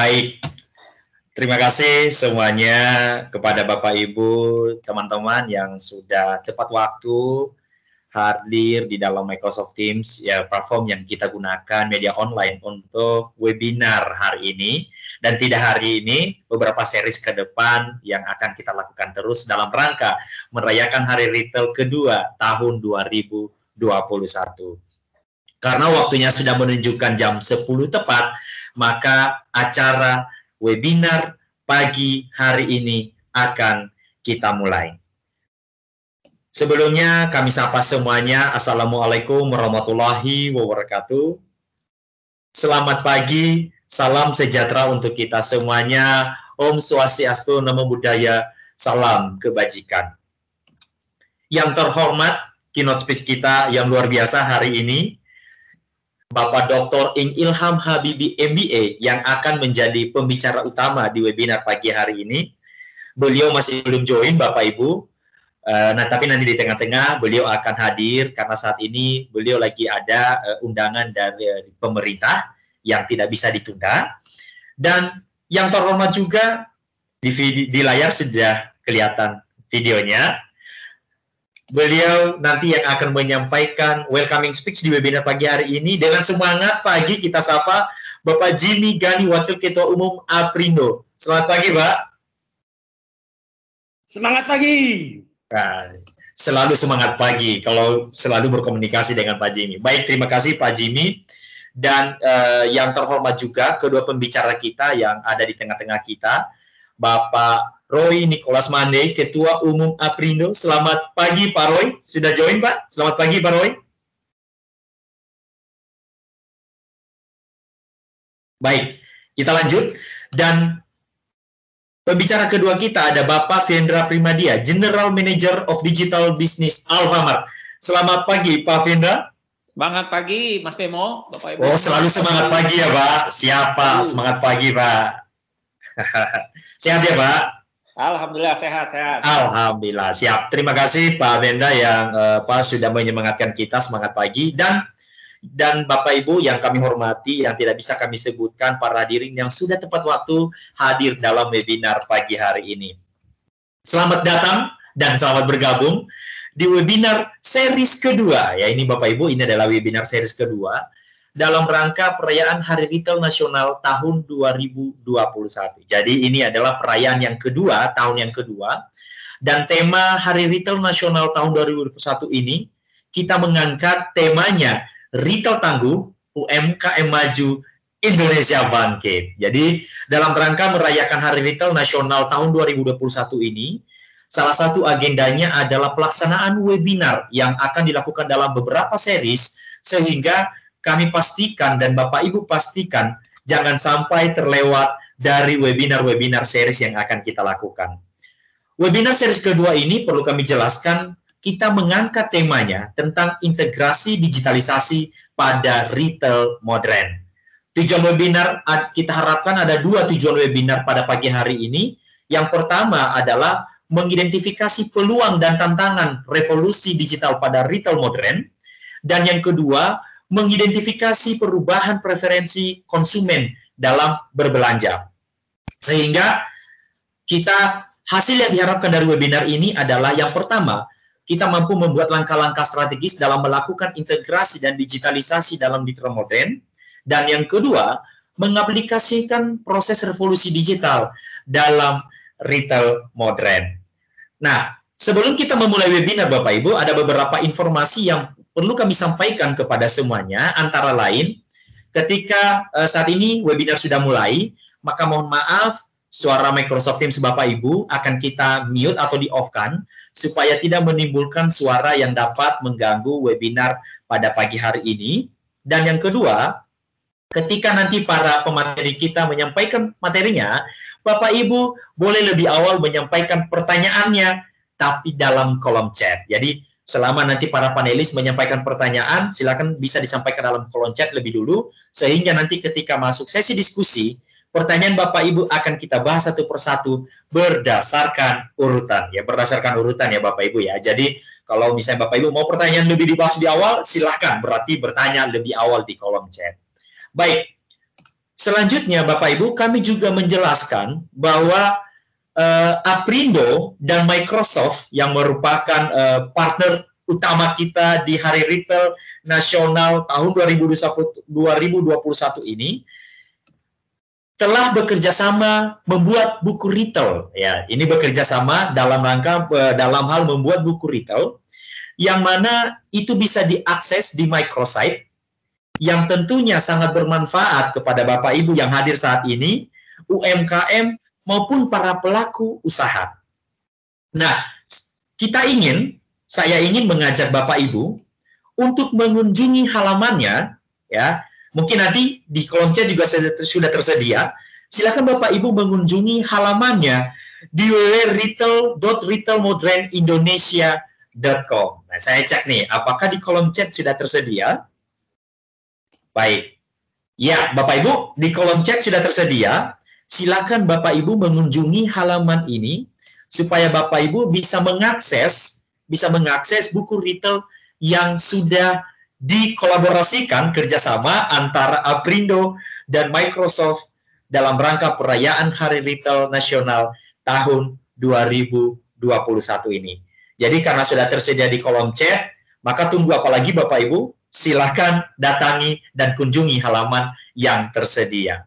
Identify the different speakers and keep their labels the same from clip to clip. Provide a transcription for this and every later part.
Speaker 1: Baik, terima kasih semuanya kepada Bapak Ibu, teman-teman yang sudah tepat waktu hadir di dalam Microsoft Teams, ya platform yang kita gunakan media online untuk webinar hari ini. Dan tidak hari ini, beberapa series ke depan yang akan kita lakukan terus dalam rangka merayakan Hari Retail kedua tahun 2021. Karena waktunya sudah menunjukkan jam 10 tepat, maka acara webinar pagi hari ini akan kita mulai. Sebelumnya kami sapa semuanya, Assalamualaikum warahmatullahi wabarakatuh. Selamat pagi, salam sejahtera untuk kita semuanya. Om Swastiastu, Namo Buddhaya, salam kebajikan. Yang terhormat, keynote speech kita yang luar biasa hari ini, Bapak Dr. Ing Ilham Habibi MBA yang akan menjadi pembicara utama di webinar pagi hari ini. Beliau masih belum join Bapak Ibu, Uh, nah, tapi nanti di tengah-tengah beliau akan hadir karena saat ini beliau lagi ada uh, undangan dari uh, pemerintah yang tidak bisa ditunda. Dan yang terhormat juga di, di layar sudah kelihatan videonya. Beliau nanti yang akan menyampaikan welcoming speech di webinar pagi hari ini dengan semangat pagi kita sapa Bapak Jimmy Gani Wakil Ketua Umum Aprindo. Selamat pagi, Pak.
Speaker 2: Semangat pagi.
Speaker 1: Nah, selalu semangat pagi kalau selalu berkomunikasi dengan Pak Jimmy. Baik, terima kasih Pak Jimmy. Dan uh, yang terhormat juga kedua pembicara kita yang ada di tengah-tengah kita, Bapak Roy Nicholas Mande, Ketua Umum Aprindo. Selamat pagi Pak Roy, sudah join Pak? Selamat pagi Pak Roy. Baik, kita lanjut. Dan Pembicara kedua kita ada Bapak Vendra Primadia, General Manager of Digital Business Alfamart. Selamat pagi, Pak Vendra.
Speaker 2: Semangat pagi, Mas Bemo,
Speaker 1: Bapak Ibu. Oh, selalu semangat pagi ya, Pak. Siapa? Semangat pagi, Pak. sehat ya, Pak?
Speaker 2: Alhamdulillah sehat, sehat.
Speaker 1: Alhamdulillah, siap. Terima kasih Pak Vendra yang uh, Pak sudah menyemangatkan kita semangat pagi dan dan Bapak Ibu yang kami hormati yang tidak bisa kami sebutkan para hadirin yang sudah tepat waktu hadir dalam webinar pagi hari ini. Selamat datang dan selamat bergabung di webinar series kedua. Ya ini Bapak Ibu ini adalah webinar series kedua dalam rangka perayaan Hari Retail Nasional tahun 2021. Jadi ini adalah perayaan yang kedua, tahun yang kedua. Dan tema Hari Retail Nasional tahun 2021 ini kita mengangkat temanya Retail Tangguh, UMKM Maju, Indonesia Bangkit. Jadi dalam rangka merayakan Hari Retail Nasional tahun 2021 ini, salah satu agendanya adalah pelaksanaan webinar yang akan dilakukan dalam beberapa series sehingga kami pastikan dan Bapak Ibu pastikan jangan sampai terlewat dari webinar-webinar series yang akan kita lakukan. Webinar series kedua ini perlu kami jelaskan kita mengangkat temanya tentang integrasi digitalisasi pada retail modern. Tujuan webinar kita harapkan ada dua tujuan webinar pada pagi hari ini. Yang pertama adalah mengidentifikasi peluang dan tantangan revolusi digital pada retail modern. Dan yang kedua, mengidentifikasi perubahan preferensi konsumen dalam berbelanja. Sehingga kita hasil yang diharapkan dari webinar ini adalah yang pertama, kita mampu membuat langkah-langkah strategis dalam melakukan integrasi dan digitalisasi dalam digital modern. Dan yang kedua, mengaplikasikan proses revolusi digital dalam retail modern. Nah, sebelum kita memulai webinar Bapak Ibu, ada beberapa informasi yang perlu kami sampaikan kepada semuanya, antara lain, ketika uh, saat ini webinar sudah mulai, maka mohon maaf, suara Microsoft Teams Bapak Ibu akan kita mute atau di-off-kan supaya tidak menimbulkan suara yang dapat mengganggu webinar pada pagi hari ini. Dan yang kedua, ketika nanti para pemateri kita menyampaikan materinya, Bapak Ibu boleh lebih awal menyampaikan pertanyaannya, tapi dalam kolom chat. Jadi selama nanti para panelis menyampaikan pertanyaan, silakan bisa disampaikan dalam kolom chat lebih dulu, sehingga nanti ketika masuk sesi diskusi, pertanyaan Bapak Ibu akan kita bahas satu persatu berdasarkan urutan. Ya berdasarkan urutan ya Bapak Ibu ya. Jadi kalau misalnya Bapak Ibu mau pertanyaan lebih dibahas di awal silahkan berarti bertanya lebih awal di kolom chat. Baik. Selanjutnya Bapak Ibu kami juga menjelaskan bahwa uh, Aprindo dan Microsoft yang merupakan uh, partner utama kita di Hari Retail Nasional tahun 2021, 2021 ini telah bekerja sama membuat buku retail. Ya ini bekerja sama dalam rangka uh, dalam hal membuat buku retail yang mana itu bisa diakses di microsite yang tentunya sangat bermanfaat kepada Bapak Ibu yang hadir saat ini UMKM maupun para pelaku usaha. Nah, kita ingin saya ingin mengajak Bapak Ibu untuk mengunjungi halamannya ya Mungkin nanti di kolom chat juga sudah tersedia. Silakan Bapak Ibu mengunjungi halamannya di www.retailmodernindonesia.com. Nah, saya cek nih, apakah di kolom chat sudah tersedia? Baik. Ya, Bapak Ibu, di kolom chat sudah tersedia. Silakan Bapak Ibu mengunjungi halaman ini supaya Bapak Ibu bisa mengakses bisa mengakses buku retail yang sudah dikolaborasikan kerjasama antara Aprindo dan Microsoft dalam rangka perayaan Hari Retail Nasional tahun 2021 ini. Jadi karena sudah tersedia di kolom chat, maka tunggu apa lagi Bapak Ibu? Silahkan datangi dan kunjungi halaman yang tersedia.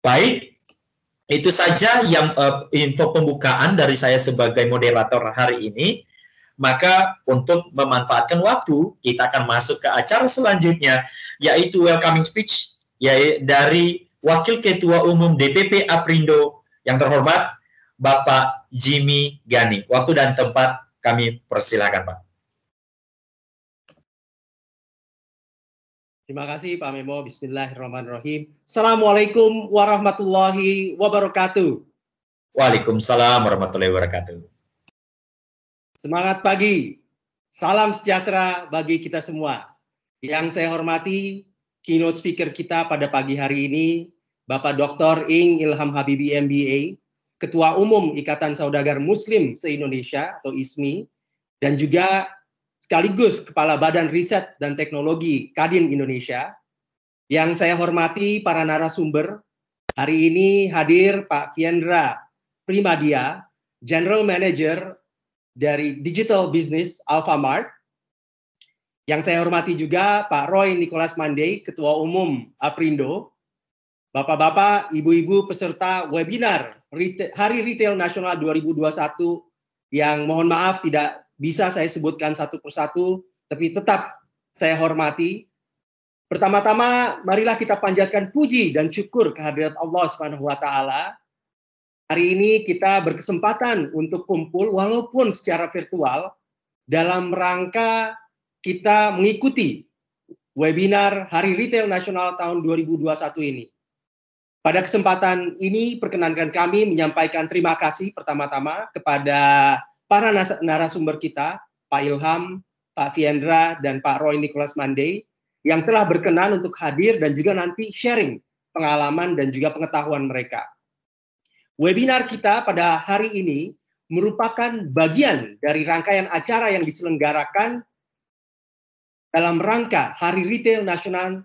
Speaker 1: Baik, itu saja yang uh, info pembukaan dari saya sebagai moderator hari ini. Maka untuk memanfaatkan waktu, kita akan masuk ke acara selanjutnya, yaitu welcoming speech yaitu dari Wakil Ketua Umum DPP Aprindo yang terhormat Bapak Jimmy Gani. Waktu dan tempat kami persilakan, Pak.
Speaker 3: Terima kasih Pak Memo. Bismillahirrahmanirrahim. Assalamualaikum warahmatullahi wabarakatuh.
Speaker 1: Waalaikumsalam warahmatullahi wabarakatuh.
Speaker 3: Semangat pagi, salam sejahtera bagi kita semua. Yang saya hormati, keynote speaker kita pada pagi hari ini, Bapak Dr. Ing Ilham Habibi MBA, Ketua Umum Ikatan Saudagar Muslim se-Indonesia atau ISMI, dan juga sekaligus Kepala Badan Riset dan Teknologi Kadin Indonesia. Yang saya hormati para narasumber, hari ini hadir Pak Fiendra Primadia, General Manager dari Digital Business Alfamart. Yang saya hormati juga Pak Roy Nicholas Mandey, Ketua Umum Aprindo. Bapak-bapak, ibu-ibu peserta webinar Hari Retail Nasional 2021 yang mohon maaf tidak bisa saya sebutkan satu persatu, tapi tetap saya hormati. Pertama-tama, marilah kita panjatkan puji dan syukur kehadirat Allah Subhanahu wa taala Hari ini kita berkesempatan untuk kumpul walaupun secara virtual dalam rangka kita mengikuti webinar Hari Retail Nasional tahun 2021 ini. Pada kesempatan ini perkenankan kami menyampaikan terima kasih pertama-tama kepada para narasumber kita, Pak Ilham, Pak Fiendra, dan Pak Roy Nicholas Mandey yang telah berkenan untuk hadir dan juga nanti sharing pengalaman dan juga pengetahuan mereka. Webinar kita pada hari ini merupakan bagian dari rangkaian acara yang diselenggarakan dalam rangka Hari Retail Nasional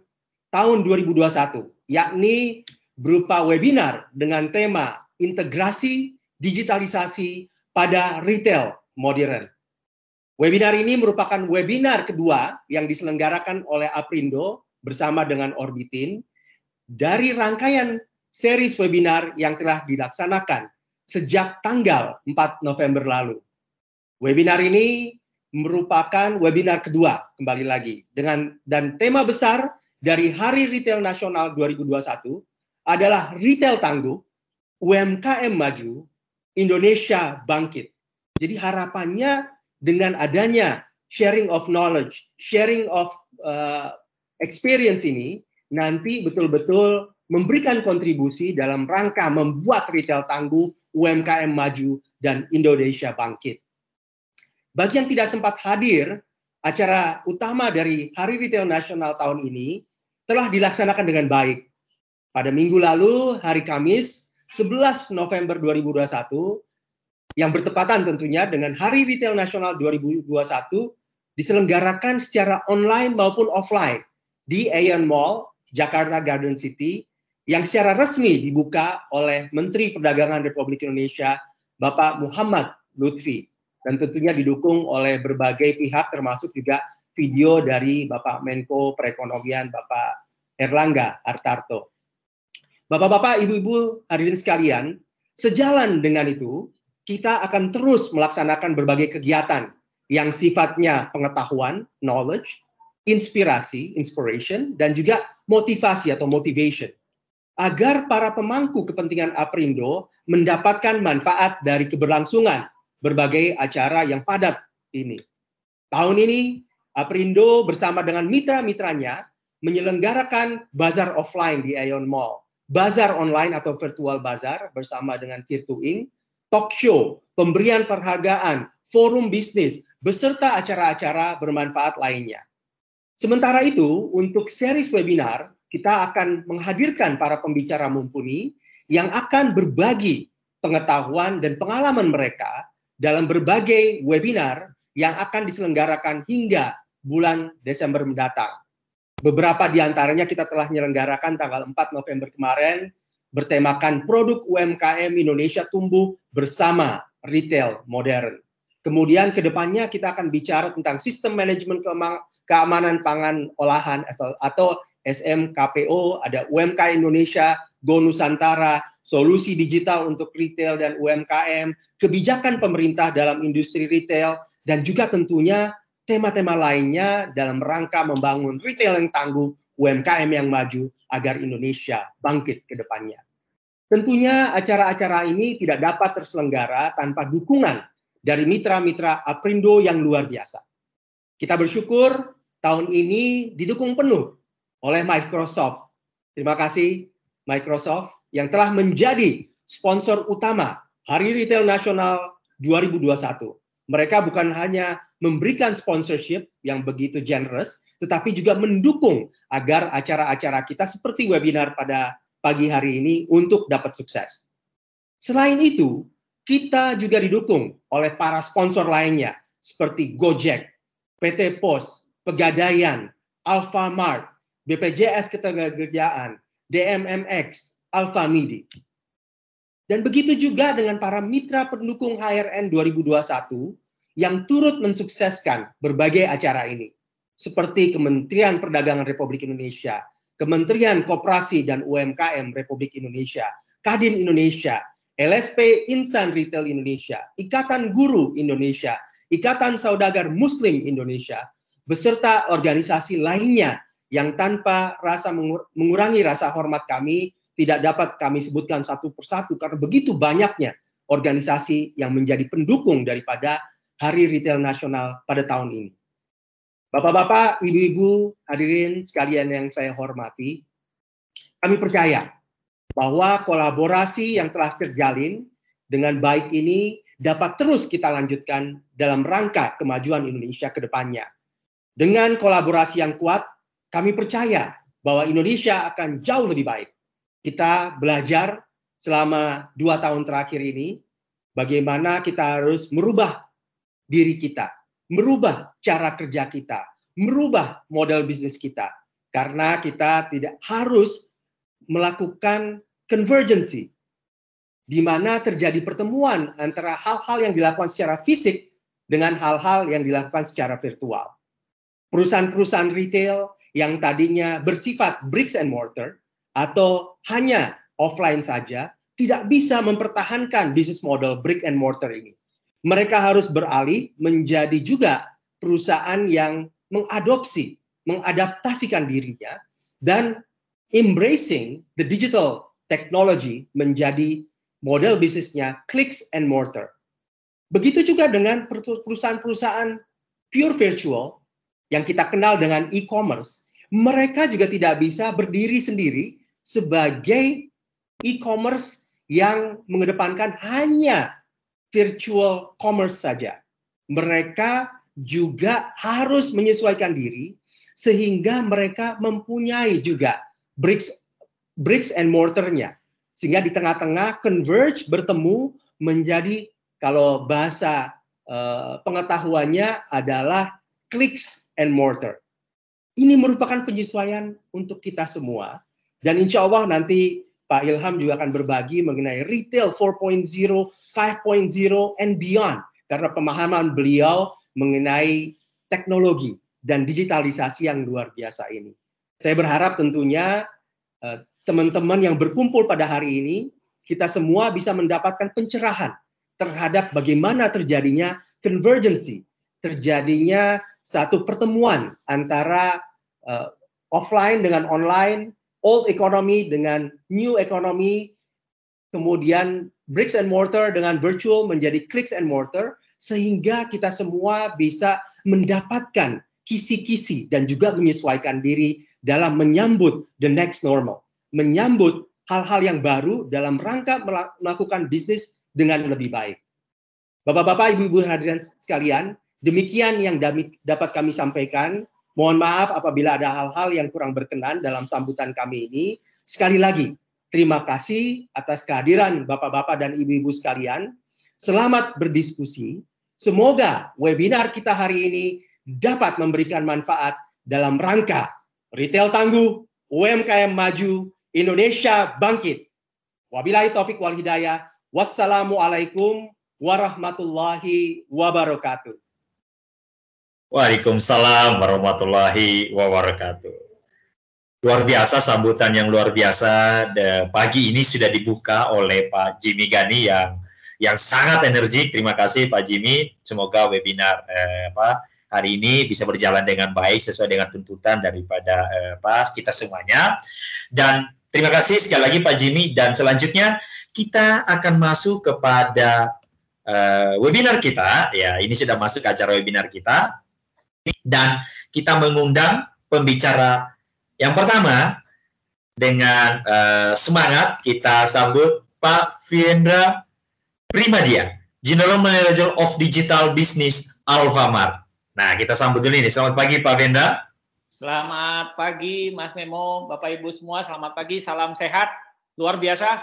Speaker 3: tahun 2021, yakni berupa webinar dengan tema integrasi digitalisasi pada retail modern. Webinar ini merupakan webinar kedua yang diselenggarakan oleh Aprindo bersama dengan Orbitin dari rangkaian series webinar yang telah dilaksanakan sejak tanggal 4 November lalu. Webinar ini merupakan webinar kedua kembali lagi dengan dan tema besar dari Hari Retail Nasional 2021 adalah retail tangguh, UMKM maju, Indonesia bangkit. Jadi harapannya dengan adanya sharing of knowledge, sharing of uh, experience ini nanti betul-betul memberikan kontribusi dalam rangka membuat retail tangguh, UMKM maju, dan Indonesia bangkit. Bagi yang tidak sempat hadir, acara utama dari Hari Retail Nasional tahun ini telah dilaksanakan dengan baik. Pada minggu lalu, hari Kamis, 11 November 2021, yang bertepatan tentunya dengan Hari Retail Nasional 2021, diselenggarakan secara online maupun offline di Aeon Mall, Jakarta Garden City, yang secara resmi dibuka oleh Menteri Perdagangan Republik Indonesia Bapak Muhammad Lutfi dan tentunya didukung oleh berbagai pihak termasuk juga video dari Bapak Menko Perekonomian Bapak Erlangga Artarto. Bapak-bapak, ibu-ibu hadirin sekalian, sejalan dengan itu, kita akan terus melaksanakan berbagai kegiatan yang sifatnya pengetahuan, knowledge, inspirasi, inspiration, dan juga motivasi atau motivation. Agar para pemangku kepentingan Aprindo mendapatkan manfaat dari keberlangsungan berbagai acara yang padat ini. Tahun ini, Aprindo bersama dengan mitra-mitranya menyelenggarakan bazar offline di Aeon Mall, bazar online atau virtual bazar bersama dengan Virtuing, talk show, pemberian penghargaan, forum bisnis, beserta acara-acara bermanfaat lainnya. Sementara itu, untuk series webinar, kita akan menghadirkan para pembicara mumpuni yang akan berbagi pengetahuan dan pengalaman mereka dalam berbagai webinar yang akan diselenggarakan hingga bulan Desember mendatang. Beberapa di antaranya kita telah menyelenggarakan tanggal 4 November kemarin bertemakan produk UMKM Indonesia tumbuh bersama retail modern. Kemudian ke depannya kita akan bicara tentang sistem manajemen keamanan pangan olahan atau SMKPO, ada UMK Indonesia, Go Nusantara, solusi digital untuk retail dan UMKM, kebijakan pemerintah dalam industri retail, dan juga tentunya tema-tema lainnya dalam rangka membangun retail yang tangguh, UMKM yang maju, agar Indonesia bangkit ke depannya. Tentunya acara-acara ini tidak dapat terselenggara tanpa dukungan dari mitra-mitra Aprindo yang luar biasa. Kita bersyukur tahun ini didukung penuh oleh Microsoft. Terima kasih Microsoft yang telah menjadi sponsor utama Hari Retail Nasional 2021. Mereka bukan hanya memberikan sponsorship yang begitu generous, tetapi juga mendukung agar acara-acara kita seperti webinar pada pagi hari ini untuk dapat sukses. Selain itu, kita juga didukung oleh para sponsor lainnya seperti Gojek, PT Pos, Pegadaian, Alfamart, BPJS Ketenagakerjaan, DMMX, Alfamidi. Dan begitu juga dengan para mitra pendukung HRN 2021 yang turut mensukseskan berbagai acara ini. Seperti Kementerian Perdagangan Republik Indonesia, Kementerian Koperasi dan UMKM Republik Indonesia, Kadin Indonesia, LSP Insan Retail Indonesia, Ikatan Guru Indonesia, Ikatan Saudagar Muslim Indonesia, beserta organisasi lainnya yang tanpa rasa mengurangi rasa hormat kami tidak dapat kami sebutkan satu persatu karena begitu banyaknya organisasi yang menjadi pendukung daripada Hari Retail Nasional pada tahun ini. Bapak-bapak, ibu-ibu, hadirin sekalian yang saya hormati, kami percaya bahwa kolaborasi yang telah terjalin dengan baik ini dapat terus kita lanjutkan dalam rangka kemajuan Indonesia ke depannya. Dengan kolaborasi yang kuat, kami percaya bahwa Indonesia akan jauh lebih baik. Kita belajar selama dua tahun terakhir ini bagaimana kita harus merubah diri kita, merubah cara kerja kita, merubah model bisnis kita. Karena kita tidak harus melakukan convergency, di mana terjadi pertemuan antara hal-hal yang dilakukan secara fisik dengan hal-hal yang dilakukan secara virtual. Perusahaan-perusahaan retail yang tadinya bersifat bricks and mortar atau hanya offline saja tidak bisa mempertahankan bisnis model brick and mortar ini. Mereka harus beralih menjadi juga perusahaan yang mengadopsi, mengadaptasikan dirinya dan embracing the digital technology menjadi model bisnisnya clicks and mortar. Begitu juga dengan perusahaan-perusahaan pure virtual yang kita kenal dengan e-commerce, mereka juga tidak bisa berdiri sendiri sebagai e-commerce yang mengedepankan hanya virtual commerce saja. Mereka juga harus menyesuaikan diri sehingga mereka mempunyai juga bricks bricks and mortarnya sehingga di tengah-tengah converge bertemu menjadi kalau bahasa uh, pengetahuannya adalah clicks and mortar. Ini merupakan penyesuaian untuk kita semua Dan insya Allah nanti Pak Ilham juga akan berbagi mengenai retail 4.0, 5.0, and beyond. Karena pemahaman beliau mengenai teknologi dan digitalisasi yang luar biasa ini. Saya berharap tentunya eh, teman-teman yang berkumpul pada hari ini, kita semua bisa mendapatkan pencerahan terhadap bagaimana terjadinya convergency, terjadinya satu pertemuan antara uh, offline dengan online, old economy dengan new economy, kemudian bricks and mortar dengan virtual menjadi clicks and mortar, sehingga kita semua bisa mendapatkan kisi-kisi dan juga menyesuaikan diri dalam menyambut the next normal, menyambut hal-hal yang baru dalam rangka melakukan bisnis dengan lebih baik. Bapak-bapak, ibu-ibu hadirin sekalian, demikian yang dapat kami sampaikan. Mohon maaf apabila ada hal-hal yang kurang berkenan dalam sambutan kami ini. Sekali lagi, terima kasih atas kehadiran bapak-bapak dan ibu-ibu sekalian. Selamat berdiskusi. Semoga webinar kita hari ini dapat memberikan manfaat dalam rangka retail tangguh, UMKM maju, Indonesia bangkit. Wabillahi taufik wal hidayah. Wassalamualaikum warahmatullahi wabarakatuh.
Speaker 1: Waalaikumsalam warahmatullahi wabarakatuh. Luar biasa sambutan yang luar biasa. Pagi ini sudah dibuka oleh Pak Jimmy Gani yang yang sangat energik. Terima kasih Pak Jimmy. Semoga webinar eh, apa hari ini bisa berjalan dengan baik sesuai dengan tuntutan daripada eh, Pak kita semuanya. Dan terima kasih sekali lagi Pak Jimmy dan selanjutnya kita akan masuk kepada uh, webinar kita ya ini sudah masuk acara webinar kita dan kita mengundang pembicara yang pertama dengan uh, semangat kita sambut Pak Fiendra Primadia General Manager of Digital Business Alfamart. Nah, kita sambut dulu ini. Selamat pagi Pak Fiendra.
Speaker 2: Selamat pagi Mas Memo, Bapak Ibu semua. Selamat pagi, salam sehat. Luar biasa.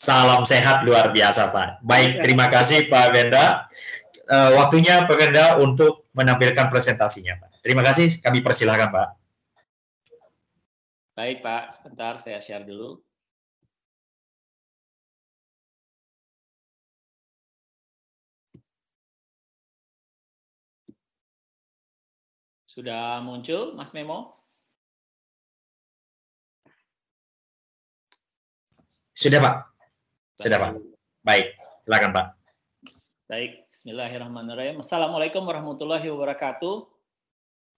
Speaker 1: Salam sehat luar biasa, Pak. Baik, iya. terima kasih Pak Venda. Uh, waktunya Pak untuk menampilkan presentasinya, Pak. Terima kasih, kami persilahkan, Pak.
Speaker 2: Baik, Pak. Sebentar, saya share dulu. Sudah muncul, Mas Memo?
Speaker 1: Sudah, Pak. Sudah Pak. Baik, silakan Pak.
Speaker 2: Baik, Bismillahirrahmanirrahim. Assalamualaikum warahmatullahi wabarakatuh.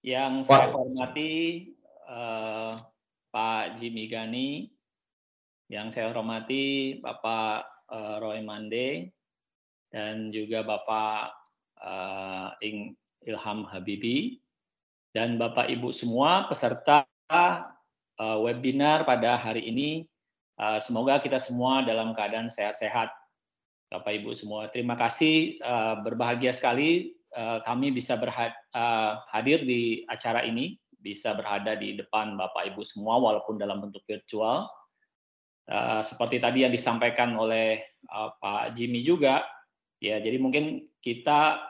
Speaker 2: Yang saya hormati uh, Pak Jimmy Gani, yang saya hormati Bapak uh, Roy Mande, dan juga Bapak uh, Ing Ilham Habibi, dan Bapak Ibu semua peserta uh, webinar pada hari ini Eh, semoga kita semua dalam keadaan sehat-sehat. Bapak Ibu semua, terima kasih. Eh, berbahagia sekali eh, kami bisa hadir di acara ini, bisa berada di depan Bapak Ibu semua walaupun dalam bentuk virtual. Seperti tadi yang disampaikan oleh Pak Jimmy juga, ya jadi mungkin kita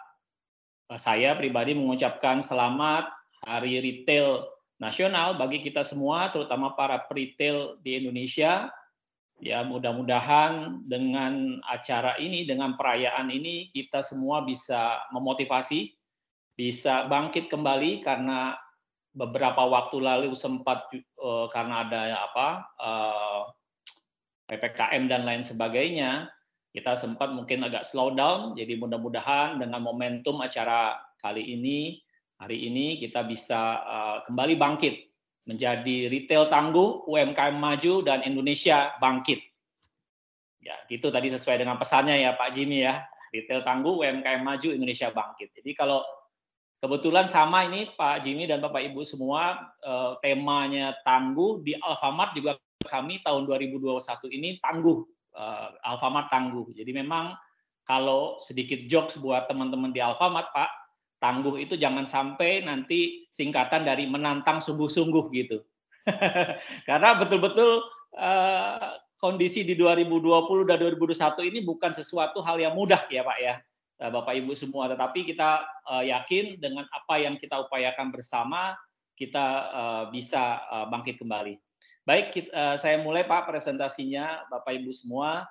Speaker 2: saya pribadi mengucapkan selamat Hari Retail nasional bagi kita semua, terutama para retail di Indonesia. Ya, mudah-mudahan dengan acara ini, dengan perayaan ini, kita semua bisa memotivasi, bisa bangkit kembali karena beberapa waktu lalu sempat uh, karena ada apa uh, eh, ppkm dan lain sebagainya, kita sempat mungkin agak slow down. Jadi mudah-mudahan dengan momentum acara kali ini hari ini kita bisa uh, kembali bangkit menjadi retail tangguh, UMKM maju dan Indonesia bangkit. Ya, gitu tadi sesuai dengan pesannya ya Pak Jimmy ya. Retail tangguh, UMKM maju, Indonesia bangkit. Jadi kalau kebetulan sama ini Pak Jimmy dan Bapak Ibu semua uh, temanya tangguh di Alfamart juga kami tahun 2021 ini tangguh uh, Alfamart tangguh. Jadi memang kalau sedikit jokes buat teman-teman di Alfamart Pak, tangguh itu jangan sampai nanti singkatan dari menantang sungguh-sungguh gitu. Karena betul-betul uh, kondisi di 2020 dan 2021 ini bukan sesuatu hal yang mudah ya Pak ya. Eh, Bapak Ibu semua, tetapi kita uh, yakin dengan apa yang kita upayakan bersama kita bisa bangkit kembali. Baik, saya mulai Pak presentasinya, Bapak Ibu semua.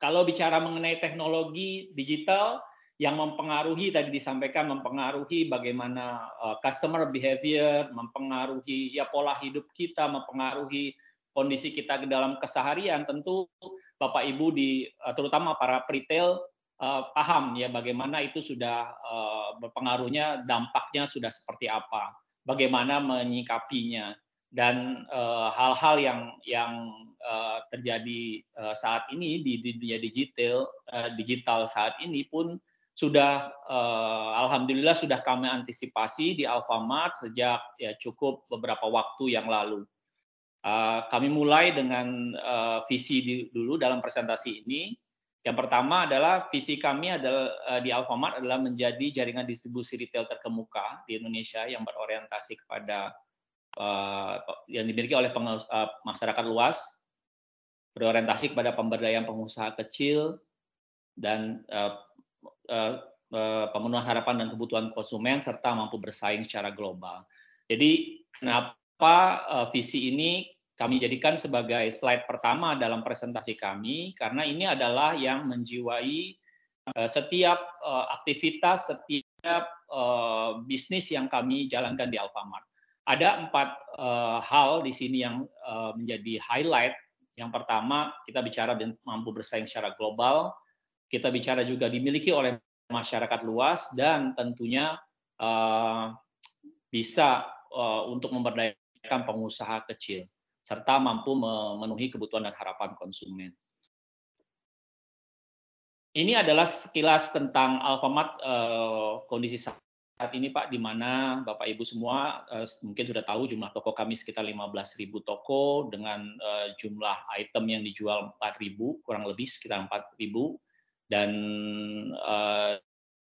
Speaker 2: Kalau bicara mengenai teknologi digital yang mempengaruhi tadi disampaikan mempengaruhi bagaimana uh, customer behavior, mempengaruhi ya pola hidup kita, mempengaruhi kondisi kita dalam keseharian, tentu Bapak Ibu di uh, terutama para retail uh, paham ya bagaimana itu sudah uh, berpengaruhnya, dampaknya sudah seperti apa, bagaimana menyikapinya dan hal-hal yang yang terjadi saat ini di, dunia digital digital saat ini pun sudah uh, alhamdulillah sudah kami antisipasi di Alfamart sejak ya cukup beberapa waktu yang lalu. Uh, kami mulai dengan uh, visi di, dulu dalam presentasi ini. Yang pertama adalah visi kami adalah uh, di Alfamart adalah menjadi jaringan distribusi retail terkemuka di Indonesia yang berorientasi kepada uh, yang dimiliki oleh uh, masyarakat luas, berorientasi kepada pemberdayaan pengusaha kecil dan uh, pemenuhan harapan dan kebutuhan konsumen serta mampu bersaing secara global. Jadi kenapa uh, visi ini kami jadikan sebagai slide pertama dalam presentasi kami karena ini adalah yang menjiwai setiap aktivitas, setiap bisnis yang kami jalankan di Alfamart ada empat hal di sini yang menjadi highlight. Yang pertama, kita bicara mampu bersaing secara global. Kita bicara juga dimiliki oleh masyarakat luas dan tentunya uh, bisa uh, untuk memberdayakan pengusaha kecil serta mampu memenuhi kebutuhan dan harapan konsumen. Ini adalah sekilas tentang Alfamart uh, kondisi saat ini Pak, di mana Bapak Ibu semua mungkin sudah tahu jumlah toko kami sekitar 15.000 toko dengan jumlah item yang dijual 4.000, kurang lebih sekitar 4.000 dan uh,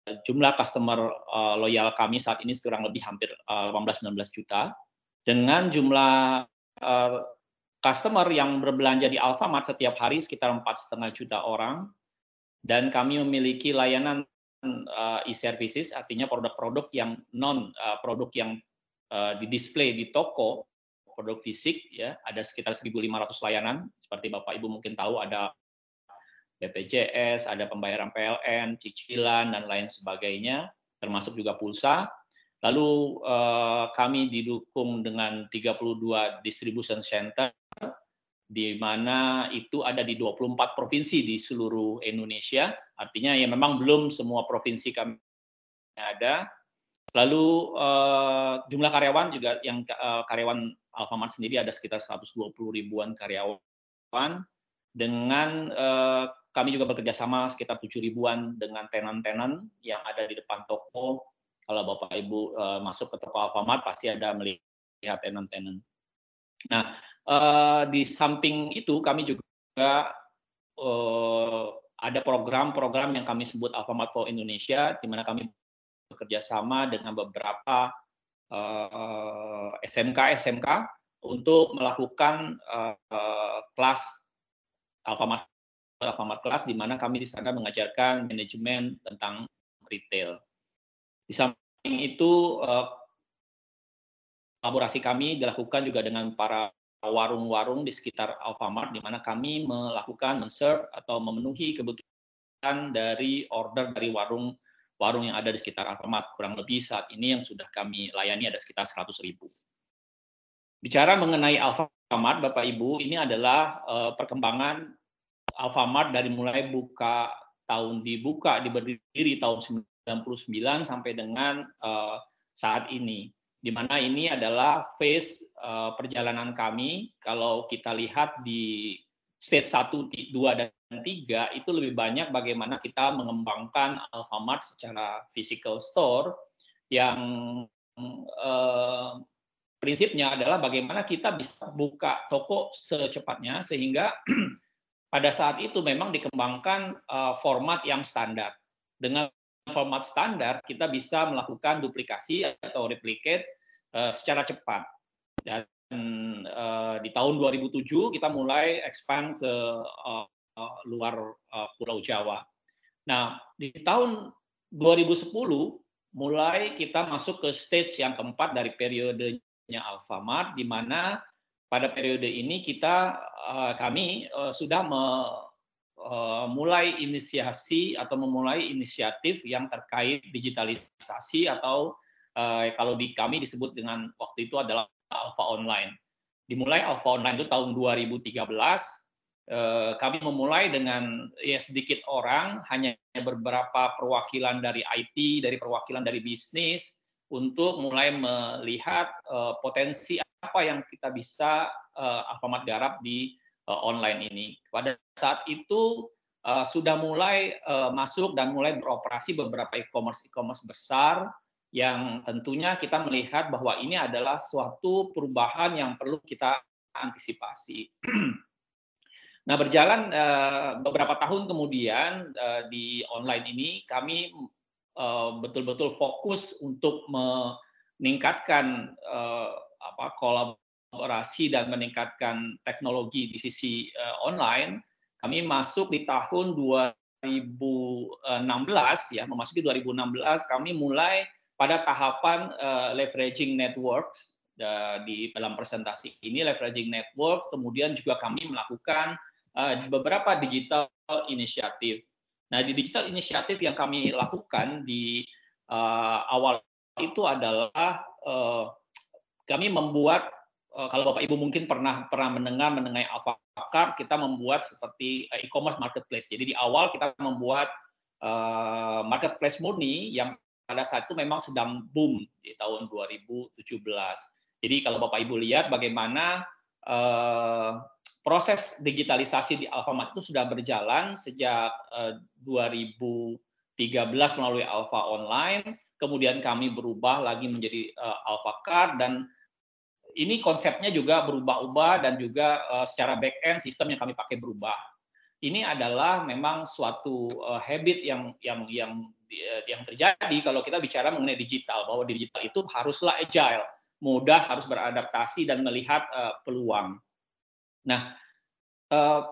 Speaker 2: jumlah customer uh, loyal kami saat ini kurang lebih hampir uh, 18-19 juta. Dengan jumlah uh, customer yang berbelanja di Alfamart setiap hari sekitar empat setengah juta orang. Dan kami memiliki layanan uh, e-services, artinya produk-produk yang non uh, produk yang uh, di display di toko, produk fisik ya, ada sekitar 1.500 layanan. Seperti Bapak Ibu mungkin tahu ada BPJS, ada pembayaran PLN, cicilan dan lain sebagainya, termasuk juga pulsa. Lalu uh, kami didukung dengan 32 distribution center di mana itu ada di 24 provinsi di seluruh Indonesia. Artinya ya memang belum semua provinsi kami ada. Lalu uh, jumlah karyawan juga yang uh, karyawan Alfamart sendiri ada sekitar 120 ribuan karyawan dengan kami juga bekerja sama sekitar 7 ribuan dengan tenan-tenan yang ada di depan toko. Kalau Bapak Ibu uh, masuk ke toko Alfamart pasti ada melihat tenan-tenan. Nah, uh, di samping itu kami juga uh, ada program-program yang kami sebut Alfamart for Indonesia, di mana kami bekerja sama dengan beberapa uh, eh, SMK SMK untuk melakukan uh, kelas Alfamart Alfamart kelas di mana kami di sana mengajarkan manajemen tentang retail. Di samping itu kolaborasi kami dilakukan juga dengan para warung-warung di sekitar Alfamart di mana kami melakukan men-serve atau memenuhi kebutuhan dari order dari warung warung yang ada di sekitar Alfamart. Kurang lebih saat ini yang sudah kami layani ada sekitar 100 ribu. Bicara mengenai Alfamart, Bapak Ibu, ini adalah uh, perkembangan Alfamart dari mulai buka tahun dibuka, diberdiri tahun 99 sampai dengan uh, saat ini di mana ini adalah phase uh, perjalanan kami. Kalau kita lihat di stage 1, 2, dan 3, itu lebih banyak bagaimana kita mengembangkan Alfamart secara physical store yang uh, prinsipnya adalah bagaimana kita bisa buka toko secepatnya sehingga pada saat itu memang dikembangkan uh, format yang standar. Dengan format standar, kita bisa melakukan duplikasi atau replicate uh, secara cepat. Dan uh, di tahun 2007 kita mulai expand ke luar Pulau Jawa. Nah, di tahun 2010 mulai kita masuk ke stage yang keempat dari periodenya Alfamart, di mana pada periode ini kita uh, kami uh, sudah me, uh, mulai inisiasi atau memulai inisiatif yang terkait digitalisasi atau kalau di kami disebut dengan waktu itu adalah Alpha Online. Dimulai Alpha Online itu tahun 2013 kami memulai dengan ya sedikit orang, hanya beberapa perwakilan dari IT, dari perwakilan dari bisnis, untuk mulai melihat potensi apa yang kita bisa uh, Alfamart garap di uh, online ini. Pada saat itu uh, sudah mulai uh, masuk dan mulai beroperasi beberapa e-commerce e-commerce besar yang tentunya kita melihat bahwa ini adalah suatu perubahan yang perlu kita antisipasi. nah, berjalan beberapa tahun kemudian di online ini kami betul-betul fokus untuk meningkatkan apa kolaborasi dan meningkatkan teknologi di sisi uh, online, kami masuk di tahun 2016 ya, memasuki 2016 kami mulai pada tahapan uh, leveraging networks uh, di dalam presentasi ini leveraging networks, kemudian juga kami melakukan uh, beberapa digital inisiatif. Nah, di digital inisiatif yang kami lakukan di uh, awal itu adalah uh, kami membuat eh, kalau Bapak Ibu mungkin pernah pernah mendengar mengenai Alphacard, kita membuat seperti eh, e-commerce marketplace. Jadi di awal kita membuat uh, marketplace murni yang pada saat itu memang sedang boom di tahun 2017. Jadi kalau Bapak Ibu lihat bagaimana proses digitalisasi di Alfamart itu sudah berjalan sejak uh, 2013 melalui Alfa Online, kemudian kami berubah lagi menjadi uh, Alphacard dan ini konsepnya juga berubah-ubah dan juga uh, secara back end sistem yang kami pakai berubah. Ini adalah memang suatu uh, habit yang yang yang yang terjadi kalau kita bicara mengenai digital bahwa digital itu haruslah agile, mudah, harus beradaptasi dan melihat uh, peluang. Nah, uh,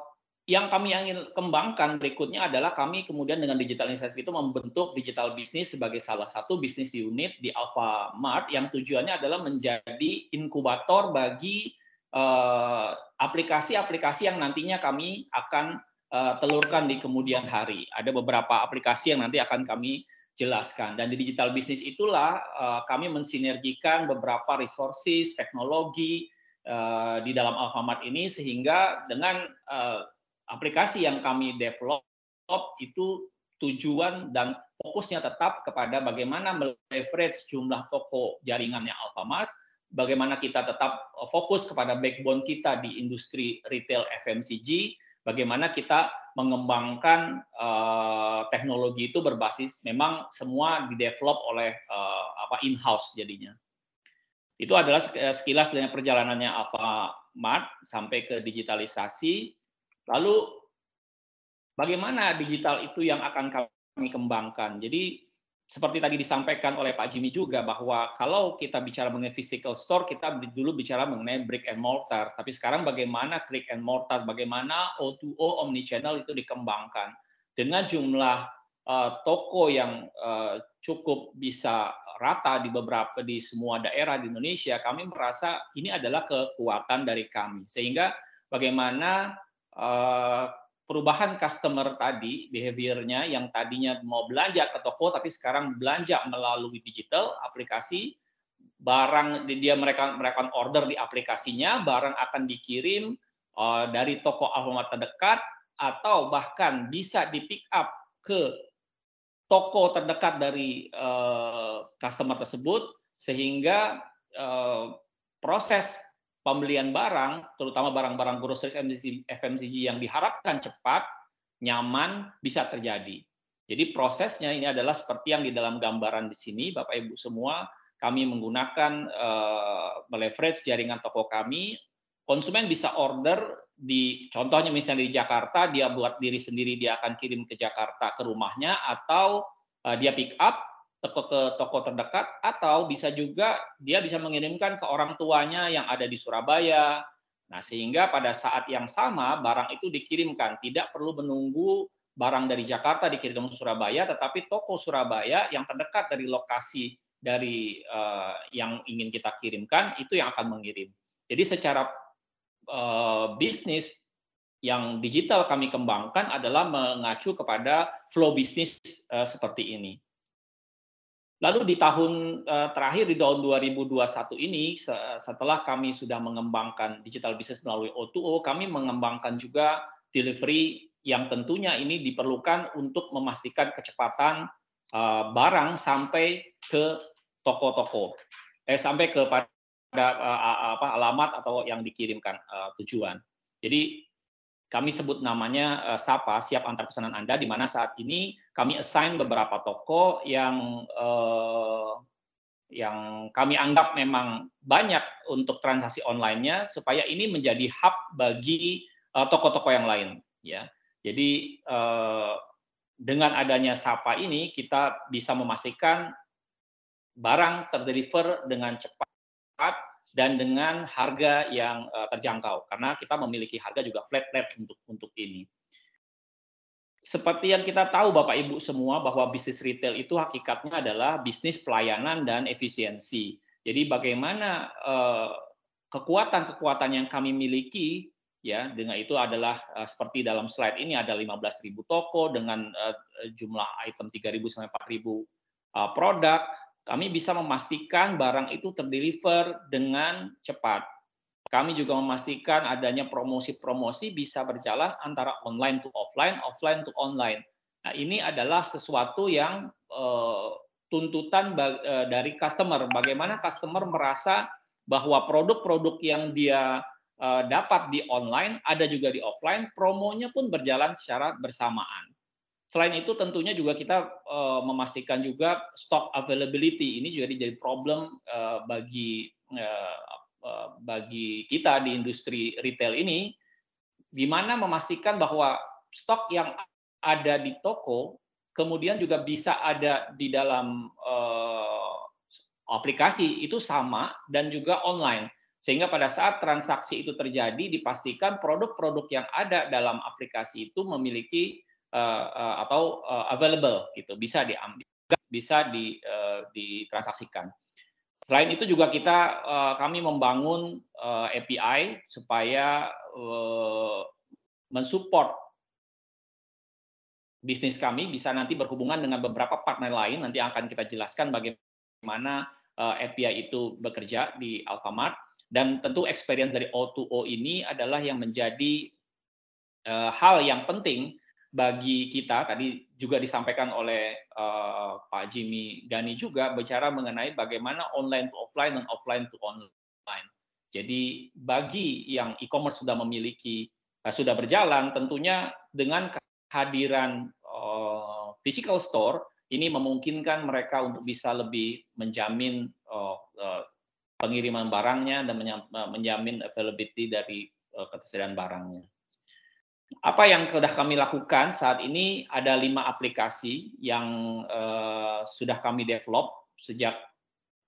Speaker 2: yang kami ingin kembangkan berikutnya adalah kami kemudian dengan digital initiative itu membentuk digital bisnis sebagai salah satu bisnis unit di Alfamart yang tujuannya adalah menjadi inkubator bagi eh, aplikasi-aplikasi uh, yang nantinya kami akan uh, telurkan di kemudian hari. Ada beberapa aplikasi yang nanti akan kami jelaskan dan di digital bisnis itulah uh, kami mensinergikan beberapa resources, teknologi di dalam Alfamart ini sehingga dengan aplikasi yang kami develop itu tujuan dan fokusnya tetap kepada bagaimana meleverage jumlah toko jaringannya Alfamart, bagaimana kita tetap fokus kepada backbone kita di industri retail FMCG, bagaimana kita mengembangkan uh, teknologi itu berbasis memang semua didevelop oleh uh, apa in-house jadinya. Itu adalah sekilas dengan perjalanannya Alfamart sampai ke digitalisasi Lalu bagaimana digital itu yang akan kami kembangkan? Jadi seperti tadi disampaikan oleh Pak Jimmy juga bahwa kalau kita bicara mengenai physical store, kita dulu bicara mengenai brick and mortar. Tapi sekarang bagaimana brick and mortar, bagaimana O2O omnichannel itu dikembangkan dengan jumlah uh, toko yang uh, cukup bisa rata di beberapa di semua daerah di Indonesia. Kami merasa ini adalah kekuatan dari kami. Sehingga bagaimana Eh, perubahan customer tadi behaviornya yang tadinya mau belanja ke toko tapi sekarang belanja melalui digital aplikasi barang dia mereka mereka order di aplikasinya barang akan dikirim uh, dari toko Alfamart terdekat atau bahkan bisa di pick up ke toko terdekat dari uh, customer tersebut sehingga proses pembelian barang, terutama barang-barang groceries FMCG yang diharapkan cepat, nyaman, bisa terjadi. Jadi prosesnya ini adalah seperti yang di dalam gambaran di sini, Bapak Ibu semua, kami menggunakan uh, meleverage jaringan toko kami. Konsumen bisa order di contohnya misalnya di Jakarta, dia buat diri sendiri, dia akan kirim ke Jakarta ke rumahnya, atau uh, dia pick up toko ke toko terdekat atau bisa juga dia bisa mengirimkan ke orang tuanya yang ada di Surabaya. Nah, sehingga pada saat yang sama barang itu dikirimkan, tidak perlu menunggu barang dari Jakarta dikirim ke Surabaya, tetapi toko Surabaya yang terdekat dari lokasi dari uh, yang ingin kita kirimkan itu yang akan mengirim. Jadi secara uh, bisnis yang digital kami kembangkan adalah mengacu kepada flow bisnis uh, seperti ini. Lalu di tahun uh, terakhir di tahun 2021 ini setelah kami sudah mengembangkan digital business melalui O2O, kami mengembangkan juga delivery yang tentunya ini diperlukan untuk memastikan kecepatan uh, barang sampai ke toko-toko, eh sampai kepada uh, apa alamat atau yang dikirimkan tujuan. Jadi kami sebut namanya uh, SAPA, siap antar pesanan Anda, di mana saat ini kami assign beberapa toko yang uh, yang kami anggap memang banyak untuk transaksi online-nya supaya ini menjadi hub bagi toko-toko uh, yang lain ya. Jadi uh, dengan adanya SAPA ini kita bisa memastikan barang terdeliver dengan cepat dan dengan harga yang uh, terjangkau karena kita memiliki harga juga flat rate untuk untuk ini. Seperti yang kita tahu Bapak Ibu semua bahwa bisnis retail itu hakikatnya adalah bisnis pelayanan dan efisiensi. Jadi bagaimana uh, kekuatan-kekuatan yang kami miliki ya dengan itu adalah uh, seperti dalam slide ini ada 15.000 toko dengan uh, jumlah item 3.000 sampai 4.000 uh, produk kami bisa memastikan barang itu terdeliver dengan cepat. Kami juga memastikan adanya promosi-promosi bisa berjalan antara online to offline, offline to online. Nah, ini adalah sesuatu yang uh, tuntutan uh, dari customer. Bagaimana customer merasa bahwa produk-produk yang dia uh, dapat di online ada juga di offline, promonya pun berjalan secara bersamaan. Selain itu tentunya juga kita uh, memastikan juga stock availability ini juga jadi problem uh, bagi uh, bagi kita di industri retail ini. Di mana memastikan bahwa stok yang ada di toko kemudian juga bisa ada di dalam uh, aplikasi itu sama dan juga online. Sehingga pada saat transaksi itu terjadi dipastikan produk-produk yang ada dalam aplikasi itu memiliki uh, atau uh, available gitu bisa diambil bisa di, uh, ditransaksikan. Selain itu juga kita uh, kami membangun uh, API supaya uh, mensupport bisnis kami bisa nanti berhubungan dengan beberapa partner lain nanti akan kita jelaskan bagaimana API itu bekerja di Alfamart dan tentu experience dari O2O ini adalah yang menjadi hal yang penting bagi kita tadi juga disampaikan oleh uh, Pak Jimmy Gani juga bicara mengenai bagaimana online to offline dan offline to online. Jadi bagi yang e-commerce sudah memiliki uh, sudah berjalan tentunya dengan kehadiran uh, physical store ini memungkinkan mereka untuk bisa lebih menjamin uh, pengiriman barangnya dan menjamin availability dari uh, ketersediaan barangnya apa yang sudah kami lakukan saat ini ada lima aplikasi yang uh, sudah kami develop sejak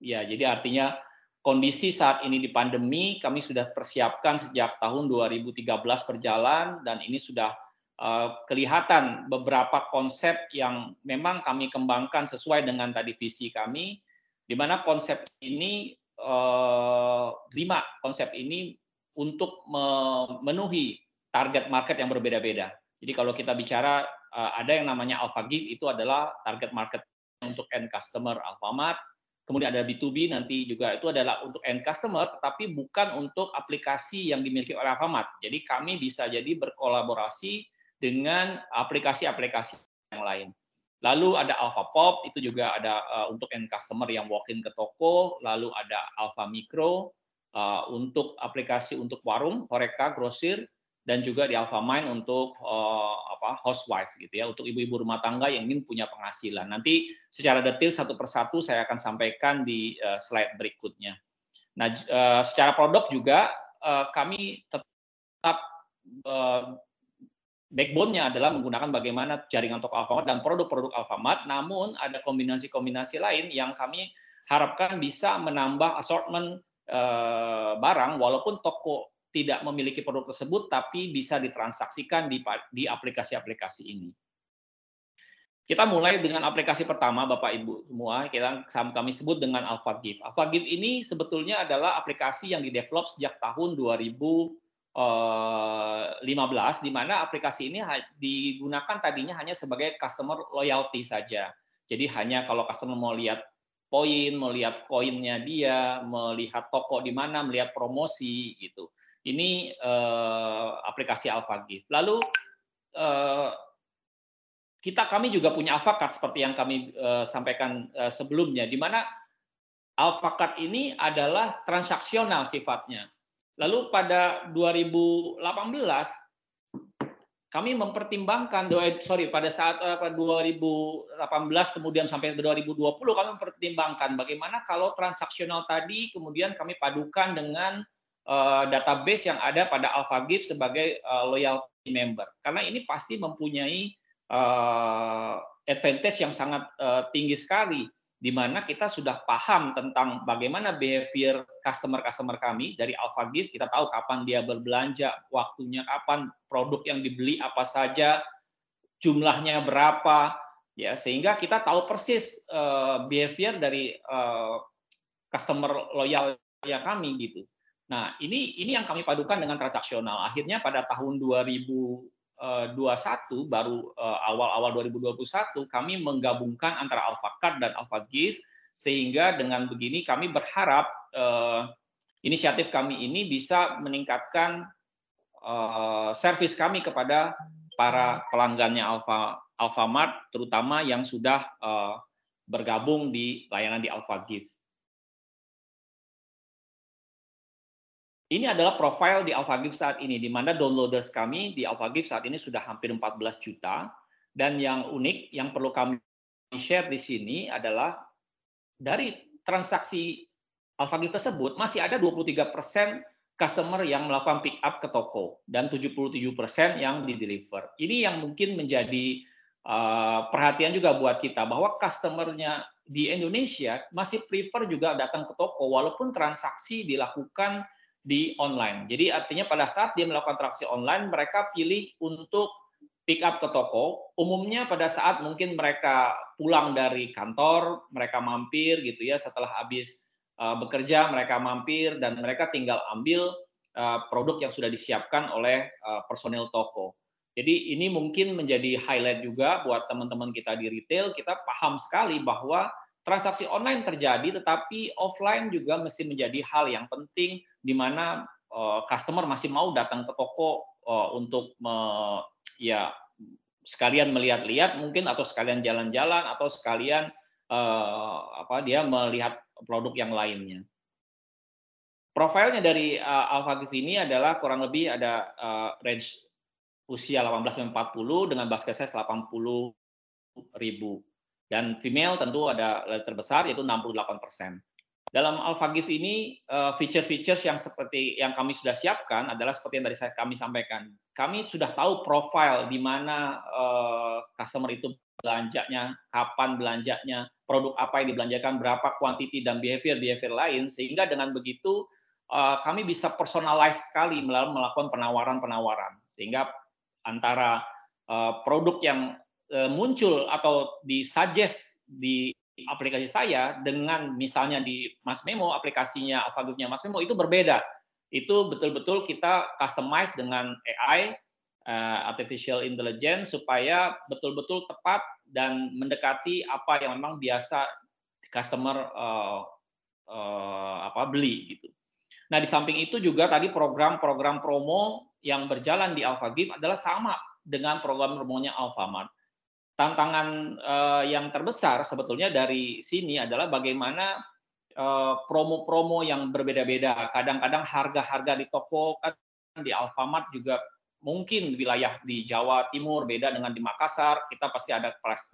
Speaker 2: ya jadi artinya kondisi saat ini di pandemi kami sudah persiapkan sejak tahun 2013 berjalan dan ini sudah uh, kelihatan beberapa konsep yang memang kami kembangkan sesuai dengan tadi visi kami di mana konsep ini uh, lima konsep ini untuk memenuhi target market yang berbeda-beda. Jadi kalau kita bicara eh, ada yang namanya Alpha Gig itu adalah target market untuk end customer Alfamart. Kemudian ada B2B nanti juga itu adalah untuk end customer, tapi bukan untuk aplikasi yang dimiliki oleh Alfamart. Jadi kami bisa jadi berkolaborasi dengan aplikasi-aplikasi yang lain. Lalu ada Alpha Pop, itu juga ada uh, untuk end customer yang walk-in ke toko. Lalu ada Alpha Micro, uh, untuk aplikasi untuk warung, Horeca, grosir dan juga di Alfamind untuk uh, apa housewife gitu ya untuk ibu-ibu rumah tangga yang ingin punya penghasilan. Nanti secara detail satu persatu saya akan sampaikan di uh, slide berikutnya. Nah, uh, secara produk juga uh, kami tetap uh, backbone-nya adalah menggunakan bagaimana jaringan toko Alfamart dan produk-produk Alfamart, namun ada kombinasi-kombinasi lain yang kami harapkan bisa menambah assortment barang walaupun toko tidak memiliki produk tersebut tapi bisa ditransaksikan di di aplikasi-aplikasi ini. Kita mulai dengan aplikasi pertama Bapak Ibu semua, kita kami sebut dengan AlphaGive. AlphaGive ini sebetulnya adalah aplikasi yang didevelop sejak tahun 2017 15 di mana aplikasi ini digunakan tadinya hanya sebagai customer loyalty saja. Jadi hanya kalau customer mau lihat poin, mau lihat koinnya dia, melihat toko di mana, melihat promosi gitu. Ini uh, aplikasi AlphaGift. Lalu uh, kita kami juga punya AlphaCard seperti yang kami uh, sampaikan uh, sebelumnya, di mana AlphaCard ini adalah transaksional sifatnya. Lalu pada 2018 kami mempertimbangkan sorry pada saat apa 2018 kemudian sampai 2020 kami mempertimbangkan bagaimana kalau transaksional tadi kemudian kami padukan dengan uh, database yang ada pada AlphaGift sebagai uh, loyalty member. Karena ini pasti mempunyai uh, advantage yang sangat tinggi sekali di mana kita sudah paham tentang bagaimana behavior customer-customer kami dari Alpha Gift, kita tahu kapan dia berbelanja, waktunya kapan, produk yang dibeli apa saja, jumlahnya berapa, ya. Sehingga kita tahu persis behavior dari customer loyal ya kami gitu. Nah, ini ini yang kami padukan dengan transaksional. Akhirnya pada tahun 2000 21 baru eh, awal-awal 2021 kami menggabungkan antara AlphaCard dan AlphaGift sehingga dengan begini kami berharap uh, inisiatif kami ini bisa meningkatkan servis kami kepada para pelanggannya Alpha Alfamart terutama yang sudah bergabung di layanan di AlphaGift. Ini adalah profile di AlphaGift saat ini, di mana downloaders kami di AlphaGift saat ini sudah hampir 14 juta. Dan yang unik, yang perlu kami share di sini adalah dari transaksi AlphaGift tersebut, masih ada 23 persen customer yang melakukan pick up ke toko dan 77 persen yang di deliver. Ini yang mungkin menjadi uh, perhatian juga buat kita bahwa customernya di Indonesia masih prefer juga datang ke toko walaupun transaksi dilakukan di online. Jadi artinya pada saat dia melakukan transaksi online, mereka pilih untuk pick up ke toko. Umumnya pada saat mungkin mereka pulang dari kantor, mereka mampir gitu ya setelah habis uh, bekerja, mereka mampir dan mereka tinggal ambil uh, produk yang sudah disiapkan oleh uh, personil toko. Jadi ini mungkin menjadi highlight juga buat teman-teman kita di retail. Kita paham sekali bahwa transaksi online terjadi, tetapi offline juga mesti menjadi hal yang penting di mana uh, customer masih mau datang ke toko uh, untuk ya sekalian melihat-lihat mungkin atau sekalian jalan-jalan atau sekalian uh, apa dia melihat produk yang lainnya. Profilnya dari Alpha ini adalah kurang lebih ada range usia 18 40 dengan basket size 80 ribu dan female tentu ada terbesar yaitu 68 persen. Dalam AlphaGift ini eh, feature-features yang seperti yang kami sudah siapkan adalah seperti yang tadi saya kami sampaikan. Kami sudah tahu profile di mana uh, customer itu belanjanya, kapan belanjanya, produk apa yang dibelanjakan, berapa quantity dan behavior behavior lain sehingga dengan begitu uh, kami bisa personalize sekali melalui melakukan penawaran-penawaran sehingga antara produk yang Eh, muncul atau disuggest di aplikasi saya dengan misalnya di Mas Memo aplikasinya Alphagroupnya Mas Memo itu berbeda. Itu betul-betul kita customize dengan AI eh, artificial intelligence supaya betul-betul tepat dan mendekati apa yang memang biasa customer uh, uh, apa beli gitu. Nah, di samping itu juga tadi program-program promo yang berjalan di AlphaGift adalah sama dengan program promonya Alfamart tantangan uh, yang terbesar sebetulnya dari sini adalah bagaimana eh, promo-promo uh, yang berbeda-beda. Kadang-kadang harga-harga di toko kan di Alfamart juga mungkin wilayah di Jawa Timur beda dengan di Makassar. Kita pasti ada price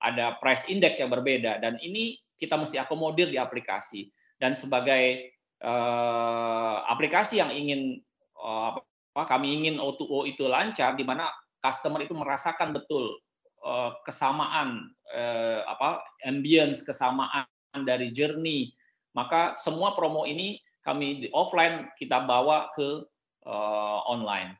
Speaker 2: ada price index yang berbeda dan ini kita mesti akomodir di aplikasi. Dan sebagai uh, aplikasi yang ingin uh, kami ingin O2O itu lancar di mana customer itu merasakan betul kesamaan eh, apa ambience kesamaan dari journey maka semua promo ini kami di offline kita bawa ke uh, online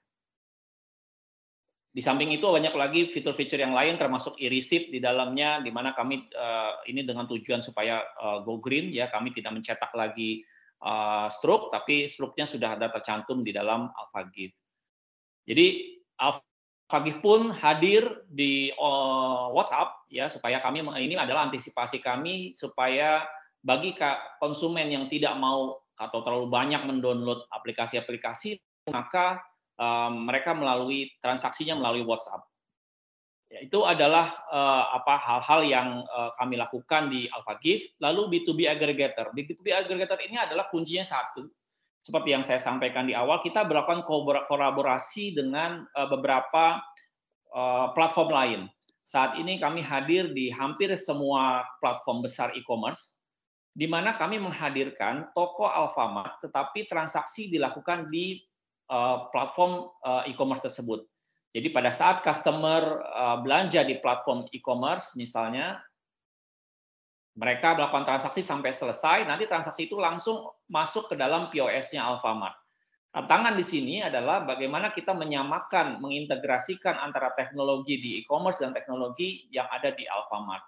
Speaker 2: di samping itu banyak lagi fitur-fitur yang lain termasuk e-receipt di dalamnya di mana kami uh, ini dengan tujuan supaya uh, go green ya kami tidak mencetak lagi uh, stroke, tapi stroke-nya sudah ada tercantum di dalam AlphaGift. Jadi AlphaGift pun hadir di uh, WhatsApp ya supaya kami ini adalah antisipasi kami supaya bagi konsumen yang tidak mau atau terlalu banyak mendownload aplikasi-aplikasi maka um, mereka melalui transaksinya melalui WhatsApp. Ya, itu adalah uh, apa hal-hal yang uh, kami lakukan di AlphaGift. Lalu B2B aggregator. B2B aggregator ini adalah kuncinya satu. Seperti yang saya sampaikan di awal, kita melakukan kolaborasi dengan uh, beberapa uh, platform lain. Saat ini kami hadir di hampir semua platform besar e-commerce, di mana kami menghadirkan toko Alfamart, tetapi transaksi dilakukan di uh, platform e-commerce tersebut. Jadi pada saat customer belanja di platform e-commerce misalnya mereka melakukan transaksi sampai selesai, nanti transaksi itu langsung masuk ke dalam POS-nya Alfamart. Tantangan di sini adalah bagaimana kita menyamakan, mengintegrasikan antara teknologi di e-commerce dan teknologi yang ada di Alfamart.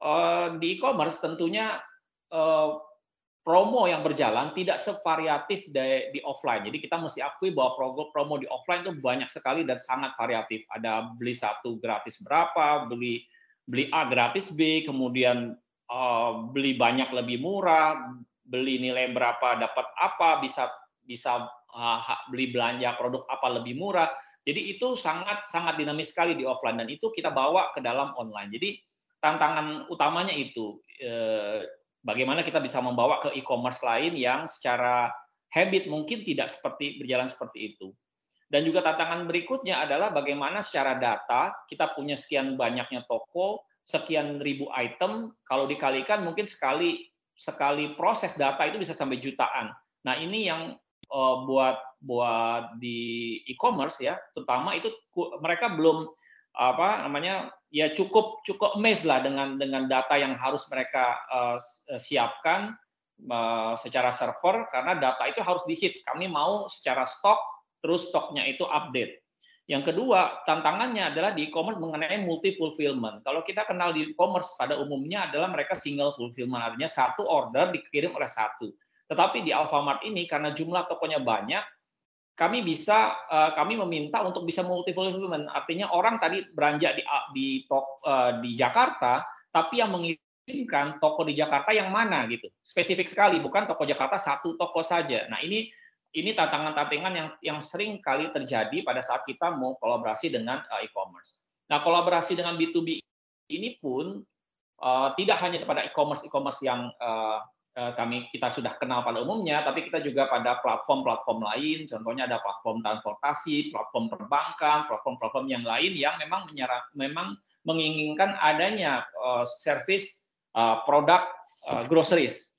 Speaker 2: Uh, di e-commerce tentunya uh, promo yang berjalan tidak sevariatif di, offline. Jadi kita mesti akui bahwa promo di offline itu banyak sekali dan sangat variatif. Ada beli satu gratis berapa, beli beli A gratis B, kemudian uh, beli banyak lebih murah, beli nilai berapa dapat apa, bisa bisa uh, beli belanja produk apa lebih murah. Jadi itu sangat sangat dinamis sekali di offline dan itu kita bawa ke dalam online. Jadi tantangan utamanya itu eh, bagaimana kita bisa membawa ke e-commerce lain yang secara habit mungkin tidak seperti berjalan seperti itu. Dan juga tantangan berikutnya adalah bagaimana secara data kita punya sekian banyaknya toko, sekian ribu item, kalau dikalikan mungkin sekali sekali proses data itu bisa sampai jutaan. Nah ini yang uh, buat buat di e-commerce ya, terutama itu mereka belum apa namanya ya cukup cukup amazed lah dengan dengan data yang harus mereka uh, siapkan uh, secara server karena data itu harus dihit. Kami mau secara stok terus stoknya itu update. Yang kedua, tantangannya adalah di e-commerce mengenai multi fulfillment. Kalau kita kenal di e-commerce pada umumnya adalah mereka single fulfillment, artinya satu order dikirim oleh satu. Tetapi di Alfamart ini karena jumlah tokonya banyak, kami bisa uh, kami meminta untuk bisa multi fulfillment artinya orang tadi belanja di di uh, di Jakarta tapi yang mengirimkan toko di Jakarta yang mana gitu spesifik sekali bukan toko Jakarta satu toko saja nah ini ini tantangan-tantangan yang yang sering kali terjadi pada saat kita mau kolaborasi dengan uh, e-commerce nah kolaborasi dengan B2B ini pun uh, tidak hanya pada e-commerce e-commerce yang uh, Eh, kami kita sudah kenal pada umumnya, tapi kita juga pada platform-platform lain, contohnya ada platform transportasi, platform perbankan, platform-platform yang lain yang memang menyerap, memang menginginkan adanya uh, service uh, produk uh, groceries.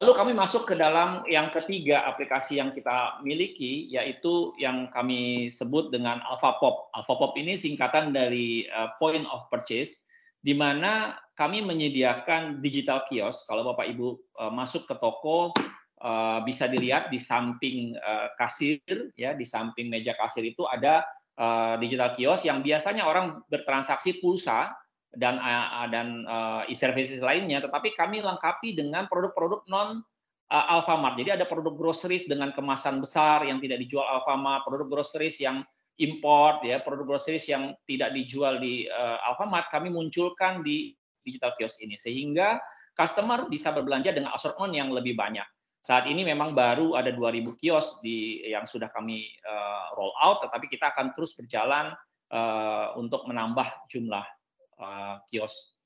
Speaker 2: Lalu kami masuk ke dalam yang ketiga aplikasi yang kita miliki, yaitu yang kami sebut dengan AlphaPop. AlphaPop ini singkatan dari uh, Point of Purchase, di mana kami menyediakan digital kios. Kalau Bapak Ibu uh, masuk ke toko uh, bisa dilihat di samping kasir ya, di samping meja kasir itu ada digital kios yang biasanya orang bertransaksi pulsa dan dan uh, e-services lainnya, tetapi kami lengkapi dengan produk-produk non uh, Alfamart. Jadi ada produk groceries dengan kemasan besar yang tidak dijual Alfamart, produk groceries yang import ya, produk groceries yang tidak dijual di uh, Alfamart kami munculkan di digital kios ini sehingga customer bisa berbelanja dengan assortment yang lebih banyak. Saat ini memang baru ada 2000 kios di yang sudah kami uh, roll out tetapi kita akan terus berjalan uh, untuk menambah jumlah uh, kios.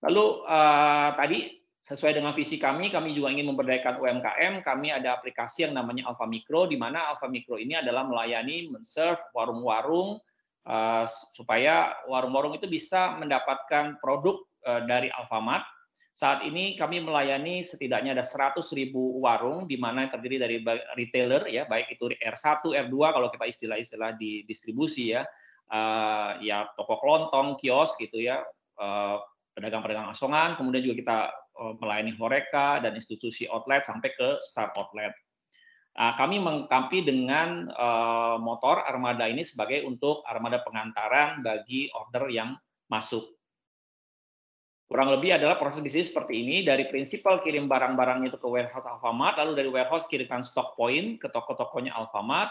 Speaker 2: Lalu uh, tadi sesuai dengan visi kami, kami juga ingin memberdayakan UMKM. Kami ada aplikasi yang namanya Alfa Mikro, di mana Alfa Mikro ini adalah melayani, men-serve warung-warung uh, supaya warung-warung itu bisa mendapatkan produk Eh, dari Alfamart. Saat ini kami melayani setidaknya ada 100 ribu warung di mana yang terdiri dari retailer ya, baik itu R1, R2 kalau kita istilah-istilah di distribusi ya, uh, ya toko kelontong, kios gitu ya, uh, pedagang-pedagang asongan, kemudian juga kita uh, melayani horeca dan institusi outlet sampai ke star outlet. Uh, kami mengkampi dengan uh, motor armada ini sebagai untuk armada pengantaran bagi order yang masuk Kurang lebih adalah proses bisnis seperti ini dari prinsipal kirim barang-barangnya itu ke warehouse Alfamart, lalu dari warehouse kirimkan stock point ke toko-tokonya Alfamart,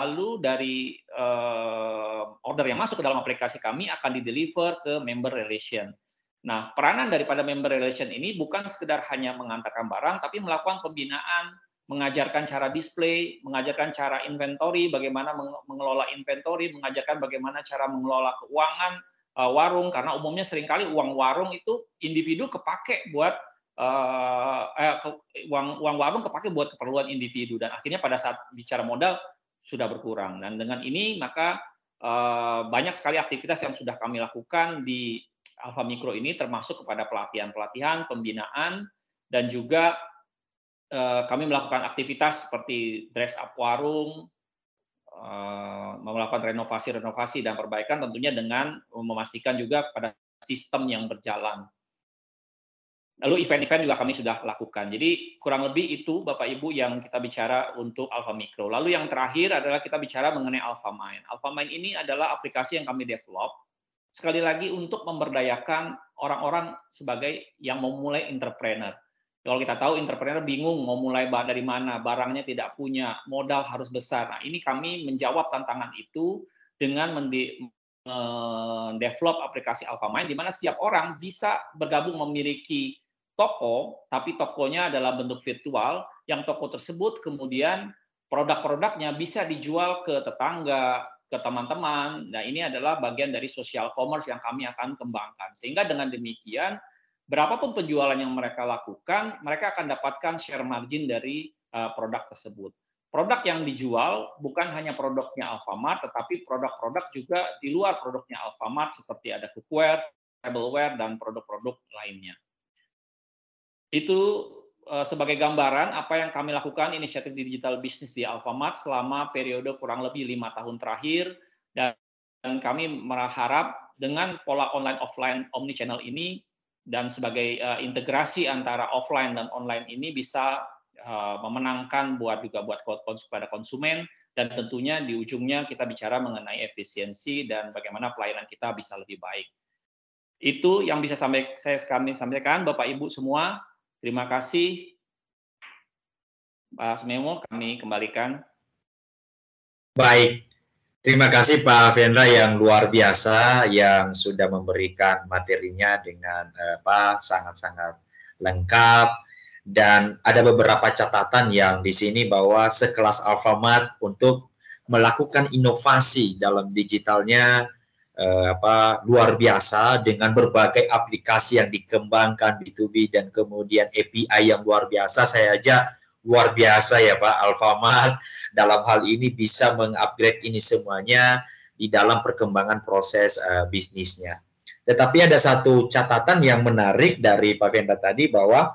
Speaker 2: lalu dari uh, order yang masuk ke dalam aplikasi kami akan di deliver ke member relation. Nah, peranan daripada member relation ini bukan sekedar hanya mengantarkan barang, tapi melakukan pembinaan, mengajarkan cara display, mengajarkan cara inventory, bagaimana mengelola inventory, mengajarkan bagaimana cara mengelola keuangan, uh, warung karena umumnya sering kali uang warung itu individu kepake buat uh, eh, uang uang warung kepake buat keperluan individu dan akhirnya pada saat bicara modal sudah berkurang dan dengan ini maka banyak sekali aktivitas yang sudah kami lakukan di Alfa Mikro ini termasuk kepada pelatihan-pelatihan, pembinaan dan juga uh, kami melakukan aktivitas seperti dress up warung, Eh, melakukan renovasi-renovasi dan perbaikan tentunya dengan memastikan juga pada sistem yang berjalan. Lalu event-event juga kami sudah lakukan. Jadi kurang lebih itu Bapak Ibu yang kita bicara untuk Alpha Micro. Lalu yang terakhir adalah kita bicara mengenai Alpha Mind. Alpha Mind ini adalah aplikasi yang kami develop sekali lagi untuk memberdayakan orang-orang sebagai yang memulai entrepreneur. Kalau kita tahu entrepreneur bingung mau mulai dari mana, barangnya tidak punya, modal harus besar. Nah, ini kami menjawab tantangan itu dengan mendevelop aplikasi Alphamind di mana setiap orang bisa bergabung memiliki toko, tapi tokonya adalah bentuk virtual yang toko tersebut kemudian produk-produknya bisa dijual ke tetangga, ke teman-teman. Nah, ini adalah bagian dari social commerce yang kami akan kembangkan. Sehingga dengan demikian berapapun penjualan yang mereka lakukan, mereka akan dapatkan share margin dari uh, produk tersebut. Produk yang dijual bukan hanya produknya Alfamart, tetapi produk-produk juga di luar produknya Alfamart seperti ada cookware, tableware, dan produk-produk lainnya. Itu uh, sebagai gambaran apa yang kami lakukan inisiatif digital bisnis di Alfamart selama periode kurang lebih lima tahun terakhir dan kami berharap dengan pola online offline omni channel ini dan sebagai uh, integrasi antara offline dan online ini bisa uh, memenangkan buat juga buat pada konsumen dan tentunya di ujungnya kita bicara mengenai efisiensi dan bagaimana pelayanan kita bisa lebih baik. Itu yang bisa sampai saya kami sampaikan Bapak Ibu semua. Terima kasih. Pak Memo kami kembalikan.
Speaker 1: Baik, Terima kasih Pak Vendra yang luar biasa yang sudah memberikan materinya dengan eh, apa sangat-sangat lengkap dan ada beberapa catatan yang di sini bahwa sekelas Alfamart untuk melakukan inovasi dalam digitalnya eh, apa luar biasa dengan berbagai aplikasi yang dikembangkan B2B dan kemudian API yang luar biasa saya aja luar biasa ya Pak Alfamart dalam hal ini bisa mengupgrade ini semuanya di dalam perkembangan proses uh, bisnisnya. Tetapi ada satu catatan yang menarik dari Pak Venda tadi bahwa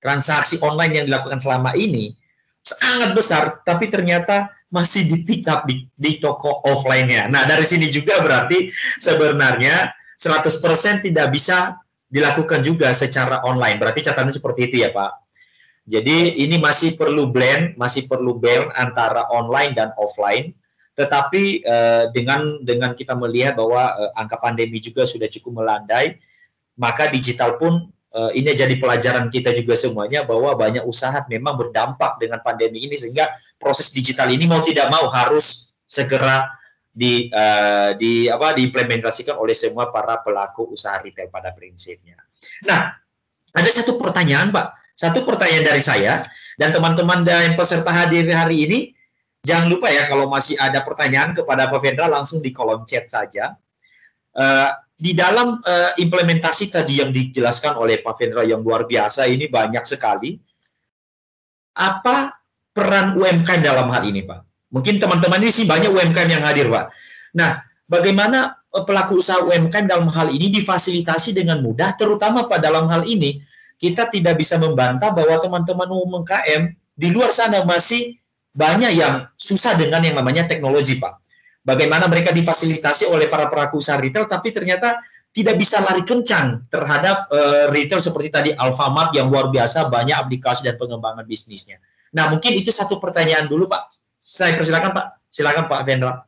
Speaker 1: transaksi online yang dilakukan selama ini sangat besar, tapi ternyata masih di pick up di, di toko offline-nya. Nah, dari sini juga berarti sebenarnya 100% tidak bisa dilakukan juga secara online. Berarti catatan seperti itu ya Pak? Jadi ini masih perlu blend, masih perlu blend antara online dan offline. Tetapi uh, dengan dengan kita melihat bahwa uh, angka pandemi juga sudah cukup melandai, maka digital pun uh, ini jadi pelajaran kita juga semuanya bahwa banyak usaha memang berdampak dengan pandemi ini sehingga proses digital ini mau tidak mau harus segera di uh, di apa diimplementasikan oleh semua para pelaku usaha retail pada prinsipnya. Nah, ada satu pertanyaan, Pak satu pertanyaan dari saya dan teman-teman dan peserta hadir hari ini, jangan lupa ya kalau masih ada pertanyaan kepada Pak Vendra langsung di kolom chat saja. Uh, di dalam uh, implementasi tadi yang dijelaskan oleh Pak Vendra yang luar biasa ini banyak sekali. Apa peran UMKM dalam hal ini, Pak? Mungkin teman-teman ini sih banyak UMKM yang hadir, Pak. Nah, bagaimana eh, pelaku usaha UMKM dalam hal ini difasilitasi dengan mudah, terutama Pak dalam hal ini kita tidak bisa membantah bahwa teman-teman umum KM di luar sana masih banyak yang susah dengan yang namanya teknologi, Pak. Bagaimana mereka difasilitasi oleh para pelaku usaha retail, tapi ternyata tidak bisa lari kencang terhadap uh, retail seperti tadi Alfamart yang luar biasa banyak aplikasi dan pengembangan bisnisnya. Nah, mungkin itu satu pertanyaan dulu, Pak. Saya persilakan, Pak. Silakan, Pak Vendra.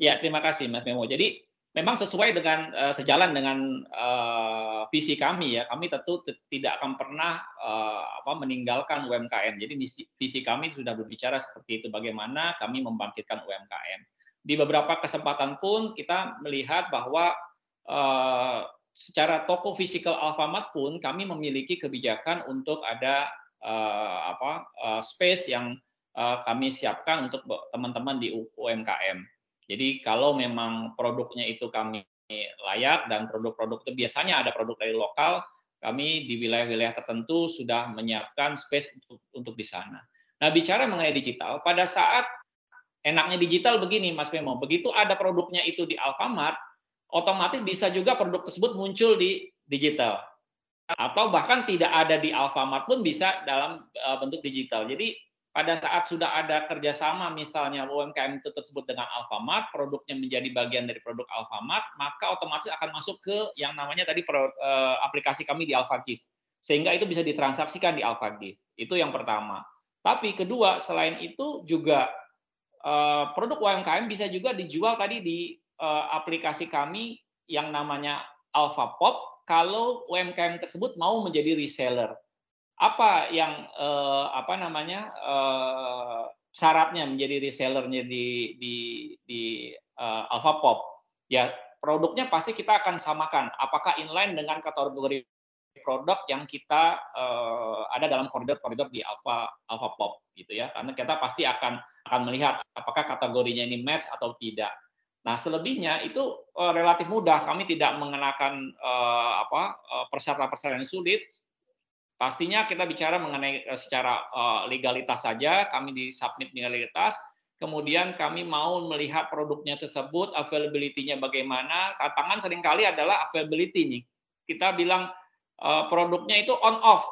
Speaker 2: Ya, terima kasih, Mas Memo. Jadi memang sesuai dengan uh, sejalan dengan uh, visi kami ya. Kami tentu tidak akan pernah uh, apa meninggalkan UMKM. Jadi visi kami sudah berbicara seperti itu bagaimana kami membangkitkan UMKM. Di beberapa kesempatan pun kita melihat bahwa uh, secara toko fisikal Alfamart pun kami memiliki kebijakan untuk ada uh, apa uh, space yang kami siapkan untuk teman-teman di UMKM jadi kalau memang produknya itu kami layak dan produk-produk itu biasanya ada produk dari lokal, kami di wilayah-wilayah tertentu sudah menyiapkan space untuk di sana. Nah, bicara mengenai digital, pada saat enaknya digital begini, Mas Memo, begitu ada produknya itu di Alfamart, otomatis bisa juga produk tersebut muncul di digital. Atau bahkan tidak ada di Alfamart pun bisa dalam eh, bentuk digital. Jadi pada saat sudah ada kerjasama misalnya UMKM itu tersebut dengan Alfamart, produknya menjadi bagian dari produk Alfamart, maka otomatis akan masuk ke yang namanya tadi eh, aplikasi kami di AlfaGift. Sehingga itu bisa ditransaksikan di AlfaGift. Itu yang pertama. Tapi kedua, selain itu juga produk UMKM bisa juga dijual tadi di eh, aplikasi kami yang namanya AlfaPop kalau UMKM tersebut mau menjadi reseller. Apa yang eh, apa namanya eh, syaratnya menjadi resellernya di di di eh, Alpha Pop? Ya produknya pasti kita akan samakan. Apakah inline dengan kategori produk yang kita uh, ada dalam koridor-koridor di Alpha Alpha Pop gitu ya karena kita pasti akan akan melihat apakah kategorinya ini match atau tidak. Nah selebihnya itu uh, relatif mudah kami tidak mengenakan uh, apa persyaratan-persyaratan yang sulit Pastinya kita bicara mengenai eh, secara eh, legalitas saja, kami di submit legalitas, kemudian kami mau melihat produknya tersebut, availability-nya bagaimana. Tantangan sering kali adalah availability nih. Kita bilang produknya itu on off.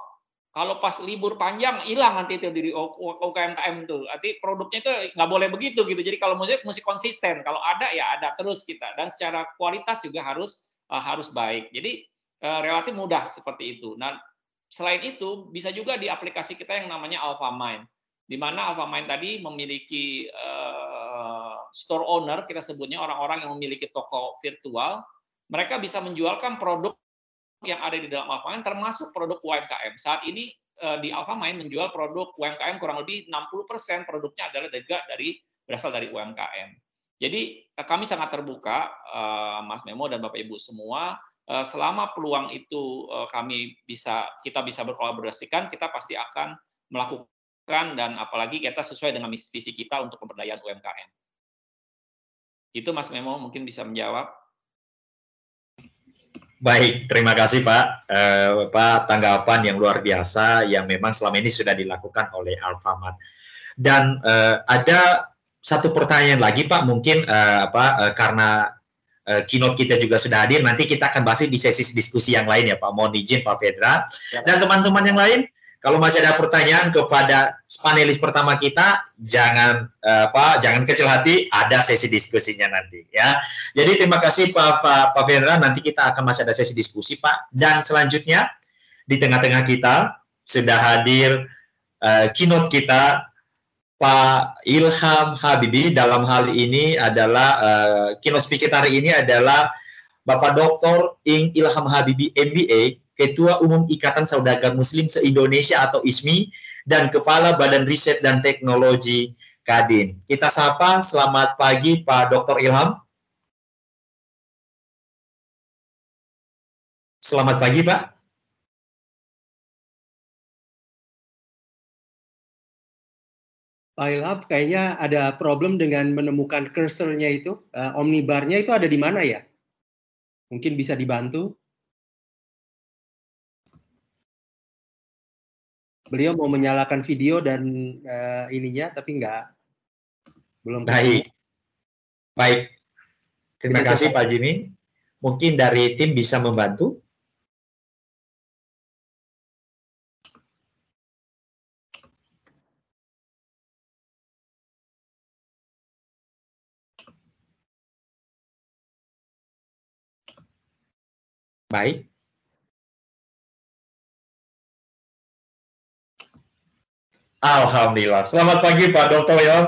Speaker 2: Kalau pas libur panjang hilang nanti itu di UKMKM itu. Arti produknya itu nggak boleh begitu gitu. Jadi kalau musik musik konsisten. Kalau ada ya ada terus kita. Dan secara kualitas juga harus harus baik. Jadi relatif mudah seperti itu. Nah Selain itu, bisa juga di aplikasi kita yang namanya AlphaMind, di mana AlphaMind tadi memiliki uh, store owner, kita sebutnya orang-orang yang memiliki toko virtual, mereka bisa menjualkan produk yang ada di dalam AlphaMind, termasuk produk UMKM. Saat ini uh, di AlphaMind menjual produk UMKM kurang lebih 60% produknya adalah juga dari berasal dari UMKM. Jadi kami sangat terbuka, Mas Memo dan Bapak Ibu semua, Eh, selama peluang itu eh, kami bisa kita bisa berkolaborasikan, kita pasti akan melakukan dan apalagi kita sesuai dengan visi kita untuk pemberdayaan UMKM. Itu Mas Memo mungkin bisa menjawab.
Speaker 1: Baik, terima kasih Pak. Eh, Pak tanggapan yang luar biasa yang memang selama ini sudah dilakukan oleh Alfamart. Dan eh, ada satu pertanyaan lagi Pak, mungkin eh, apa eh, karena uh, keynote kita juga sudah hadir. Nanti kita akan bahas di sesi diskusi yang lain ya Pak. Mohon izin Pak Fedra. Ya, Dan teman-teman yang lain, kalau masih ada pertanyaan kepada panelis pertama kita, jangan uh, apa, jangan kecil hati, ada sesi diskusinya nanti ya. Jadi terima kasih Pak Pak, Pak Fedra. Nanti kita akan masih ada sesi diskusi Pak. Dan selanjutnya di tengah-tengah kita sudah hadir uh, keynote kita Pak Ilham Habibi dalam hal ini adalah uh, keynote speaker hari ini adalah Bapak Dr. Ing Ilham Habibi MBA, Ketua Umum Ikatan Saudagar Muslim se-Indonesia atau ISMI dan Kepala Badan Riset dan Teknologi Kadin. Kita sapa, selamat pagi Pak Dr. Ilham. Selamat pagi Pak.
Speaker 3: Pak Ilham, kayaknya ada problem dengan menemukan cursornya itu. Uh, omnibarnya itu ada di mana ya? Mungkin bisa dibantu. Beliau mau menyalakan video dan uh, ininya, tapi enggak.
Speaker 1: Belum. Baik. Baik. Terima kasih Pak Jimmy. Mungkin dari tim bisa membantu. Baik. Alhamdulillah. Selamat pagi Pak Dr. Yon.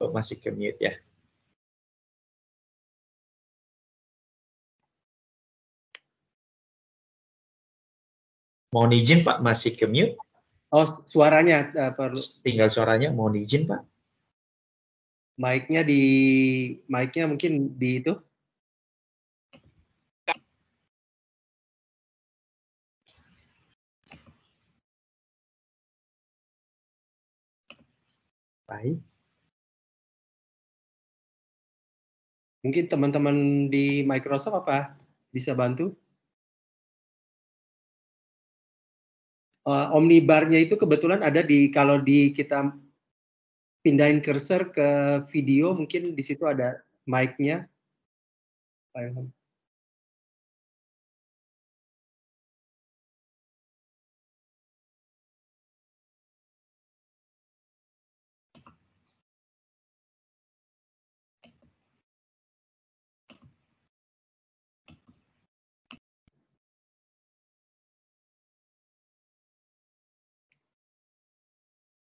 Speaker 1: Oh, masih ke mute ya. Mohon izin Pak, masih ke mute.
Speaker 3: Oh, suaranya uh, perlu.
Speaker 1: Tinggal suaranya, mohon izin Pak.
Speaker 3: Mic-nya di mic-nya mungkin di itu.
Speaker 1: Baik.
Speaker 3: Mungkin teman-teman di Microsoft apa bisa bantu? Uh, Omnibar-nya itu kebetulan ada di kalau di kita pindahin cursor ke video mungkin di situ ada mic-nya.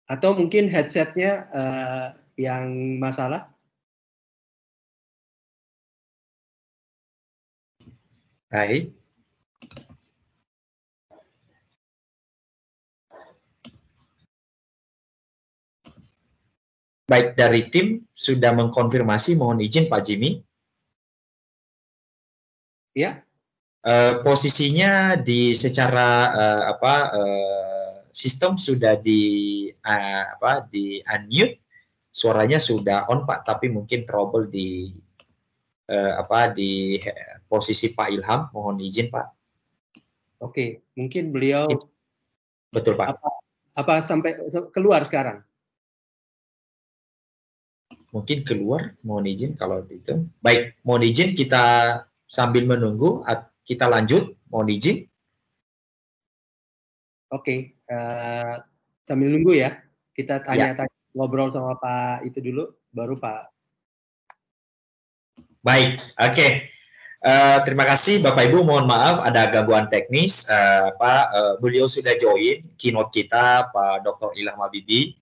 Speaker 3: Atau mungkin headsetnya uh, yang masalah?
Speaker 1: Baik. Baik dari tim sudah mengkonfirmasi, mohon izin Pak Jimmy.
Speaker 3: Ya.
Speaker 1: Uh, posisinya di secara uh, apa uh, sistem sudah di uh, apa di unmute, suaranya sudah on Pak, tapi mungkin trouble di uh, apa di posisi Pak Ilham, mohon izin Pak.
Speaker 3: Oke, mungkin beliau
Speaker 1: betul Pak.
Speaker 3: Apa, apa sampai keluar sekarang?
Speaker 1: Mungkin keluar, mohon izin kalau itu. Baik, mohon izin kita sambil menunggu kita lanjut, mohon izin.
Speaker 3: Oke, uh, sambil nunggu ya, kita tanya-tanya ya. ngobrol sama Pak itu dulu, baru Pak.
Speaker 1: Baik, oke. Okay. Uh, eh, terima kasih Bapak Ibu. Mohon maaf ada gangguan teknis. Uh, Pak, uh, beliau sudah join keynote kita, Pak Dr. Ilham Habibie,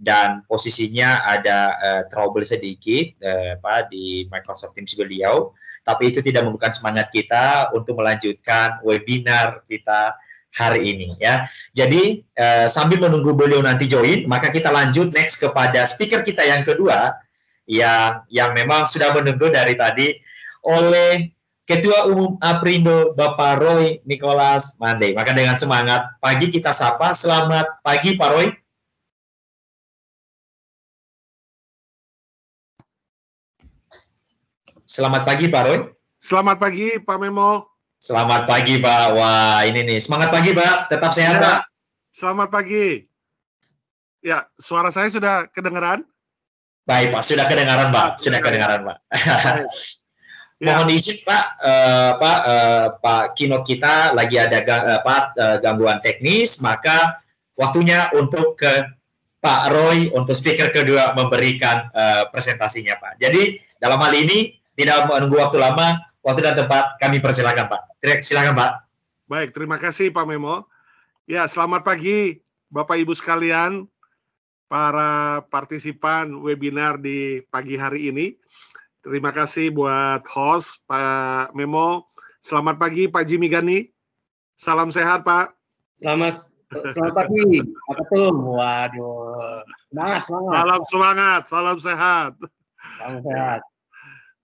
Speaker 1: dan posisinya ada uh, trouble sedikit, uh, Pak di Microsoft Teams beliau. Tapi itu tidak membuka semangat kita untuk melanjutkan webinar kita hari ini ya. Jadi uh, sambil menunggu beliau nanti join, maka kita lanjut next kepada speaker kita yang kedua yang yang memang sudah menunggu dari tadi oleh Ketua Umum Aprindo Bapak Roy Nicholas Mande. Maka dengan semangat pagi kita sapa. Selamat pagi Pak Roy. Selamat pagi Pak Roy.
Speaker 4: Selamat pagi Pak Memo.
Speaker 1: Selamat pagi Pak. Wah ini nih semangat pagi Pak. Tetap sehat ya, Pak.
Speaker 4: Selamat pagi. Ya suara saya sudah kedengaran?
Speaker 1: Baik Pak, sudah kedengaran Pak. Sudah kedengaran Pak. Ya. Mohon izin Pak, uh, Pak, uh, Pak keynote kita lagi ada uh, Pak uh, gangguan teknis, maka waktunya untuk ke Pak Roy untuk speaker kedua memberikan uh, presentasinya Pak. Jadi dalam hal ini tidak menunggu waktu lama, waktu dan tempat kami persilakan Pak. Silakan Pak.
Speaker 4: Baik, terima kasih Pak Memo. Ya, selamat pagi Bapak Ibu sekalian, para partisipan webinar di pagi hari ini. Terima kasih buat host Pak Memo. Selamat pagi Pak Jimmy Gani. Salam sehat Pak.
Speaker 3: Selamat selamat pagi Pak Ketum. Waduh.
Speaker 4: Semangat, semangat. Salam semangat, salam sehat.
Speaker 3: Salam sehat.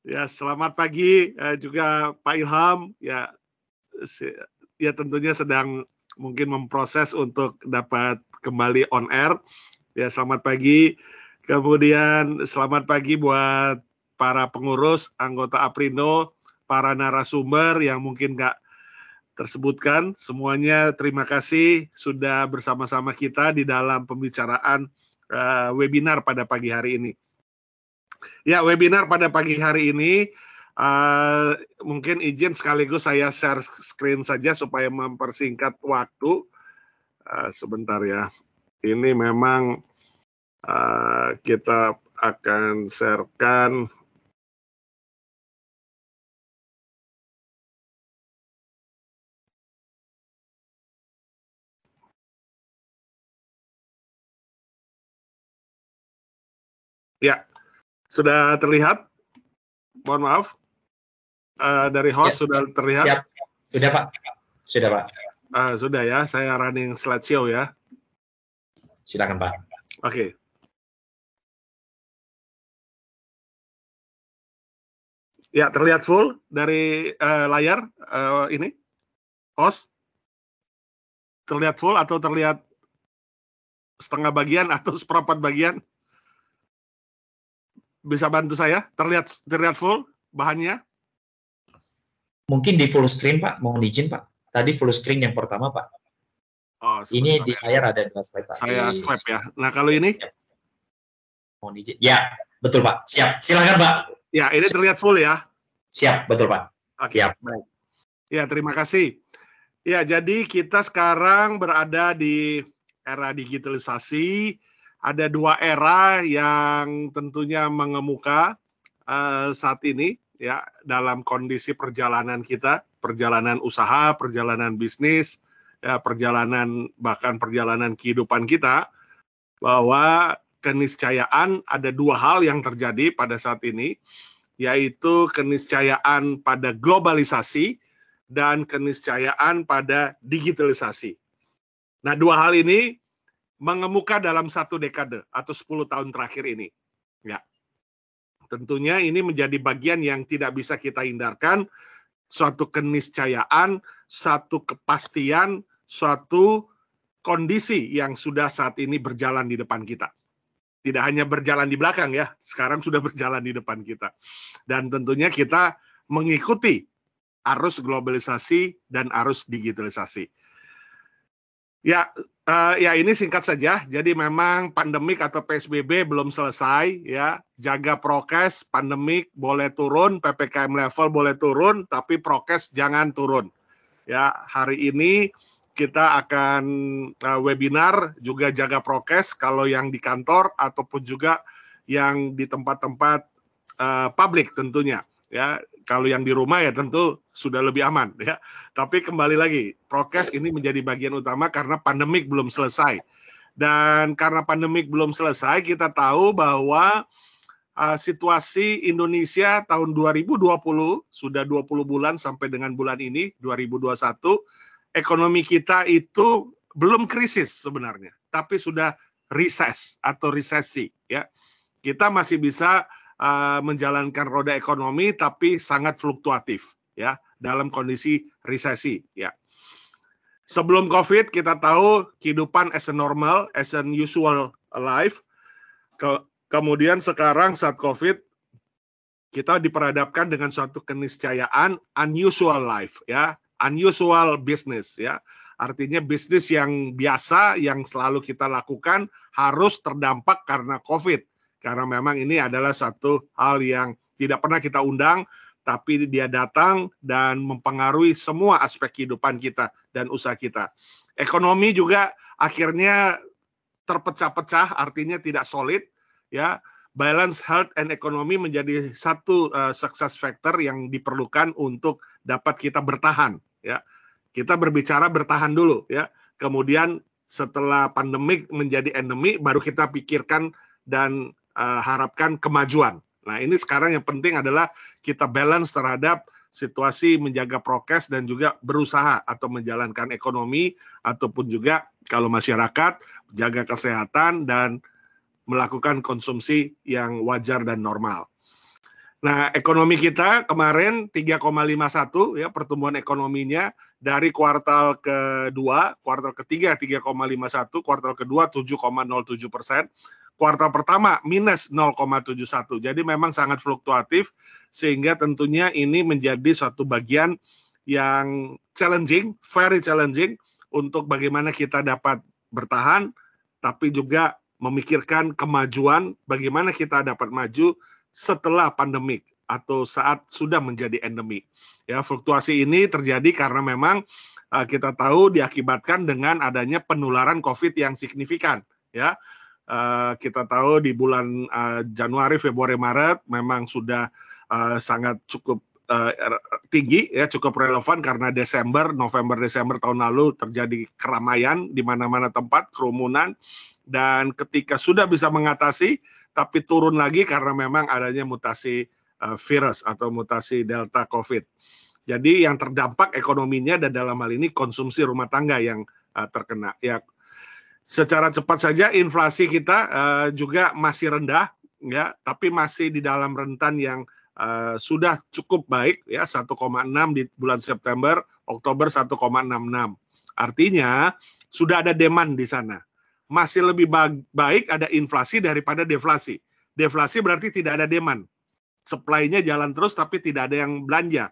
Speaker 4: Ya, selamat pagi uh, juga Pak Ilham. Ya, ya tentunya sedang mungkin memproses untuk dapat kembali on air. Ya, selamat pagi. Kemudian selamat pagi buat para pengurus, anggota Aprindo, para narasumber yang mungkin nggak tersebutkan. Semuanya terima kasih sudah bersama-sama kita di dalam pembicaraan uh, webinar pada pagi hari ini. Ya, webinar pada pagi hari ini uh, mungkin izin sekaligus saya share screen saja supaya mempersingkat waktu. Uh, sebentar ya. Ini memang uh, kita akan sharekan Ya, Sudah terlihat? Mohon maaf. Uh, dari host ya. sudah terlihat? Siap.
Speaker 1: Sudah Pak. Sudah Pak.
Speaker 4: Uh, sudah ya, saya running slideshow ya.
Speaker 1: Silakan Pak.
Speaker 4: Oke. Okay. Ya, terlihat full dari uh, layar uh, ini. Host. Terlihat full atau terlihat setengah bagian atau seperempat bagian? Bisa bantu saya? Terlihat terlihat full bahannya?
Speaker 1: Mungkin di full screen, Pak. Mohon izin, Pak. Tadi full screen yang pertama, Pak. Oh, ini di layar ada dua slide, Pak.
Speaker 4: Saya swipe ya. Nah, kalau ini?
Speaker 1: Mohon izin. Ya, betul, Pak. Siap. Silakan, Pak.
Speaker 4: Ya, ini terlihat full ya.
Speaker 1: Siap, betul, Pak.
Speaker 4: Oke, Siap. baik. Ya, terima kasih. Ya, jadi kita sekarang berada di era digitalisasi. Ada dua era yang tentunya mengemuka uh, saat ini ya dalam kondisi perjalanan kita, perjalanan usaha, perjalanan bisnis, ya perjalanan bahkan perjalanan kehidupan kita bahwa keniscayaan ada dua hal yang terjadi pada saat ini yaitu keniscayaan pada globalisasi dan keniscayaan pada digitalisasi. Nah, dua hal ini mengemuka dalam satu dekade atau 10 tahun terakhir ini. Ya. Tentunya ini menjadi bagian yang tidak bisa kita hindarkan, suatu keniscayaan, satu kepastian, suatu kondisi yang sudah saat ini berjalan di depan kita. Tidak hanya berjalan di belakang ya, sekarang sudah berjalan di depan kita. Dan tentunya kita mengikuti arus globalisasi dan arus digitalisasi. Ya, uh, ya ini singkat saja. Jadi memang pandemik atau PSBB belum selesai ya. Jaga prokes, pandemik boleh turun, PPKM level boleh turun, tapi prokes jangan turun. Ya, hari ini kita akan uh, webinar juga jaga prokes kalau yang di kantor ataupun juga yang di tempat-tempat uh, publik tentunya ya kalau yang di rumah ya tentu sudah lebih aman ya. Tapi kembali lagi, prokes ini menjadi bagian utama karena pandemik belum selesai. Dan karena pandemik belum selesai, kita tahu bahwa uh, situasi Indonesia tahun 2020 sudah 20 bulan sampai dengan bulan ini 2021 ekonomi kita itu belum krisis sebenarnya, tapi sudah recess atau resesi ya. Kita masih bisa uh, menjalankan roda ekonomi tapi sangat fluktuatif ya dalam kondisi resesi ya. Sebelum Covid kita tahu kehidupan as a normal, as an usual life. Ke, kemudian sekarang saat Covid kita diperhadapkan dengan suatu keniscayaan unusual life ya, unusual business ya. Artinya bisnis yang biasa yang selalu kita lakukan harus terdampak karena Covid karena memang ini adalah satu hal yang tidak pernah kita undang, tapi dia datang dan mempengaruhi semua aspek kehidupan kita dan usaha kita. Ekonomi juga akhirnya terpecah-pecah, artinya tidak solid, ya. Balance health and economy menjadi satu uh, success factor yang diperlukan untuk dapat kita bertahan, ya. Kita berbicara bertahan dulu, ya. Kemudian setelah pandemik menjadi endemi, baru kita pikirkan dan uh, harapkan kemajuan. Nah, ini sekarang yang penting adalah kita balance terhadap situasi menjaga prokes dan juga berusaha atau menjalankan ekonomi ataupun juga kalau masyarakat jaga kesehatan dan melakukan konsumsi yang wajar dan normal. Nah, ekonomi kita kemarin 3,51 ya pertumbuhan ekonominya dari kuartal kedua, kuartal ketiga 3,51, kuartal kedua 7,07 persen, kuartal pertama minus 0,71. Jadi memang sangat fluktuatif sehingga tentunya ini menjadi satu bagian yang challenging, very challenging untuk bagaimana kita dapat bertahan tapi juga memikirkan kemajuan bagaimana kita dapat maju setelah pandemik atau saat sudah menjadi endemi. Ya, fluktuasi ini terjadi karena memang uh, kita tahu diakibatkan dengan adanya penularan COVID yang signifikan, ya. Uh, kita tahu di bulan uh, Januari, Februari, Maret memang sudah uh, sangat cukup uh, tinggi ya cukup relevan karena Desember, November, Desember tahun lalu terjadi keramaian di mana-mana tempat kerumunan dan ketika sudah bisa mengatasi tapi turun lagi karena memang adanya mutasi virus atau mutasi delta COVID. Jadi yang terdampak ekonominya dan dalam hal ini konsumsi rumah tangga yang terkena. Ya, secara cepat saja inflasi kita uh, juga masih rendah, ya, tapi masih di dalam rentan yang uh, sudah cukup baik, ya 1,6 di bulan September, Oktober 1,66. Artinya sudah ada demand di sana. Masih lebih baik ada inflasi daripada deflasi. Deflasi berarti tidak ada demand. Supply-nya jalan terus tapi tidak ada yang belanja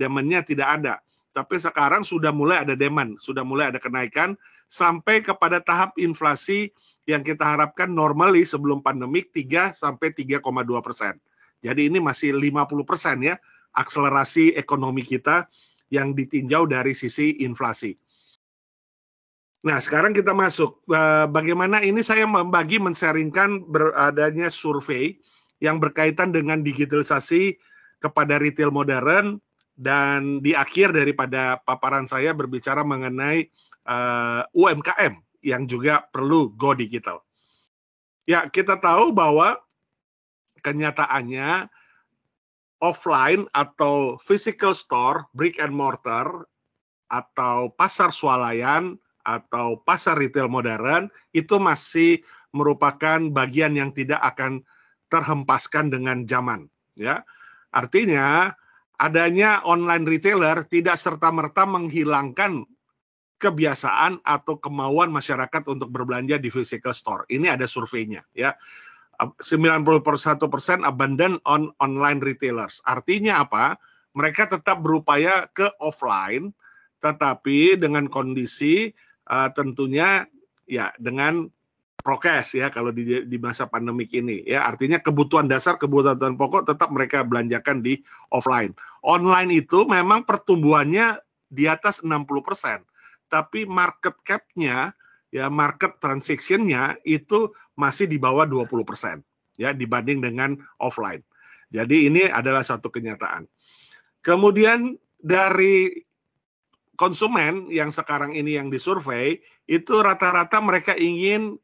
Speaker 4: demandnya tidak ada. Tapi sekarang sudah mulai ada demand, sudah mulai ada kenaikan sampai kepada tahap inflasi yang kita harapkan normally sebelum pandemik 3 sampai 3,2 persen. Jadi ini masih 50 persen ya akselerasi ekonomi kita yang ditinjau dari sisi inflasi. Nah, sekarang kita masuk. Eh, bagaimana ini saya membagi, mensaringkan beradanya survei yang berkaitan dengan digitalisasi kepada retail modern dan di akhir daripada paparan saya berbicara mengenai uh, eh, UMKM yang juga perlu go digital. Ya, kita tahu bahwa kenyataannya offline atau physical store, brick and mortar atau pasar swalayan atau pasar retail modern itu masih merupakan bagian yang tidak akan terhempaskan dengan zaman, ya. Artinya adanya online retailer tidak serta-merta menghilangkan kebiasaan atau kemauan masyarakat untuk berbelanja di physical store. Ini ada surveinya ya. 91% abandon on online retailers. Artinya apa? Mereka tetap berupaya ke offline tetapi dengan kondisi uh, tentunya ya dengan prokes ya kalau di, di masa pandemik ini ya. Artinya kebutuhan dasar kebutuhan pokok tetap mereka belanjakan di offline. Online itu memang pertumbuhannya di atas 60% tapi market cap-nya ya market transaction-nya itu masih di bawah 20% ya dibanding dengan offline. Jadi ini adalah satu kenyataan. Kemudian dari konsumen yang sekarang ini yang disurvei itu rata-rata mereka ingin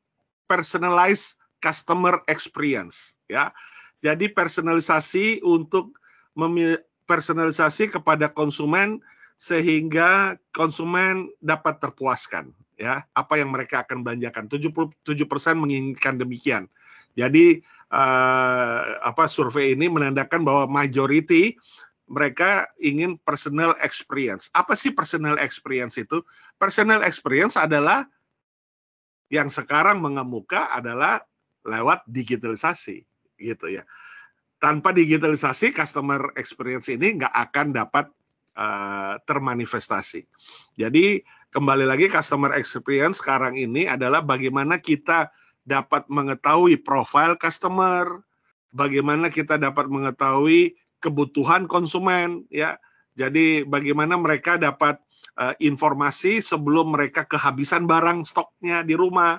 Speaker 4: personalized customer experience ya. Jadi personalisasi untuk personalisasi kepada konsumen sehingga konsumen dapat terpuaskan ya. Apa yang mereka akan belanjakan. 77% menginginkan demikian. Jadi uh, apa survei ini menandakan bahwa majority mereka ingin personal experience. Apa sih personal experience itu? Personal experience adalah yang sekarang mengemuka adalah lewat digitalisasi gitu ya. Tanpa digitalisasi customer experience ini nggak akan dapat uh, termanifestasi. Jadi kembali lagi customer experience sekarang ini adalah bagaimana kita dapat mengetahui profil customer, bagaimana kita dapat mengetahui kebutuhan konsumen ya. Jadi bagaimana mereka dapat uh, informasi sebelum mereka kehabisan barang stoknya di rumah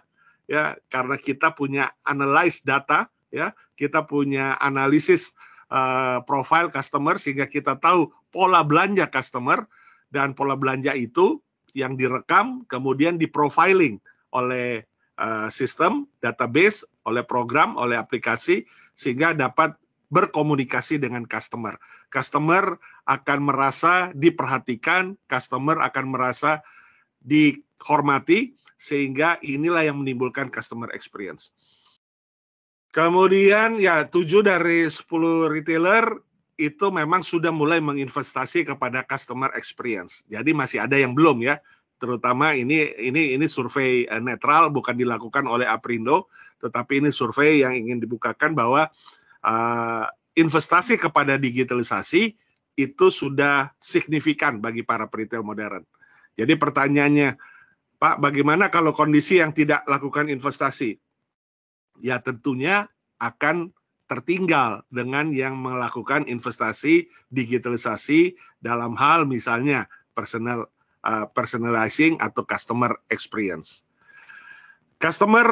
Speaker 4: ya. Karena kita punya analyze data ya. Kita punya analisis uh, profile customer sehingga kita tahu pola belanja customer dan pola belanja itu yang direkam kemudian diprofiling oleh uh, sistem database oleh program oleh aplikasi sehingga dapat berkomunikasi dengan customer. Customer akan merasa diperhatikan, customer akan merasa dihormati, sehingga inilah yang menimbulkan customer experience. Kemudian ya 7 dari 10 retailer itu memang sudah mulai menginvestasi kepada customer experience. Jadi masih ada yang belum ya. Terutama ini ini ini survei eh, netral bukan dilakukan oleh Aprindo, tetapi ini survei yang ingin dibukakan bahwa uh, investasi kepada digitalisasi itu sudah signifikan bagi para retail modern. Jadi pertanyaannya, Pak, bagaimana kalau kondisi yang tidak lakukan investasi? Ya tentunya akan tertinggal dengan yang melakukan investasi digitalisasi dalam hal misalnya personal uh, personalizing atau customer experience. Customer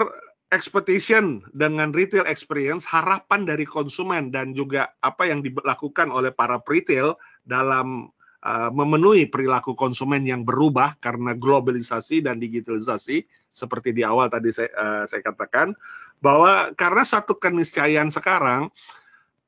Speaker 4: expectation dengan retail experience, harapan dari konsumen dan juga apa yang dilakukan oleh para retail dalam uh, memenuhi perilaku konsumen yang berubah karena globalisasi dan digitalisasi seperti di awal tadi saya, uh, saya katakan bahwa karena satu keniscayaan sekarang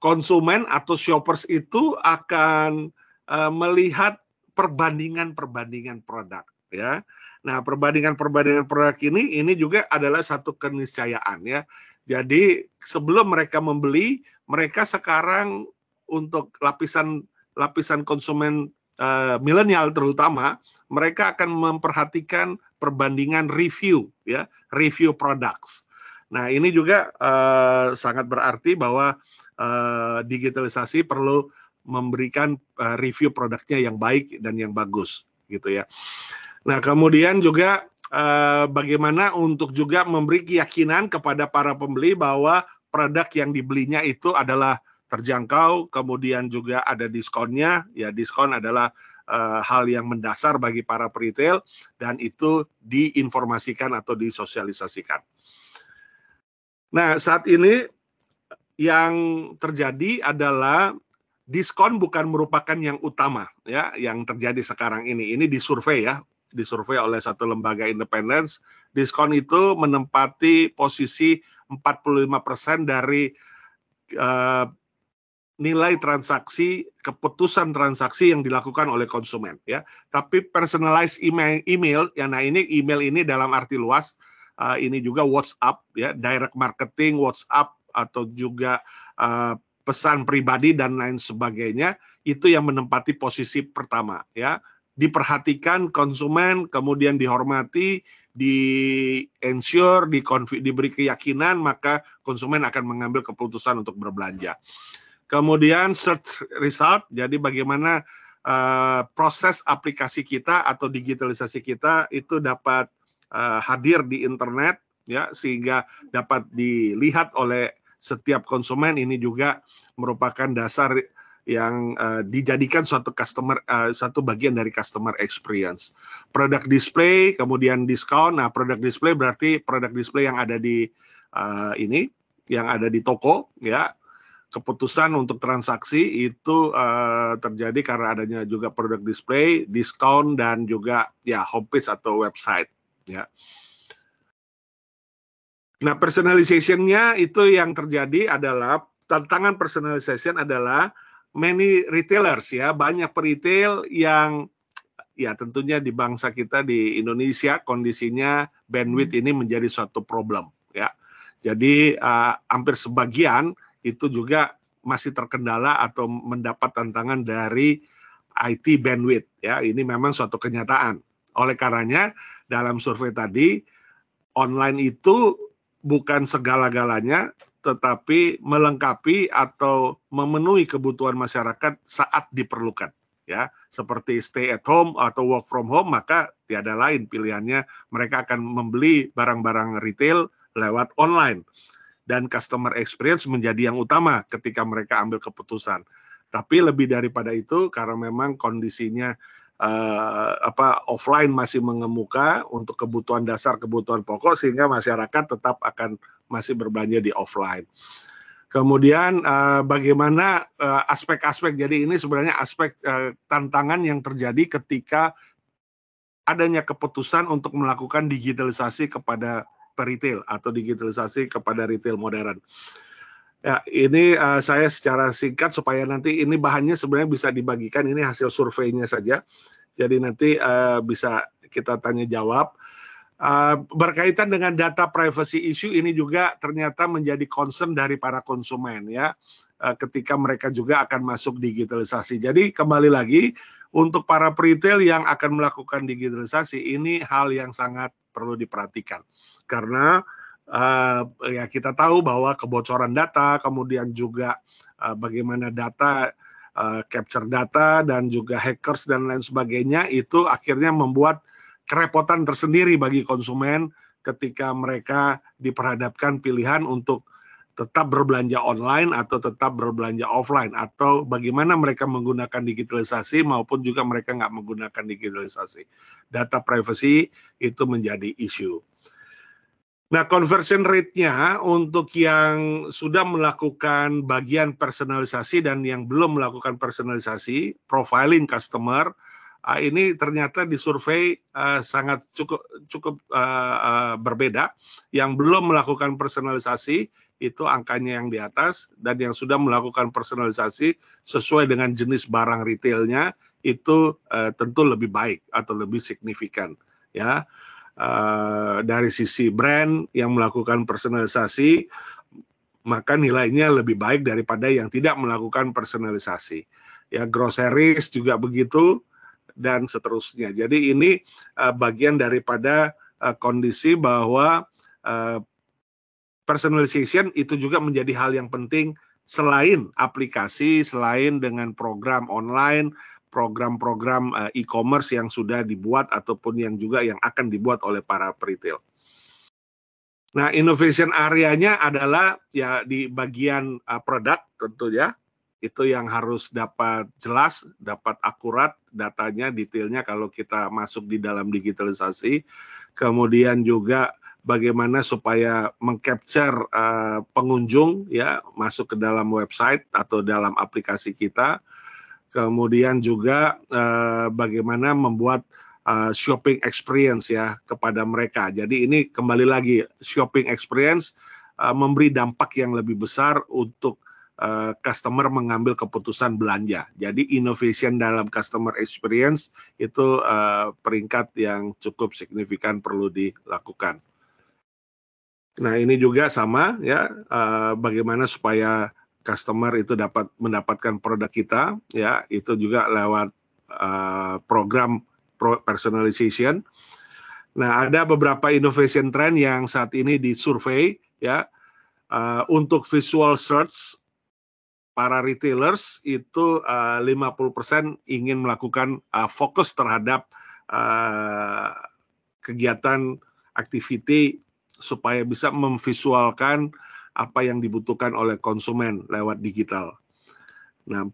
Speaker 4: konsumen atau shoppers itu akan uh, melihat perbandingan-perbandingan produk ya. Nah, perbandingan-perbandingan produk ini ini juga adalah satu keniscayaan ya. Jadi sebelum mereka membeli, mereka sekarang untuk lapisan lapisan konsumen uh, milenial terutama, mereka akan memperhatikan perbandingan review ya, review products. Nah, ini juga uh, sangat berarti bahwa uh, digitalisasi perlu memberikan uh, review produknya yang baik dan yang bagus gitu ya. Nah, kemudian juga uh, bagaimana untuk juga memberi keyakinan kepada para pembeli bahwa produk yang dibelinya itu adalah terjangkau, kemudian juga ada diskonnya. Ya, diskon adalah uh, hal yang mendasar bagi para retail dan itu diinformasikan atau disosialisasikan. Nah, saat ini yang terjadi adalah diskon bukan merupakan yang utama ya yang terjadi sekarang ini. Ini disurvei ya, disurvei oleh satu lembaga independen. Diskon itu menempati posisi 45% dari uh, nilai transaksi, keputusan transaksi yang dilakukan oleh konsumen ya. Tapi personalized email email ya nah ini email ini dalam arti luas uh, ini juga WhatsApp ya, direct marketing, WhatsApp atau juga uh, pesan pribadi dan lain sebagainya itu yang menempati posisi pertama ya. Diperhatikan konsumen, kemudian dihormati, di ensure, di diberi keyakinan, maka konsumen akan mengambil keputusan untuk berbelanja. Kemudian search result, jadi bagaimana uh, proses aplikasi kita atau digitalisasi kita itu dapat uh, hadir di internet ya sehingga dapat dilihat oleh setiap konsumen ini juga merupakan dasar yang uh, dijadikan suatu customer uh, satu bagian dari customer experience. Produk display, kemudian diskon. Nah, produk display berarti produk display yang ada di uh, ini, yang ada di toko, ya. Keputusan untuk transaksi itu uh, terjadi karena adanya juga produk display, diskon dan juga ya homepage atau website ya. Nah, personalization-nya itu yang terjadi adalah tantangan personalization adalah many retailers ya, banyak retail yang ya tentunya di bangsa kita di Indonesia kondisinya bandwidth hmm. ini menjadi suatu problem ya. Jadi uh, hampir sebagian itu juga masih terkendala atau mendapat tantangan dari IT bandwidth ya. Ini memang suatu kenyataan. Oleh karenanya dalam survei tadi online itu bukan segala-galanya tetapi melengkapi atau memenuhi kebutuhan masyarakat saat diperlukan ya. Seperti stay at home atau work from home maka tiada lain pilihannya. Mereka akan membeli barang-barang retail lewat online. Dan customer experience menjadi yang utama ketika mereka ambil keputusan. Tapi lebih daripada itu karena memang kondisinya uh, apa offline masih mengemuka untuk kebutuhan dasar kebutuhan pokok sehingga masyarakat tetap akan masih berbelanja di offline. Kemudian uh, bagaimana uh, aspek-aspek jadi ini sebenarnya aspek uh, tantangan yang terjadi ketika adanya keputusan untuk melakukan digitalisasi kepada retail atau digitalisasi kepada retail modern. Ya, ini uh, saya secara singkat supaya nanti ini bahannya sebenarnya bisa dibagikan. Ini hasil surveinya saja. Jadi nanti uh, bisa kita tanya jawab. Uh, berkaitan dengan data privacy issue ini juga ternyata menjadi concern dari para konsumen ya uh, ketika mereka juga akan masuk digitalisasi. Jadi kembali lagi untuk para retail yang akan melakukan digitalisasi ini hal yang sangat perlu diperhatikan karena uh, ya kita tahu bahwa kebocoran data, kemudian juga uh, bagaimana data uh, capture data dan juga hackers dan lain sebagainya itu akhirnya membuat kerepotan tersendiri bagi konsumen ketika mereka diperhadapkan pilihan untuk tetap berbelanja online atau tetap berbelanja offline atau bagaimana mereka menggunakan digitalisasi maupun juga mereka nggak menggunakan digitalisasi. Data privacy itu menjadi isu. Nah, conversion rate-nya untuk yang sudah melakukan bagian personalisasi dan yang belum melakukan personalisasi, profiling customer, uh, ini ternyata di survei uh, sangat cukup cukup uh, uh, berbeda. Yang belum melakukan personalisasi itu angkanya yang di atas. Dan yang sudah melakukan personalisasi sesuai dengan jenis barang retailnya itu uh, tentu lebih baik atau lebih signifikan ya. Uh, dari sisi brand yang melakukan personalisasi maka nilainya lebih baik daripada yang tidak melakukan personalisasi. Ya groceries juga begitu dan seterusnya. Jadi ini uh, bagian daripada uh, kondisi bahwa uh, personalization itu juga menjadi hal yang penting selain aplikasi, selain dengan program online, program-program e-commerce yang sudah dibuat ataupun yang juga yang akan dibuat oleh para retail. Nah, innovation area-nya adalah ya di bagian uh, produk tentunya itu yang harus dapat jelas, dapat akurat datanya, detailnya kalau kita masuk di dalam digitalisasi. Kemudian juga bagaimana supaya mengcapture uh, pengunjung ya masuk ke dalam website atau dalam aplikasi kita. Kemudian juga uh, bagaimana membuat uh, shopping experience ya kepada mereka. Jadi ini kembali lagi shopping experience uh, memberi dampak yang lebih besar untuk uh, customer mengambil keputusan belanja. Jadi innovation dalam customer experience itu uh, peringkat yang cukup signifikan perlu dilakukan. Nah ini juga sama ya uh, bagaimana supaya customer itu dapat mendapatkan produk kita ya itu juga lewat uh, program personalization. Nah ada beberapa innovation trend yang saat ini disurvey ya uh, untuk visual search para retailers itu uh, 50% ingin melakukan uh, fokus terhadap uh, kegiatan aktiviti supaya bisa memvisualkan apa yang dibutuhkan oleh konsumen lewat digital. Nah, 40%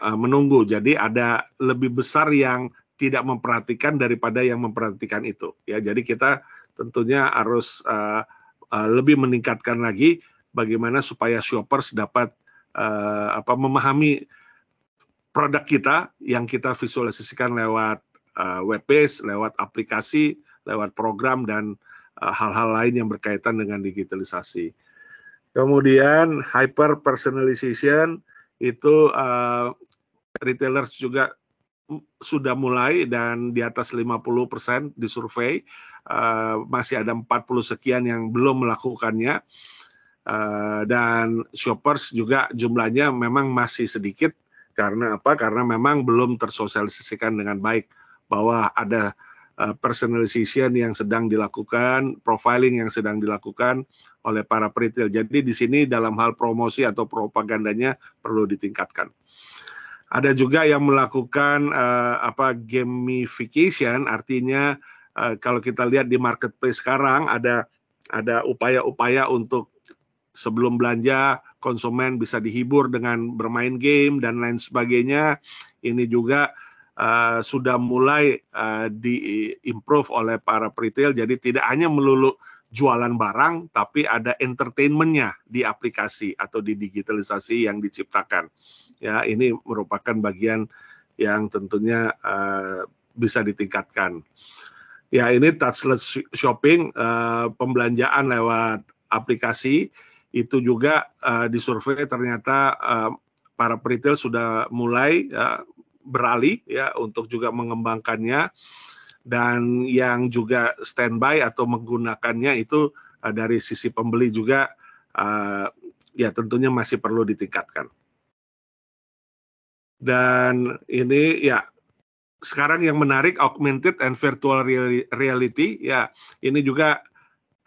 Speaker 4: uh, menunggu. Jadi ada lebih besar yang tidak memperhatikan daripada yang memperhatikan itu. Ya, jadi kita tentunya harus uh, uh, lebih meningkatkan lagi bagaimana supaya shoppers dapat uh, apa memahami produk kita yang kita visualisasikan lewat uh, web page, lewat aplikasi, lewat program dan eh, hal-hal uh, lain yang berkaitan dengan digitalisasi. Kemudian hyper personalization itu uh, retailers juga sudah mulai dan di atas 50% di survei uh, masih ada 40 sekian yang belum melakukannya Eh, dan shoppers juga jumlahnya memang masih sedikit karena apa? Karena memang belum tersosialisasikan dengan baik bahwa ada uh, personalization yang sedang dilakukan, profiling yang sedang dilakukan oleh para retail. Jadi di sini dalam hal promosi atau propagandanya perlu ditingkatkan. Ada juga yang melakukan uh, apa gamification, artinya uh, kalau kita lihat di marketplace sekarang ada ada upaya-upaya untuk sebelum belanja konsumen bisa dihibur dengan bermain game dan lain sebagainya. Ini juga uh, sudah mulai uh, di-improve oleh para retail. Jadi tidak hanya melulu jualan barang, tapi ada entertainmentnya di aplikasi atau di digitalisasi yang diciptakan. Ya, ini merupakan bagian yang tentunya uh, bisa ditingkatkan. Ya, ini touchless shopping, uh, pembelanjaan lewat aplikasi itu juga uh, disurvei ternyata uh, para retail sudah mulai uh, beralih ya untuk juga mengembangkannya dan yang juga standby atau menggunakannya itu uh, dari sisi pembeli juga uh, ya tentunya masih perlu ditingkatkan. Dan ini ya sekarang yang menarik augmented and virtual reality ya ini juga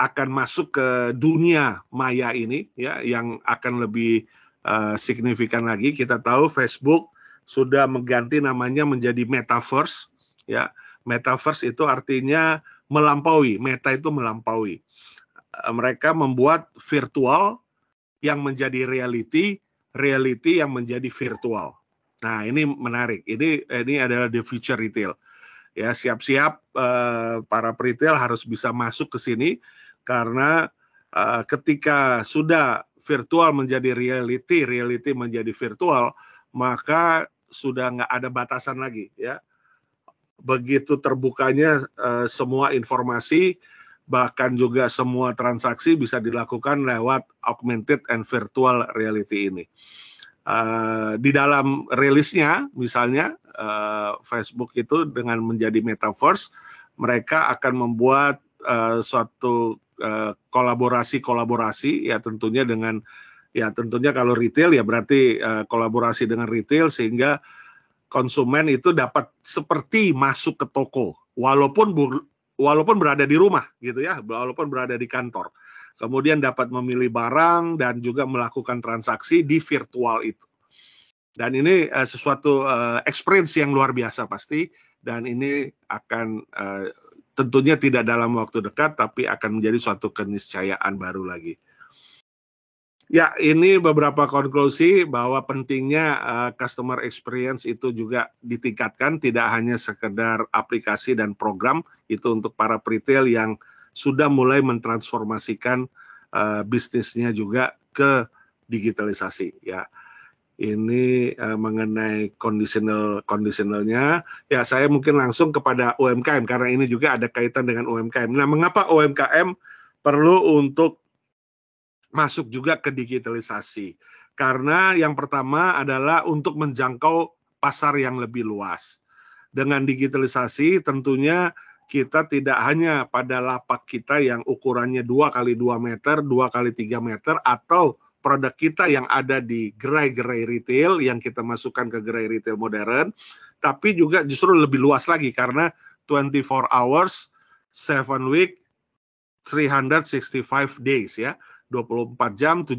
Speaker 4: akan masuk ke dunia maya ini ya yang akan lebih uh, signifikan lagi. Kita tahu Facebook sudah mengganti namanya menjadi metaverse ya. Metaverse itu artinya melampaui, meta itu melampaui. Uh, mereka membuat virtual yang menjadi reality, reality yang menjadi virtual. Nah, ini menarik. Ini ini adalah the future retail. Ya, siap-siap uh, para retail harus bisa masuk ke sini karena uh, ketika sudah virtual menjadi reality, reality menjadi virtual, maka sudah nggak ada batasan lagi ya. Begitu terbukanya uh, semua informasi bahkan juga semua transaksi bisa dilakukan lewat augmented and virtual reality ini. Uh, di dalam rilisnya misalnya uh, Facebook itu dengan menjadi metaverse mereka akan membuat uh, suatu kolaborasi-kolaborasi uh, ya tentunya dengan ya tentunya kalau retail ya berarti uh, kolaborasi dengan retail sehingga konsumen itu dapat seperti masuk ke toko walaupun walaupun berada di rumah gitu ya walaupun berada di kantor kemudian dapat memilih barang dan juga melakukan transaksi di virtual itu. Dan ini uh, sesuatu uh, experience yang luar biasa pasti dan ini akan uh, tentunya tidak dalam waktu dekat tapi akan menjadi suatu keniscayaan baru lagi. Ya, ini beberapa konklusi bahwa pentingnya uh, customer experience itu juga ditingkatkan, tidak hanya sekedar aplikasi dan program itu untuk para retail yang sudah mulai mentransformasikan uh, bisnisnya juga ke digitalisasi ya. Ini uh, mengenai conditional conditionalnya ya saya mungkin langsung kepada UMKM karena ini juga ada kaitan dengan UMKM. Nah, mengapa UMKM perlu untuk masuk juga ke digitalisasi? Karena yang pertama adalah untuk menjangkau pasar yang lebih luas. Dengan digitalisasi tentunya kita tidak hanya pada lapak kita yang ukurannya 2 kali 2 meter, 2 kali 3 meter, atau produk kita yang ada di gerai-gerai retail yang kita masukkan ke gerai retail modern, tapi juga justru lebih luas lagi karena 24 hours, 7 week, 365 days ya, 24 jam, 7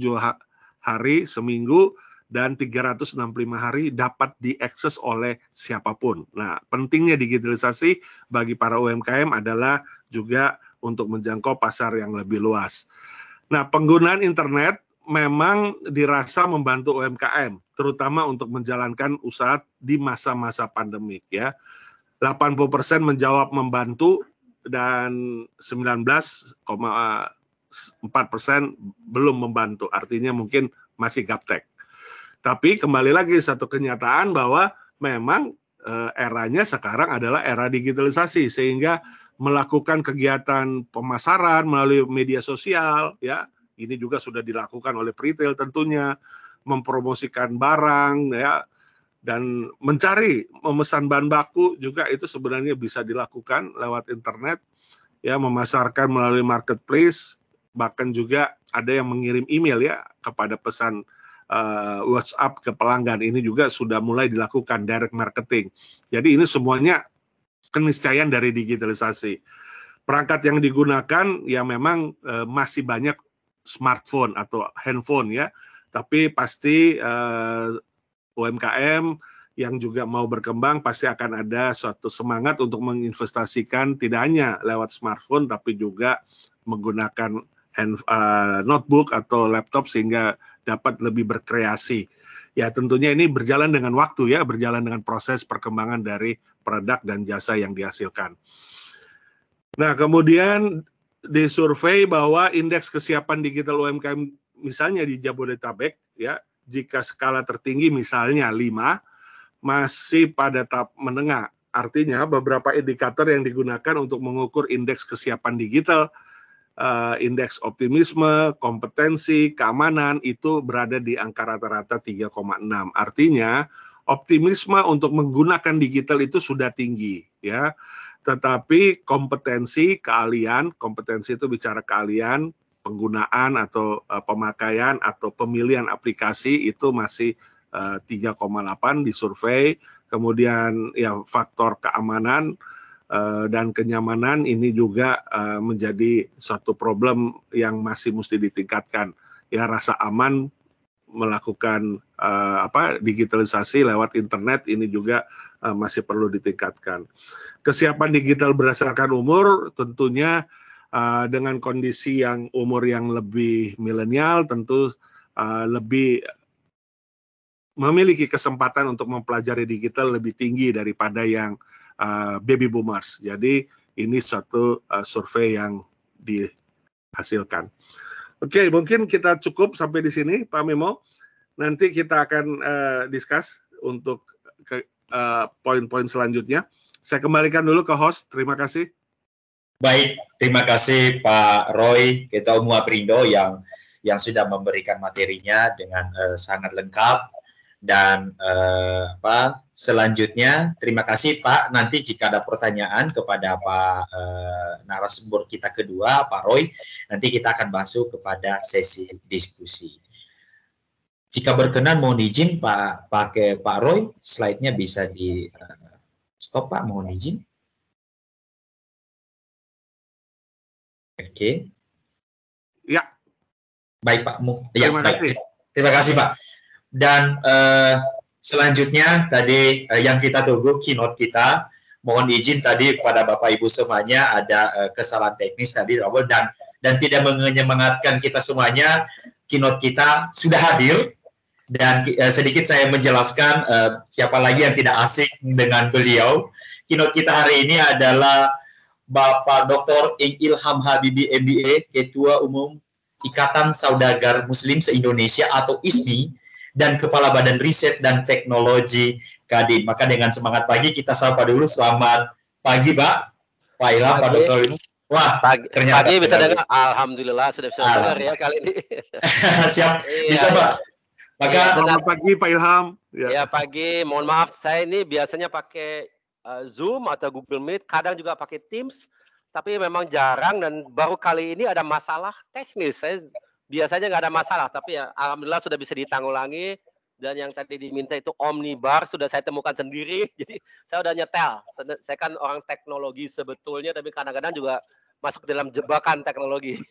Speaker 4: hari seminggu, dan 365 hari dapat diakses oleh siapa pun. Nah, pentingnya digitalisasi bagi para UMKM adalah juga untuk menjangkau pasar yang lebih luas. Nah, penggunaan internet memang dirasa membantu UMKM, terutama untuk menjalankan usaha di masa-masa pandemik ya. 80% menjawab membantu dan 19,4% belum membantu. Artinya mungkin masih gaptek. Tapi kembali lagi satu kenyataan bahwa memang eh, eranya sekarang adalah era digitalisasi sehingga melakukan kegiatan pemasaran melalui media sosial ya ini juga sudah dilakukan oleh retail tentunya mempromosikan barang ya dan mencari memesan bahan baku juga itu sebenarnya bisa dilakukan lewat internet ya memasarkan melalui marketplace bahkan juga ada yang mengirim email ya kepada pesan uh, WhatsApp ke pelanggan ini juga sudah mulai dilakukan direct marketing. Jadi ini semuanya keniscayaan dari digitalisasi. Perangkat yang digunakan ya memang uh, masih banyak smartphone atau handphone ya, tapi pasti uh, eh, UMKM yang juga mau berkembang pasti akan ada suatu semangat untuk menginvestasikan tidak hanya lewat smartphone tapi juga menggunakan hand, uh, notebook atau laptop sehingga dapat lebih berkreasi. Ya tentunya ini berjalan dengan waktu ya, berjalan dengan proses perkembangan dari produk dan jasa yang dihasilkan. Nah kemudian disurvei bahwa indeks kesiapan digital UMKM misalnya di Jabodetabek ya jika skala tertinggi misalnya 5 masih pada tahap menengah. Artinya beberapa indikator yang digunakan untuk mengukur indeks kesiapan digital uh, indeks optimisme, kompetensi, keamanan itu berada di angka rata-rata 3,6. Artinya optimisme untuk menggunakan digital itu sudah tinggi ya. Tetapi kompetensi, keahlian, kompetensi itu bicara keahlian, penggunaan atau uh, pemakaian atau pemilihan aplikasi itu masih uh, 3,8 di survei. Kemudian ya faktor keamanan Eh, dan kenyamanan ini juga uh, menjadi satu problem yang masih mesti ditingkatkan. Ya rasa aman melakukan uh, apa digitalisasi lewat internet ini juga uh, masih perlu ditingkatkan. Kesiapan digital berdasarkan umur tentunya uh, dengan kondisi yang umur yang lebih milenial tentu uh, lebih memiliki kesempatan untuk mempelajari digital lebih tinggi daripada yang uh, baby boomers. Jadi ini suatu uh, survei yang dihasilkan. Oke, okay, mungkin kita cukup sampai di sini, Pak Memo. Nanti kita akan uh, discuss untuk ke uh, poin-poin selanjutnya. Saya kembalikan dulu ke host. Terima kasih.
Speaker 1: Baik, terima kasih Pak Roy, Ketua Umum Aprindo yang yang sudah memberikan materinya dengan uh, sangat lengkap dan uh, apa selanjutnya terima kasih Pak. Nanti jika ada pertanyaan kepada Pak uh, narasumber kita kedua Pak Roy, nanti kita akan masuk kepada sesi diskusi. Jika berkenan mohon izin Pak pakai Pak Roy, slide-nya bisa di uh, stop Pak, mohon izin. Oke. Okay.
Speaker 4: Ya.
Speaker 1: Baik Pak. Ya, Terima baik. kasih. Terima kasih Pak. Dan uh, selanjutnya tadi uh, yang kita tunggu keynote kita. Mohon izin tadi kepada Bapak Ibu semuanya ada uh, kesalahan teknis tadi dan dan tidak menyemangatkan kita semuanya. Keynote kita sudah hadir dan uh, sedikit saya menjelaskan uh, siapa lagi yang tidak asik dengan beliau. Keynote kita hari ini adalah Bapak Dr. Ilham Habibi MBA, Ketua Umum Ikatan Saudagar Muslim se-Indonesia atau ISMI dan Kepala Badan Riset dan Teknologi Kadin. Maka dengan semangat pagi kita sapa dulu. Selamat pagi, Pak. Pak Ilham, Pak Dr.
Speaker 5: Wah, pagi, ternyata pagi bisa dengar. Alhamdulillah sudah bisa dengar ya kali ini.
Speaker 1: Siap, iya, bisa Pak.
Speaker 4: Maka ya, selamat pagi Pak Ilham.
Speaker 5: Ya. ya pagi. Mohon maaf saya ini biasanya pakai uh, Zoom atau Google Meet, kadang juga pakai Teams, tapi memang jarang dan baru kali ini ada masalah teknis. Saya biasanya nggak ada masalah, tapi ya alhamdulillah sudah bisa ditanggulangi dan yang tadi diminta itu omnibar sudah saya temukan sendiri. Jadi saya udah nyetel. Saya kan orang teknologi sebetulnya, tapi kadang-kadang juga masuk dalam jebakan teknologi.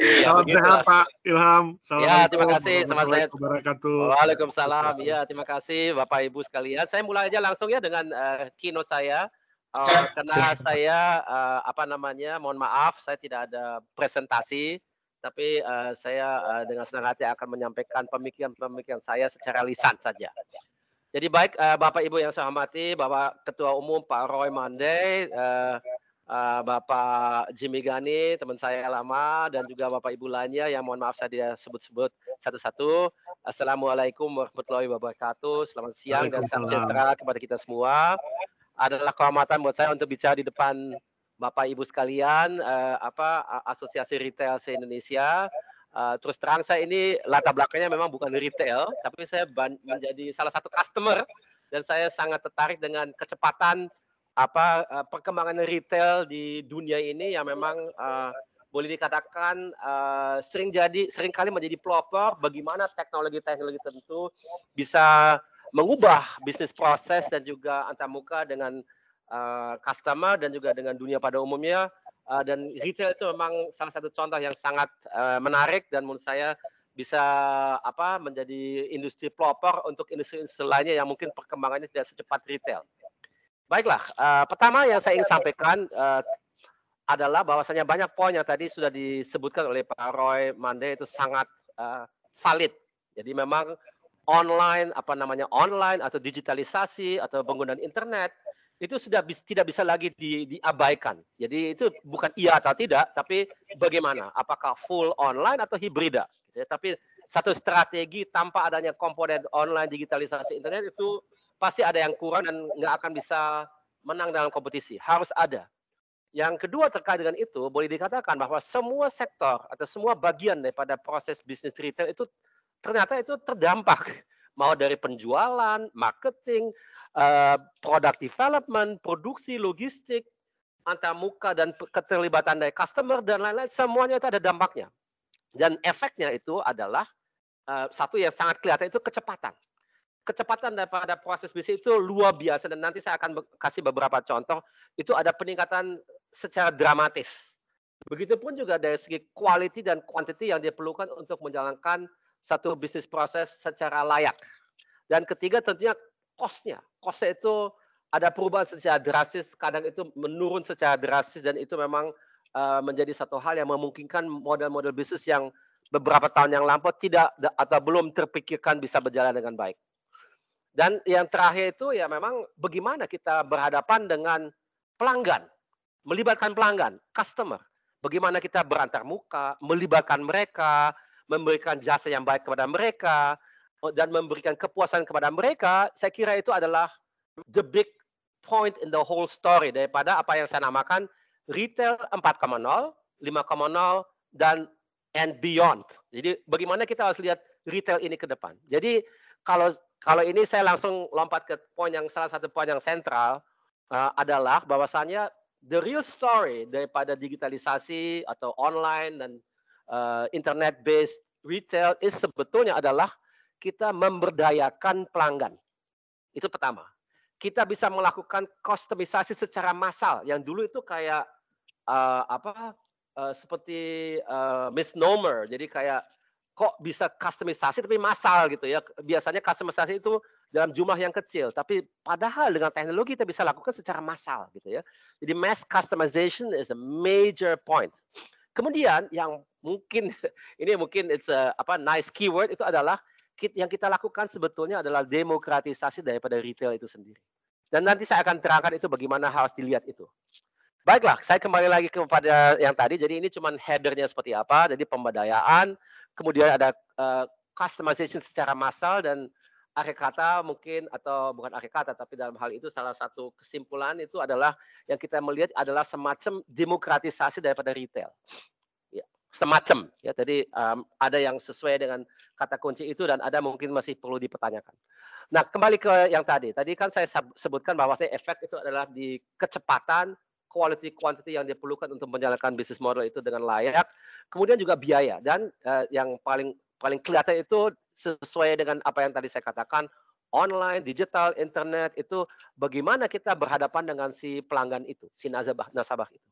Speaker 4: ya, Salam sehat Pak Ilham.
Speaker 5: Ya, terima kasih sama saya. Waalaikumsalam. Ya, terima kasih Bapak Ibu sekalian. Saya mulai aja langsung ya dengan uh, keynote saya. Uh, karena saya uh, apa namanya, mohon maaf saya tidak ada presentasi, tapi uh, saya uh, dengan senang hati akan menyampaikan pemikiran-pemikiran saya secara lisan saja. Jadi baik uh, Bapak Ibu yang saya hormati, Bapak Ketua Umum Pak Roy Mande, uh, uh, Bapak Jimmy Gani, teman saya lama, dan juga Bapak Ibu lainnya yang mohon maaf saya sebut-sebut satu-satu. Assalamualaikum warahmatullahi wabarakatuh. Selamat siang dan salam sejahtera kepada kita semua. Adalah kehormatan buat saya untuk bicara di depan Bapak Ibu sekalian, uh, apa Asosiasi Retail se-Indonesia. Uh, terus terang saya ini latar belakangnya memang bukan retail, tapi saya menjadi salah satu customer dan saya sangat tertarik dengan kecepatan apa uh, perkembangan retail di dunia ini yang memang uh, boleh dikatakan uh, sering jadi sering kali menjadi pelopor bagaimana teknologi-teknologi tentu bisa mengubah bisnis proses dan juga antamuka dengan uh, customer dan juga dengan dunia pada umumnya uh, dan retail itu memang salah satu contoh yang sangat uh, menarik dan menurut saya bisa apa menjadi industri pelopor untuk industri-industri lainnya yang mungkin perkembangannya tidak secepat retail. Baiklah, uh, pertama yang saya ingin sampaikan uh, adalah bahwasanya banyak poin yang tadi sudah disebutkan oleh Pak Roy Mande itu sangat uh, valid. Jadi memang online apa namanya online atau digitalisasi atau penggunaan internet itu sudah bis, tidak bisa lagi di, diabaikan. Jadi itu bukan iya atau tidak, tapi bagaimana? Apakah full online atau hibrida? Ya, tapi satu strategi tanpa adanya komponen online digitalisasi internet itu pasti ada yang kurang dan nggak akan bisa menang dalam kompetisi. Harus ada. Yang kedua terkait dengan itu, boleh dikatakan bahwa semua sektor atau semua bagian daripada proses bisnis retail itu ternyata itu terdampak. Mau dari penjualan, marketing, uh, product development, produksi, logistik, antamuka dan keterlibatan dari customer dan lain-lain semuanya itu ada dampaknya. Dan efeknya itu adalah uh, satu yang sangat kelihatan itu kecepatan. Kecepatan daripada proses bisnis itu luar biasa dan nanti saya akan kasih beberapa contoh. Itu ada peningkatan secara dramatis. Begitupun juga dari segi quality dan quantity yang diperlukan untuk menjalankan satu bisnis proses secara layak. Dan ketiga tentunya cost-nya. Itu ada perubahan secara drastis, kadang itu menurun secara drastis dan itu memang uh, menjadi satu hal yang memungkinkan model-model bisnis yang beberapa tahun yang lampau tidak atau belum terpikirkan bisa berjalan dengan baik. Dan yang terakhir itu ya memang bagaimana kita berhadapan dengan pelanggan, melibatkan pelanggan, customer. Bagaimana kita berantar muka, melibatkan mereka, memberikan jasa yang baik kepada mereka, dan memberikan kepuasan kepada mereka, saya kira itu adalah the big point in the whole story daripada apa yang saya namakan retail 4.0, 5.0 dan and beyond. Jadi bagaimana kita harus lihat retail ini ke depan. Jadi kalau kalau ini saya langsung lompat ke poin yang salah satu poin yang sentral uh, adalah bahwasannya the real story daripada digitalisasi atau online dan uh, internet based retail is sebetulnya adalah kita memberdayakan pelanggan. Itu pertama. Kita bisa melakukan customisasi secara massal yang dulu itu kayak uh, apa uh, seperti uh, misnomer. Jadi kayak kok bisa customisasi tapi massal gitu ya. Biasanya customisasi itu dalam jumlah yang kecil, tapi padahal dengan teknologi kita bisa lakukan secara massal gitu ya. Jadi mass customization is a major point. Kemudian yang mungkin ini mungkin it's a apa nice keyword itu adalah yang kita lakukan sebetulnya adalah demokratisasi daripada retail itu sendiri. Dan nanti saya akan terangkan itu bagaimana harus dilihat itu. Baiklah, saya kembali lagi kepada yang tadi. Jadi ini cuma headernya seperti apa. Jadi pemberdayaan, kemudian ada uh, customization secara massal dan akhir kata mungkin atau bukan akhir kata tapi dalam hal itu salah satu kesimpulan itu adalah yang kita melihat adalah semacam demokratisasi daripada retail. Ya, semacam ya. Jadi um, ada yang sesuai dengan kata kunci itu dan ada mungkin masih perlu dipertanyakan. Nah, kembali ke yang tadi. Tadi kan saya sebutkan bahwa saya efek itu adalah di kecepatan, quality quantity yang diperlukan untuk menjalankan bisnis model itu dengan layak, kemudian juga biaya dan uh, yang paling paling kelihatan itu sesuai dengan apa yang tadi saya katakan, online, digital, internet itu bagaimana kita berhadapan dengan si pelanggan itu, si nasabah, nasabah itu.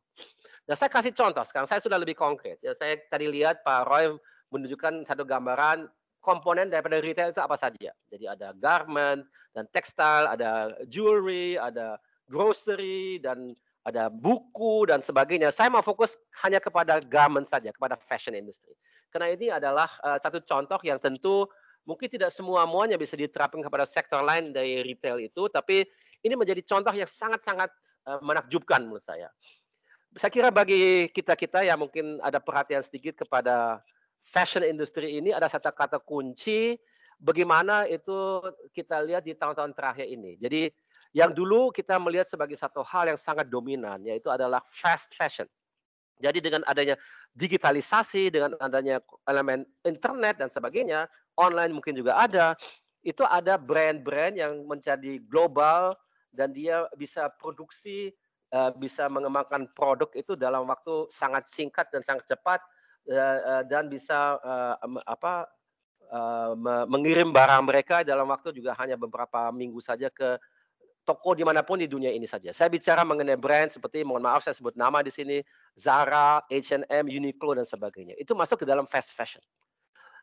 Speaker 5: Nah, saya kasih contoh sekarang, saya sudah lebih konkret. Ya, saya tadi lihat Pak Roy menunjukkan satu gambaran komponen daripada retail itu apa saja. Jadi ada garment dan tekstil, ada jewelry, ada grocery dan ada buku dan sebagainya. Saya mau fokus hanya kepada garment saja, kepada fashion industry. Karena ini adalah uh, satu contoh yang tentu mungkin tidak semua muanya bisa diterapkan kepada sektor lain dari retail itu, tapi ini menjadi contoh yang sangat-sangat uh, menakjubkan menurut saya. Saya kira bagi kita-kita yang mungkin ada perhatian sedikit kepada fashion industry ini ada satu kata kunci bagaimana itu kita lihat di tahun-tahun terakhir ini. Jadi yang dulu kita melihat sebagai satu hal yang sangat dominan yaitu adalah fast fashion. Jadi dengan adanya digitalisasi, dengan adanya elemen internet dan sebagainya, online mungkin juga ada, itu ada brand-brand yang menjadi global dan dia bisa produksi, eh, bisa mengembangkan produk itu dalam waktu sangat singkat dan sangat cepat eh, eh, dan bisa apa mengirim barang mereka dalam waktu juga hanya beberapa minggu saja ke toko di mana pun di dunia ini saja. Saya bicara mengenai brand seperti, mohon maaf saya sebut nama di sini, Zara, H&M, Uniqlo, dan sebagainya. Itu masuk ke dalam fast fashion.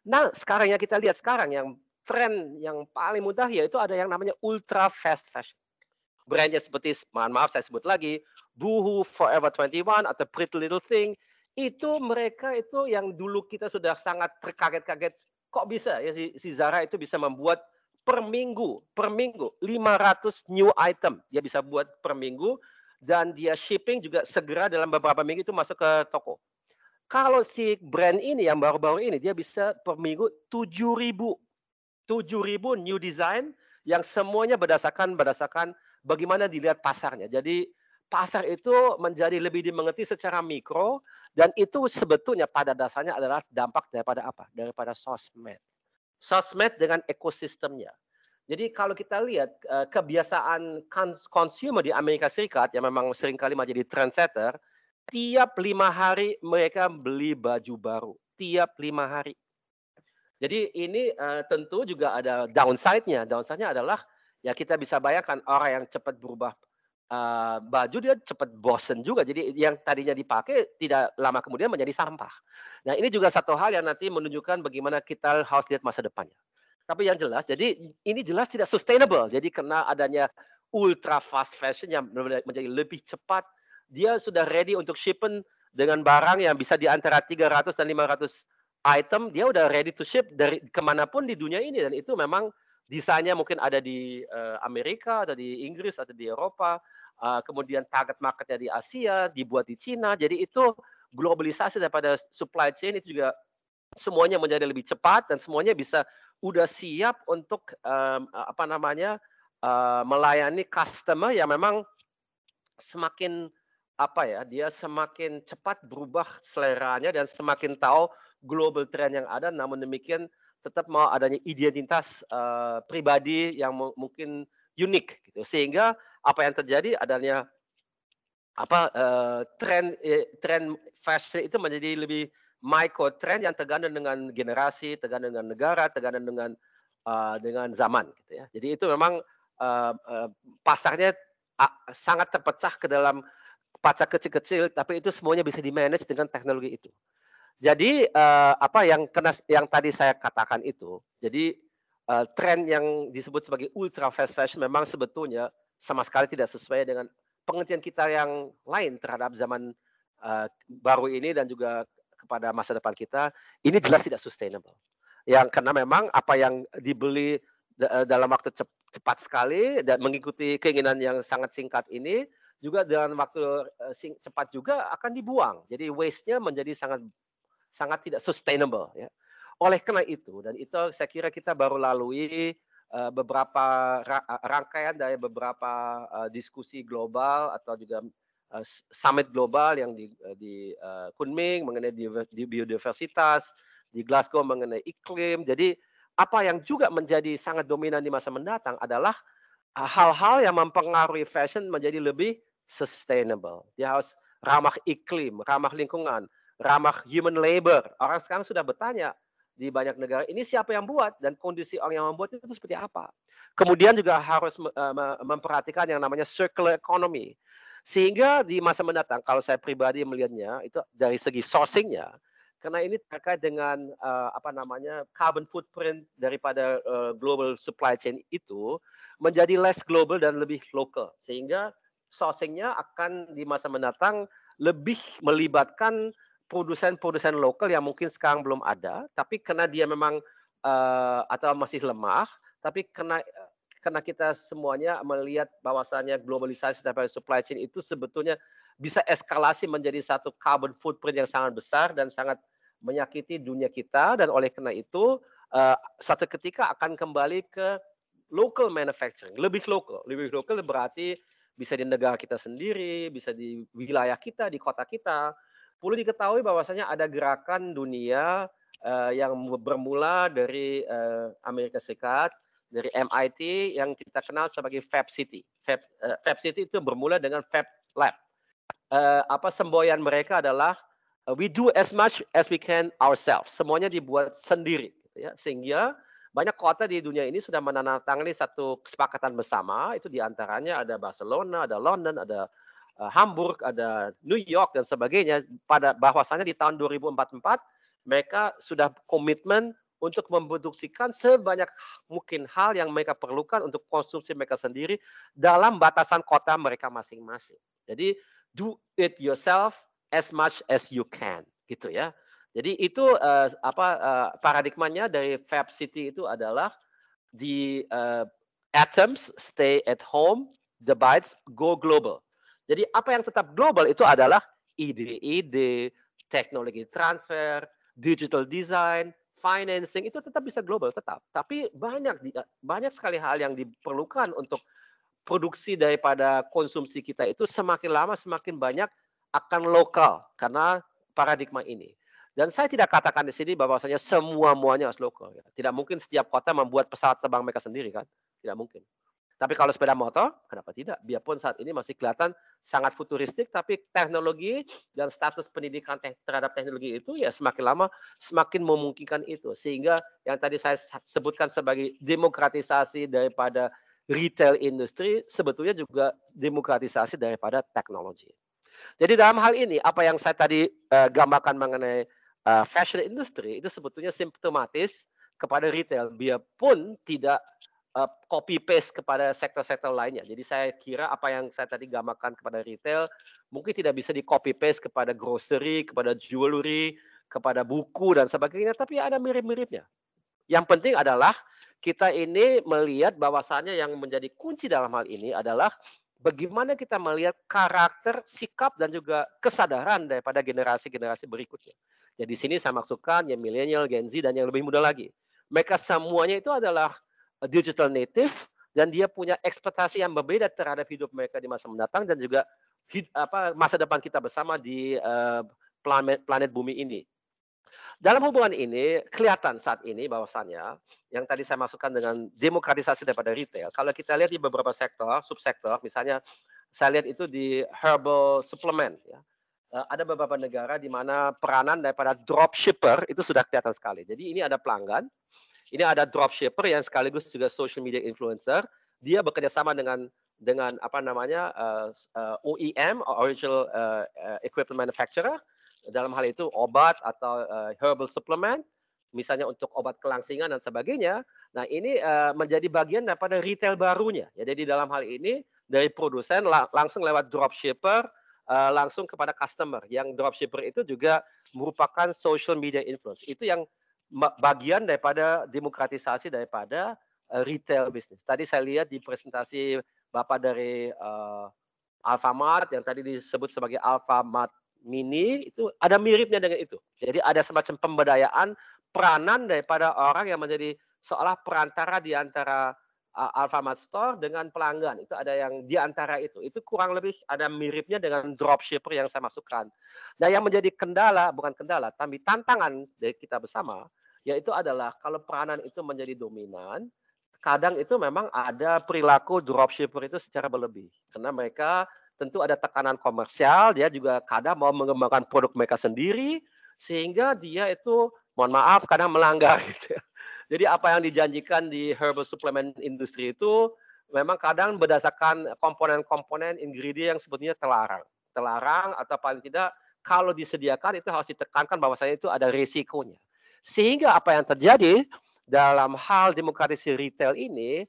Speaker 5: Nah, sekarang yang kita lihat sekarang, yang tren yang paling mudah yaitu ada yang namanya ultra fast fashion. Brandnya seperti, mohon maaf saya sebut lagi, Boohoo, Forever 21, atau Pretty Little Thing, itu mereka itu yang dulu kita sudah sangat terkaget-kaget, kok bisa ya si, si Zara itu bisa membuat per minggu, per minggu 500 new item dia bisa buat per minggu dan dia shipping juga segera dalam beberapa minggu itu masuk ke toko. Kalau si brand ini yang baru-baru ini dia bisa per minggu 7000 7000 new design yang semuanya berdasarkan berdasarkan bagaimana dilihat pasarnya. Jadi pasar itu menjadi lebih dimengerti secara mikro dan itu sebetulnya pada dasarnya adalah dampak daripada apa? Daripada sosmed sosmed dengan ekosistemnya. Jadi kalau kita lihat uh, kebiasaan consumer di Amerika Serikat yang memang sering kali menjadi trendsetter, tiap lima hari mereka beli baju baru. Tiap lima hari. Jadi ini uh, tentu juga ada downside-nya. Downside-nya adalah ya kita bisa bayangkan orang yang cepat berubah uh, baju dia cepat bosen juga. Jadi yang tadinya dipakai tidak lama kemudian menjadi sampah. Nah, ini juga satu hal yang nanti menunjukkan bagaimana kita harus lihat masa depannya. Tapi yang jelas, jadi ini jelas tidak sustainable. Jadi karena adanya ultra fast fashion yang menjadi lebih cepat, dia sudah ready untuk shipment dengan barang yang bisa di antara 300 dan 500 item, dia udah ready to ship dari ke mana pun di dunia ini. Dan itu memang desainnya mungkin ada di uh, Amerika, atau di Inggris, atau di Eropa, uh, kemudian target marketnya di Asia, dibuat di Cina. Jadi itu globalisasi daripada supply chain itu juga semuanya menjadi lebih cepat dan semuanya bisa udah siap untuk um, apa namanya uh, melayani customer yang memang semakin apa ya dia semakin cepat berubah seleranya dan semakin tahu global trend yang ada. Namun demikian tetap mau adanya identitas uh, pribadi yang mungkin unik gitu. Sehingga apa yang terjadi adanya apa uh, tren eh, tren fashion itu menjadi lebih micro trend yang tergantung dengan generasi, tergantung dengan negara, tergantung dengan uh, dengan zaman gitu ya. Jadi itu memang uh, uh, pasarnya uh, sangat terpecah ke dalam pasar kecil-kecil tapi itu semuanya bisa di manage dengan teknologi itu. Jadi uh, apa yang kena yang tadi saya katakan itu. Jadi uh, tren yang disebut sebagai ultra fast fashion memang sebetulnya sama sekali tidak sesuai dengan pengertian kita yang lain terhadap zaman uh, baru ini dan juga kepada masa depan kita, ini jelas tidak sustainable. Yang karena memang apa yang dibeli eh, dalam waktu cepat sekali dan mengikuti keinginan yang sangat singkat ini juga dalam waktu eh, cepat juga akan dibuang. Jadi waste-nya menjadi sangat sangat tidak sustainable ya. Oleh karena itu dan itu saya kira kita baru lalui uh, beberapa ra rangkaian dari beberapa diskusi global atau juga summit global yang di, uh, di uh, Kunming mengenai di, di biodiversitas, di Glasgow mengenai iklim. Jadi apa yang juga menjadi sangat dominan di masa mendatang adalah hal-hal yang mempengaruhi fashion menjadi lebih sustainable. Dia harus ramah iklim, ramah lingkungan, ramah human labor. Orang sekarang sudah bertanya di banyak negara, ini siapa yang buat dan kondisi orang yang membuat itu seperti apa. Kemudian juga harus memperhatikan yang namanya circular economy. Sehingga di masa mendatang, kalau saya pribadi melihatnya, itu dari segi sourcingnya, karena ini terkait dengan uh, apa namanya carbon footprint daripada uh, global supply chain itu menjadi less global dan lebih local, sehingga sourcingnya akan di masa mendatang lebih melibatkan produsen-produsen lokal yang mungkin sekarang belum ada, tapi karena dia memang uh, atau masih lemah, tapi karena karena kita semuanya melihat bahwasannya globalisasi daripada supply chain itu sebetulnya bisa eskalasi menjadi satu carbon footprint yang sangat besar dan sangat menyakiti dunia kita dan oleh karena itu uh, satu ketika akan kembali ke local manufacturing, lebih lokal. Lebih lokal berarti bisa di negara kita sendiri, bisa di wilayah kita, di kota kita. Perlu diketahui bahwasanya ada gerakan dunia uh, yang bermula dari uh, Amerika Serikat dari MIT yang kita kenal sebagai Fab City. Fab, uh, Fab City itu bermula dengan Fab Lab. Uh, apa semboyan mereka adalah uh, we do as much as we can ourselves. Semuanya dibuat sendiri, gitu ya. Sehingga banyak kota di dunia ini sudah menandatangani satu kesepakatan bersama. Itu di antaranya ada Barcelona, ada London, ada uh, Hamburg, ada New York dan sebagainya. Pada bahwasannya di tahun 2044 mereka sudah komitmen untuk memproduksikan sebanyak mungkin hal yang mereka perlukan untuk konsumsi mereka sendiri dalam batasan kota mereka masing-masing. Jadi do it yourself as much as you can, gitu ya. Jadi itu uh, apa uh, paradigmanya dari Fab City itu adalah di uh, atoms stay at home, the bytes go global. Jadi apa yang tetap global itu adalah ide-ide, teknologi transfer, digital design, financing itu tetap bisa global tetap. Tapi banyak banyak sekali hal yang diperlukan untuk produksi daripada konsumsi kita itu semakin lama semakin banyak akan lokal karena paradigma ini. Dan saya tidak katakan di sini bahwasanya semua muanya harus lokal. Ya. Tidak mungkin setiap kota membuat pesawat terbang mereka sendiri kan? Tidak mungkin. Tapi kalau sepeda motor, kenapa tidak? Biarpun saat ini masih kelihatan sangat futuristik, tapi teknologi dan status pendidikan te terhadap teknologi itu ya semakin lama semakin memungkinkan itu. Sehingga yang tadi saya sebutkan sebagai demokratisasi daripada retail industri, sebetulnya juga demokratisasi daripada teknologi. Jadi dalam hal ini, apa yang saya tadi uh, gambarkan mengenai uh, fashion industry, itu sebetulnya simptomatis kepada retail, biarpun tidak uh, copy paste kepada sektor-sektor lainnya. Jadi saya kira apa yang saya tadi gambarkan kepada retail mungkin tidak bisa di copy paste kepada grocery, kepada jewelry, kepada buku dan sebagainya, tapi ada mirip-miripnya. Yang penting adalah kita ini melihat bahwasannya yang menjadi kunci dalam hal ini adalah bagaimana kita melihat karakter, sikap dan juga kesadaran daripada generasi-generasi berikutnya. Jadi sini saya maksudkan yang milenial, Gen Z dan yang lebih muda lagi mereka semuanya itu adalah digital native dan dia punya ekspektasi yang berbeda terhadap hidup mereka di masa mendatang dan juga hid, apa masa depan kita bersama di uh, planet planet bumi ini. Dalam hubungan ini kelihatan saat ini bahwasannya yang tadi saya masukkan dengan demokratisasi daripada retail. Kalau kita lihat di beberapa sektor, subsektor, misalnya saya lihat itu di herbal supplement ya. Eh, ada beberapa negara di mana peranan daripada dropshipper itu sudah kelihatan sekali. Jadi ini ada pelanggan, ini ada dropshipper yang sekaligus juga social media influencer. Dia bekerja sama dengan dengan apa namanya uh, uh, OEM, original uh, uh, equipment manufacturer dalam hal itu obat atau uh, herbal supplement, misalnya untuk obat kelangsingan dan sebagainya. Nah ini uh, menjadi bagian daripada retail barunya. Ya, jadi dalam hal ini dari produsen la langsung lewat dropshipper uh, langsung kepada customer. Yang dropshipper itu juga merupakan social media influence. Itu yang bagian daripada demokratisasi daripada uh, retail business. Tadi saya lihat di presentasi Bapak dari uh, Alfamart yang tadi disebut sebagai Alfamart mini itu ada miripnya dengan itu. Jadi ada semacam pemberdayaan peranan daripada orang yang menjadi seolah perantara di antara Alfamart Store dengan pelanggan. Itu ada yang di antara itu. Itu kurang lebih ada miripnya dengan dropshipper yang saya masukkan. Nah, yang menjadi kendala bukan kendala, tapi tantangan dari kita bersama yaitu adalah kalau peranan itu menjadi dominan, kadang itu memang ada perilaku dropshipper itu secara berlebih. Karena mereka tentu ada tekanan komersial, dia juga kadang mau mengembangkan produk mereka sendiri, sehingga dia itu, mohon maaf, kadang melanggar. Gitu ya. Jadi apa yang dijanjikan di herbal supplement industri itu memang kadang berdasarkan komponen-komponen ingredient yang sebetulnya terlarang. Terlarang atau paling tidak kalau disediakan itu harus ditekankan bahwa saya itu ada risikonya. Sehingga apa yang terjadi dalam hal demokratisasi retail ini,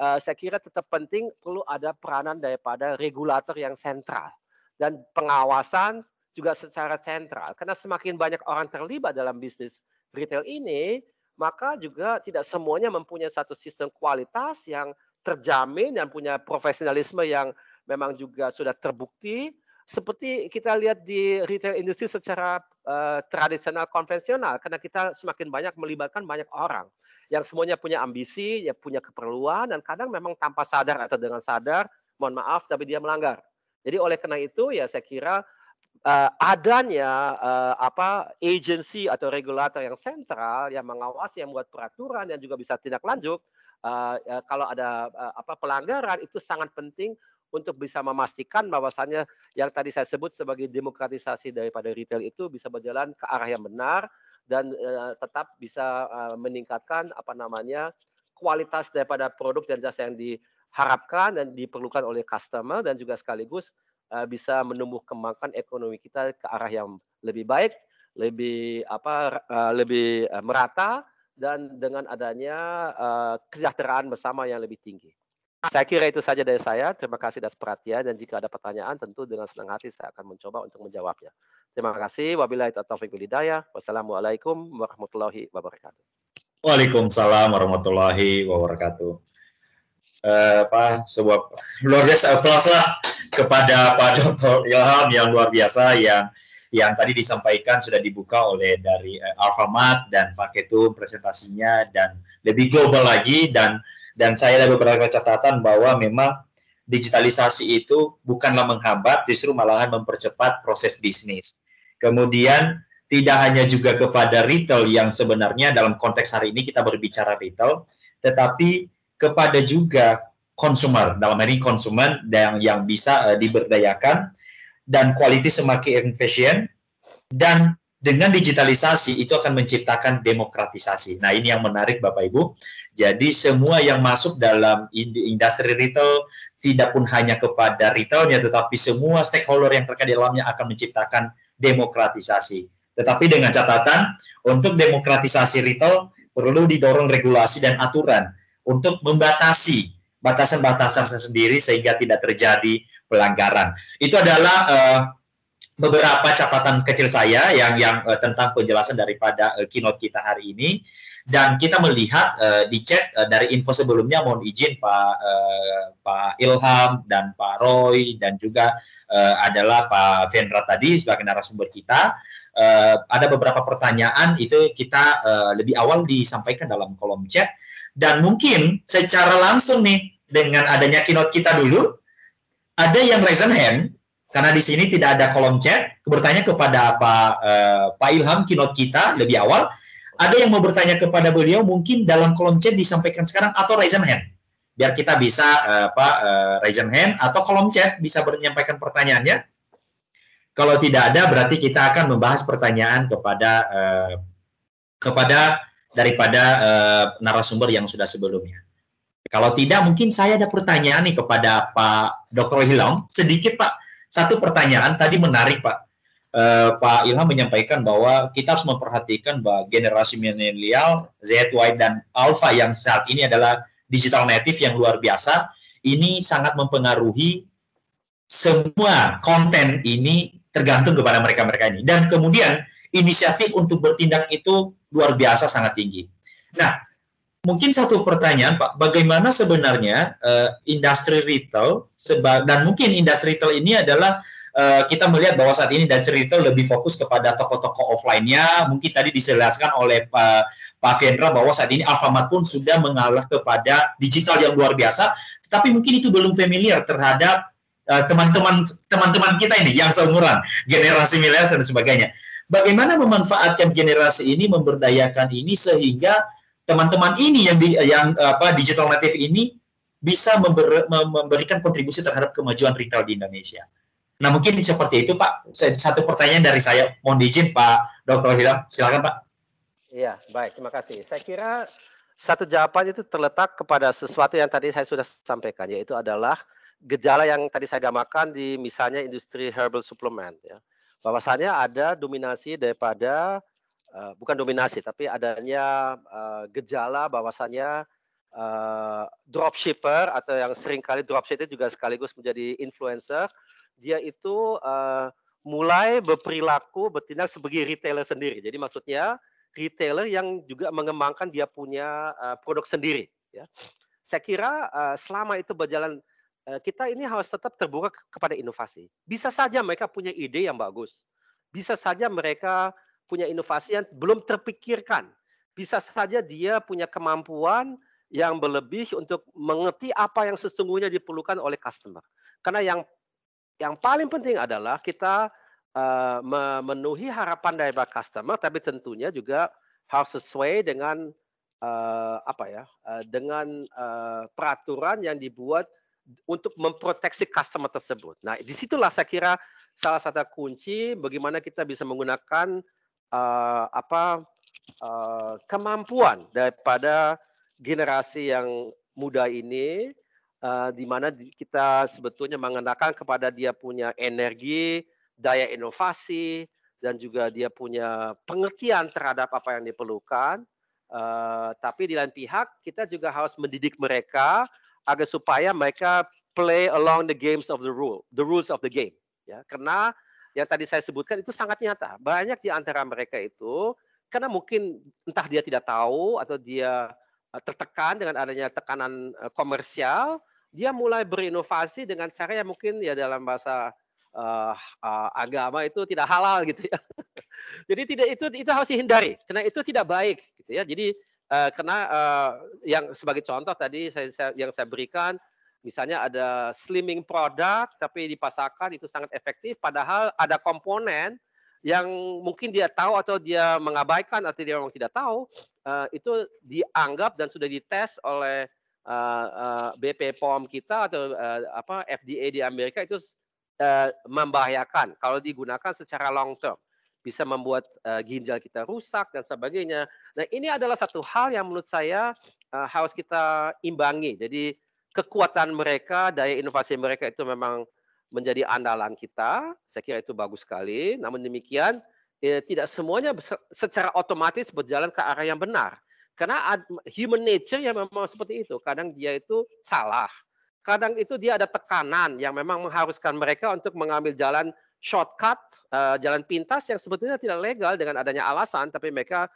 Speaker 5: uh, saya kira tetap penting perlu ada peranan daripada regulator yang sentral dan pengawasan juga secara sentral karena semakin banyak orang terlibat dalam bisnis retail ini maka juga tidak semuanya mempunyai satu sistem kualitas yang terjamin dan punya profesionalisme yang memang juga sudah terbukti seperti kita lihat di retail industri secara uh, tradisional konvensional karena kita semakin banyak melibatkan banyak orang yang semuanya punya ambisi, ya punya keperluan, dan kadang memang tanpa sadar atau dengan sadar, mohon maaf, tapi dia melanggar. Jadi oleh karena itu ya saya kira uh, adanya uh, apa agensi atau regulator yang sentral yang mengawasi, yang membuat peraturan, yang juga bisa tindak lanjut uh, uh, kalau ada uh, apa pelanggaran itu sangat penting untuk bisa memastikan bahwasannya yang tadi saya sebut sebagai demokratisasi daripada retail itu bisa berjalan ke arah yang benar dan uh, tetap bisa uh, meningkatkan apa namanya kualitas daripada produk dan jasa yang diharapkan dan diperlukan oleh customer dan juga sekaligus uh, bisa menumbuh kembangkan ekonomi kita ke arah yang lebih baik, lebih apa uh, lebih uh, merata dan dengan adanya kesejahteraan bersama yang lebih tinggi. Saya kira itu saja dari saya. Terima kasih atas perhatian dan jika ada pertanyaan tentu dengan senang hati saya akan mencoba untuk menjawabnya. Terima kasih. Wabillahi taufiq hidayah. Wassalamualaikum warahmatullahi wabarakatuh.
Speaker 1: Waalaikumsalam warahmatullahi wabarakatuh. Uh, apa sebuah luar biasa applause lah kepada Pak Dr. Ilham yang luar biasa yang yang tadi disampaikan sudah dibuka oleh dari uh, Alfamart dan Pak Ketum presentasinya dan lebih global lagi dan dan saya ada beberapa catatan bahwa memang digitalisasi itu bukanlah menghambat, justru malahan mempercepat proses bisnis. Kemudian tidak hanya juga kepada retail yang sebenarnya dalam konteks hari ini kita berbicara retail, tetapi kepada juga konsumer dalam ini konsumen yang yang bisa uh, diberdayakan dan kualitas semakin efisien dan dengan digitalisasi itu akan menciptakan demokratisasi. Nah, ini yang menarik Bapak Ibu. Jadi semua yang masuk dalam industri retail tidak pun hanya kepada retailnya tetapi semua stakeholder yang terkait di dalamnya akan menciptakan demokratisasi. Tetapi dengan catatan untuk demokratisasi retail perlu didorong regulasi dan aturan untuk membatasi batasan-batasan sendiri sehingga tidak terjadi pelanggaran. Itu adalah uh, beberapa catatan kecil saya yang yang uh, tentang penjelasan daripada uh, keynote kita hari ini. Dan kita melihat uh, di chat uh, dari info sebelumnya mohon izin Pak uh, Pak Ilham dan Pak Roy dan juga uh, adalah Pak Vendra tadi sebagai narasumber kita. Uh, ada beberapa pertanyaan itu kita uh, lebih awal disampaikan dalam kolom chat dan mungkin secara langsung nih dengan adanya keynote kita dulu ada yang raise hand karena di sini tidak ada kolom chat bertanya kepada Pak uh, Pak Ilham keynote kita lebih awal. Ada yang mau bertanya kepada beliau mungkin dalam kolom chat disampaikan sekarang atau raise hand. Biar kita bisa uh, apa uh, raise hand atau kolom chat bisa menyampaikan pertanyaannya. Kalau tidak ada berarti kita akan membahas pertanyaan kepada uh, kepada daripada uh, narasumber yang sudah sebelumnya kalau tidak mungkin saya ada pertanyaan nih kepada Pak Dr. Hilam sedikit Pak satu pertanyaan tadi menarik Pak. Uh, Pak Ilham menyampaikan bahwa kita harus memperhatikan bahwa generasi milenial, Z, Y, dan Alpha yang saat ini adalah digital native yang luar biasa, ini sangat mempengaruhi semua konten ini tergantung kepada mereka-mereka ini. Dan kemudian inisiatif untuk bertindak itu luar biasa sangat tinggi. Nah, mungkin satu pertanyaan Pak, bagaimana sebenarnya uh, industri retail seba dan mungkin industri retail ini adalah uh, kita melihat bahwa saat ini industri retail lebih fokus kepada toko-toko offline-nya. Mungkin tadi dijelaskan oleh Pak Pak Fiendra bahwa saat ini Alfamart pun sudah mengalah kepada digital yang luar biasa, tapi mungkin itu belum familiar terhadap eh, teman-teman uh, teman-teman kita ini yang seumuran, generasi milenial dan sebagainya. Bagaimana memanfaatkan generasi ini memberdayakan ini sehingga teman-teman ini yang di, yang apa digital native ini bisa member, memberikan kontribusi terhadap kemajuan retail di Indonesia. Nah mungkin seperti itu Pak. Satu pertanyaan dari saya, mohon izin Pak Dr. Hilam, silakan Pak.
Speaker 5: Iya, baik, terima kasih. Saya kira satu jawaban itu terletak kepada sesuatu yang tadi saya sudah sampaikan, yaitu adalah gejala yang tadi saya gamakan di misalnya industri herbal supplement. Ya. Bahwasannya ada dominasi daripada uh, bukan dominasi tapi adanya uh, gejala bahwasannya uh, dropshipper atau yang sering kali dropshipper juga sekaligus menjadi influencer dia itu uh, mulai berperilaku bertindak sebagai retailer sendiri. Jadi maksudnya retailer yang juga mengembangkan dia punya uh, produk sendiri ya. Saya kira uh, selama itu berjalan kita ini harus tetap terbuka kepada inovasi bisa saja mereka punya ide yang bagus bisa saja mereka punya inovasi yang belum terpikirkan. Bisa saja dia punya kemampuan yang berlebih untuk mengerti apa yang sesungguhnya diperlukan oleh customer. Karena yang yang paling penting adalah kita uh, memenuhi harapan dari customer, tapi tentunya juga harus sesuai dengan uh, apa ya, uh, dengan uh, peraturan yang dibuat untuk memproteksi customer tersebut. Nah, di situlah saya kira salah satu kunci bagaimana kita bisa menggunakan uh, apa uh, kemampuan daripada generasi yang muda ini uh, di mana kita sebetulnya mengenakan kepada dia punya energi, daya inovasi dan juga dia punya pengertian terhadap apa yang diperlukan. Uh, tapi di lain pihak kita juga harus mendidik mereka agar supaya mereka play along the games of the rule, the rules of the game. Ya, karena yang tadi saya sebutkan itu sangat nyata. Banyak di antara mereka itu karena mungkin entah dia tidak tahu atau dia eh, tertekan dengan adanya tekanan eh, komersial, dia mulai berinovasi dengan cara yang mungkin ya dalam bahasa uh, uh, agama itu tidak halal gitu ya. Jadi tidak itu itu harus dihindari karena itu tidak baik gitu ya. Jadi uh, karena uh, yang sebagai contoh tadi saya, saya yang saya berikan Misalnya ada slimming produk tapi dipasarkan itu sangat efektif padahal ada komponen yang mungkin dia tahu atau dia mengabaikan atau dia memang tidak tahu uh, itu dianggap dan sudah dites oleh uh, uh, BP POM kita atau uh, apa FDA di Amerika itu uh, membahayakan kalau digunakan secara long term bisa membuat uh, ginjal kita rusak dan sebagainya. Nah ini adalah satu hal yang menurut saya uh, harus kita imbangi. Jadi kekuatan mereka, daya inovasi mereka itu memang menjadi andalan kita. Saya kira itu bagus sekali. Namun demikian, eh, tidak semuanya secara otomatis berjalan ke arah yang benar. Karena human nature yang memang seperti itu. Kadang dia itu salah. Kadang itu dia ada tekanan yang memang mengharuskan mereka untuk mengambil jalan shortcut, uh, jalan pintas yang sebetulnya tidak legal dengan adanya alasan, tapi mereka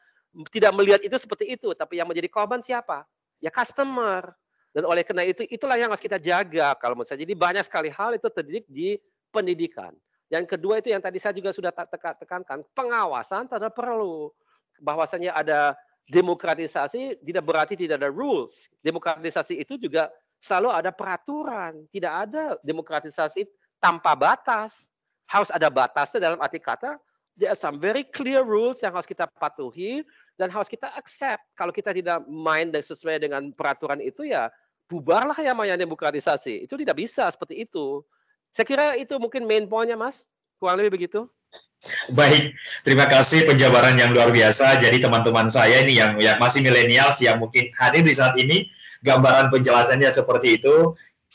Speaker 5: tidak melihat itu seperti itu. Tapi yang menjadi korban siapa? Ya customer. Dan oleh karena itu, itulah yang harus kita jaga kalau menurut saya. Jadi banyak sekali hal itu terdidik di pendidikan. Yang kedua itu yang tadi saya juga sudah tekankan, pengawasan tidak perlu. Bahwasanya ada demokratisasi tidak berarti tidak ada rules. Demokratisasi itu juga selalu ada peraturan. Tidak ada demokratisasi tanpa batas. Harus ada batasnya dalam arti kata there are some very clear rules yang harus kita patuhi dan harus kita accept. Kalau kita tidak main dan sesuai dengan peraturan itu ya bubarlah yang namanya demokratisasi. Itu tidak bisa seperti itu. Saya kira itu mungkin main pointnya, Mas. Kurang lebih begitu.
Speaker 1: Baik, terima kasih penjabaran yang luar biasa. Jadi teman-teman saya ini yang yang masih milenial yang mungkin hadir di saat ini, gambaran penjelasannya seperti itu.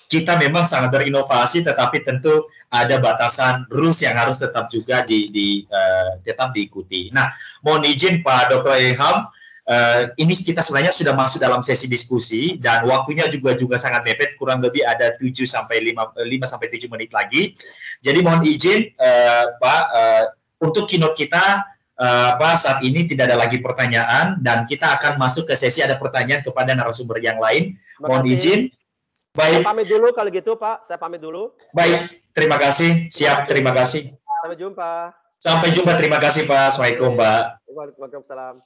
Speaker 1: Kita memang sangat berinovasi, tetapi tentu ada batasan rules yang harus tetap juga di, di uh, tetap diikuti. Nah, mohon izin Pak Dr. Ilham, Uh, ini kita sebenarnya sudah masuk dalam sesi diskusi dan waktunya juga juga sangat mepet kurang lebih ada 7 sampai 5 5 sampai 7 menit lagi. Jadi mohon izin uh, Pak uh, untuk keynote kita uh, saat ini tidak ada lagi pertanyaan dan kita akan masuk ke sesi ada pertanyaan kepada narasumber yang lain. Mohon izin.
Speaker 5: Baik. Saya pamit dulu kalau gitu Pak, saya pamit dulu.
Speaker 1: Baik, terima kasih. Siap, terima kasih.
Speaker 5: Sampai jumpa.
Speaker 1: Sampai jumpa, terima kasih Pak. Assalamualaikum Pak.
Speaker 5: Waalaikumsalam.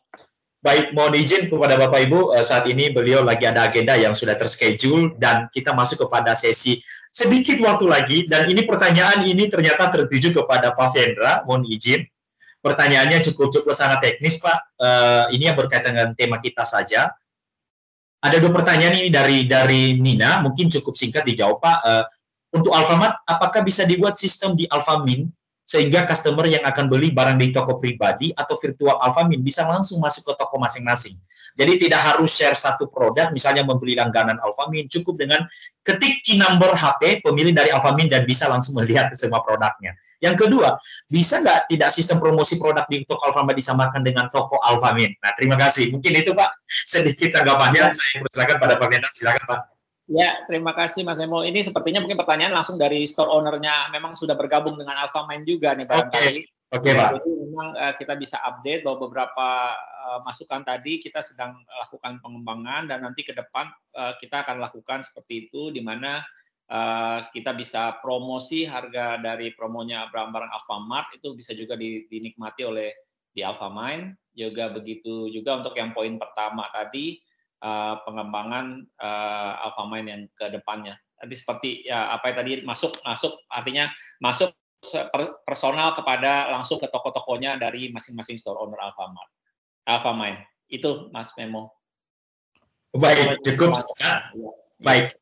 Speaker 1: Baik, mohon izin kepada Bapak Ibu, eh, saat ini beliau lagi ada agenda yang sudah terschedule dan kita masuk kepada sesi sedikit waktu lagi dan ini pertanyaan ini ternyata tertuju kepada Pak Vendra, mohon izin. Pertanyaannya cukup-cukup sangat teknis Pak, uh, ini yang berkaitan dengan tema kita saja. Ada dua pertanyaan ini dari dari Nina, mungkin cukup singkat dijawab Pak. Uh, untuk Alfamart, apakah bisa dibuat sistem di Alfamin sehingga customer yang akan beli barang di toko pribadi atau virtual Alfamin bisa langsung masuk ke toko masing-masing. Jadi tidak harus share satu produk, misalnya membeli langganan Alfamin, cukup dengan ketik key number HP pemilih dari Alfamin dan bisa langsung melihat semua produknya. Yang kedua, bisa nggak tidak sistem promosi produk di toko Alfamart disamakan dengan toko Alfamin? Nah, terima kasih. Mungkin itu Pak sedikit tanggapannya. Saya persilakan pada Pak Mendan, silakan Pak.
Speaker 2: Ya, terima kasih Mas Emo. Ini sepertinya mungkin pertanyaan langsung dari store ownernya memang sudah bergabung dengan Alfamain juga nih
Speaker 1: Oke, okay. oke okay, Pak.
Speaker 2: Jadi memang uh, kita bisa update bahwa beberapa uh, masukan tadi kita sedang lakukan pengembangan dan nanti ke depan uh, kita akan lakukan seperti itu di mana uh, kita bisa promosi harga dari promonya barang-barang Alfamart itu bisa juga dinikmati oleh di Alfamain. Juga begitu juga untuk yang poin pertama tadi uh, pengembangan uh, Alfamain yang ke depannya. Tadi seperti ya apa yang tadi masuk masuk artinya masuk personal kepada langsung ke toko-tokonya dari masing-masing store owner Alfamart. Alfamain. Itu Mas Memo.
Speaker 1: Baik, cukup. Ya. Baik.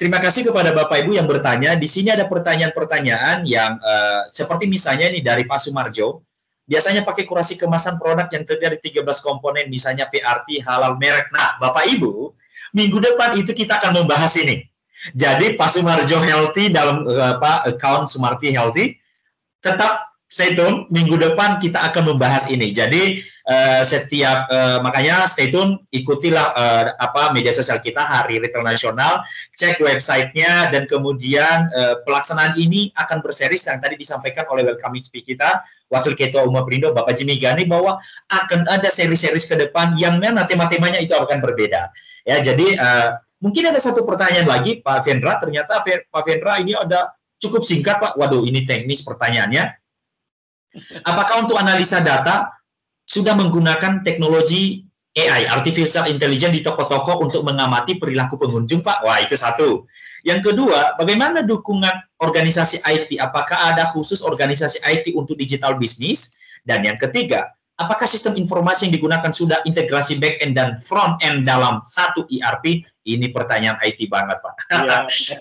Speaker 1: Terima kasih kepada Bapak Ibu yang bertanya. Di sini ada pertanyaan-pertanyaan yang uh, seperti misalnya ini dari Pak Sumarjo biasanya pakai kurasi kemasan produk yang terdiri dari 13 komponen, misalnya PRT, halal merek. Nah, Bapak Ibu, minggu depan itu kita akan membahas ini. Jadi Pak Sumarjo Healthy dalam apa account Sumarti Healthy tetap stay tune minggu depan kita akan membahas ini. Jadi uh, setiap uh, makanya stay tune ikutilah uh, apa media sosial kita Hari Retail Nasional, cek websitenya dan kemudian uh, pelaksanaan ini akan berseris yang tadi disampaikan oleh welcoming speaker kita Wakil Ketua Umum Perindo Bapak Jimmy Gani bahwa akan ada seri-series ke depan yang mana tema-temanya itu akan berbeda. Ya, jadi uh, mungkin ada satu pertanyaan lagi Pak Vendra, ternyata Pak Vendra ini ada cukup singkat Pak. Waduh, ini teknis pertanyaannya Apakah untuk analisa data sudah menggunakan teknologi AI, artificial intelligence di toko-toko untuk mengamati perilaku pengunjung, Pak? Wah, itu satu. Yang kedua, bagaimana dukungan organisasi IT? Apakah ada khusus organisasi IT untuk digital bisnis? Dan yang ketiga, apakah sistem informasi yang digunakan sudah integrasi back end dan front end dalam satu ERP? Ini pertanyaan IT banget, Pak. Iya.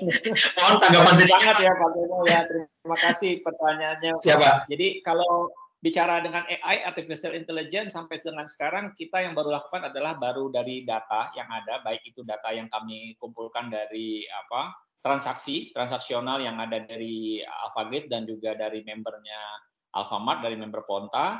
Speaker 2: Mohon tanggapan sedikit. ya, Pak Beno. Ya, terima kasih pertanyaannya.
Speaker 1: Siapa?
Speaker 2: Jadi kalau bicara dengan AI, artificial intelligence, sampai dengan sekarang kita yang baru lakukan adalah baru dari data yang ada, baik itu data yang kami kumpulkan dari apa transaksi transaksional yang ada dari Alphagate dan juga dari membernya Alfamart, dari member Ponta,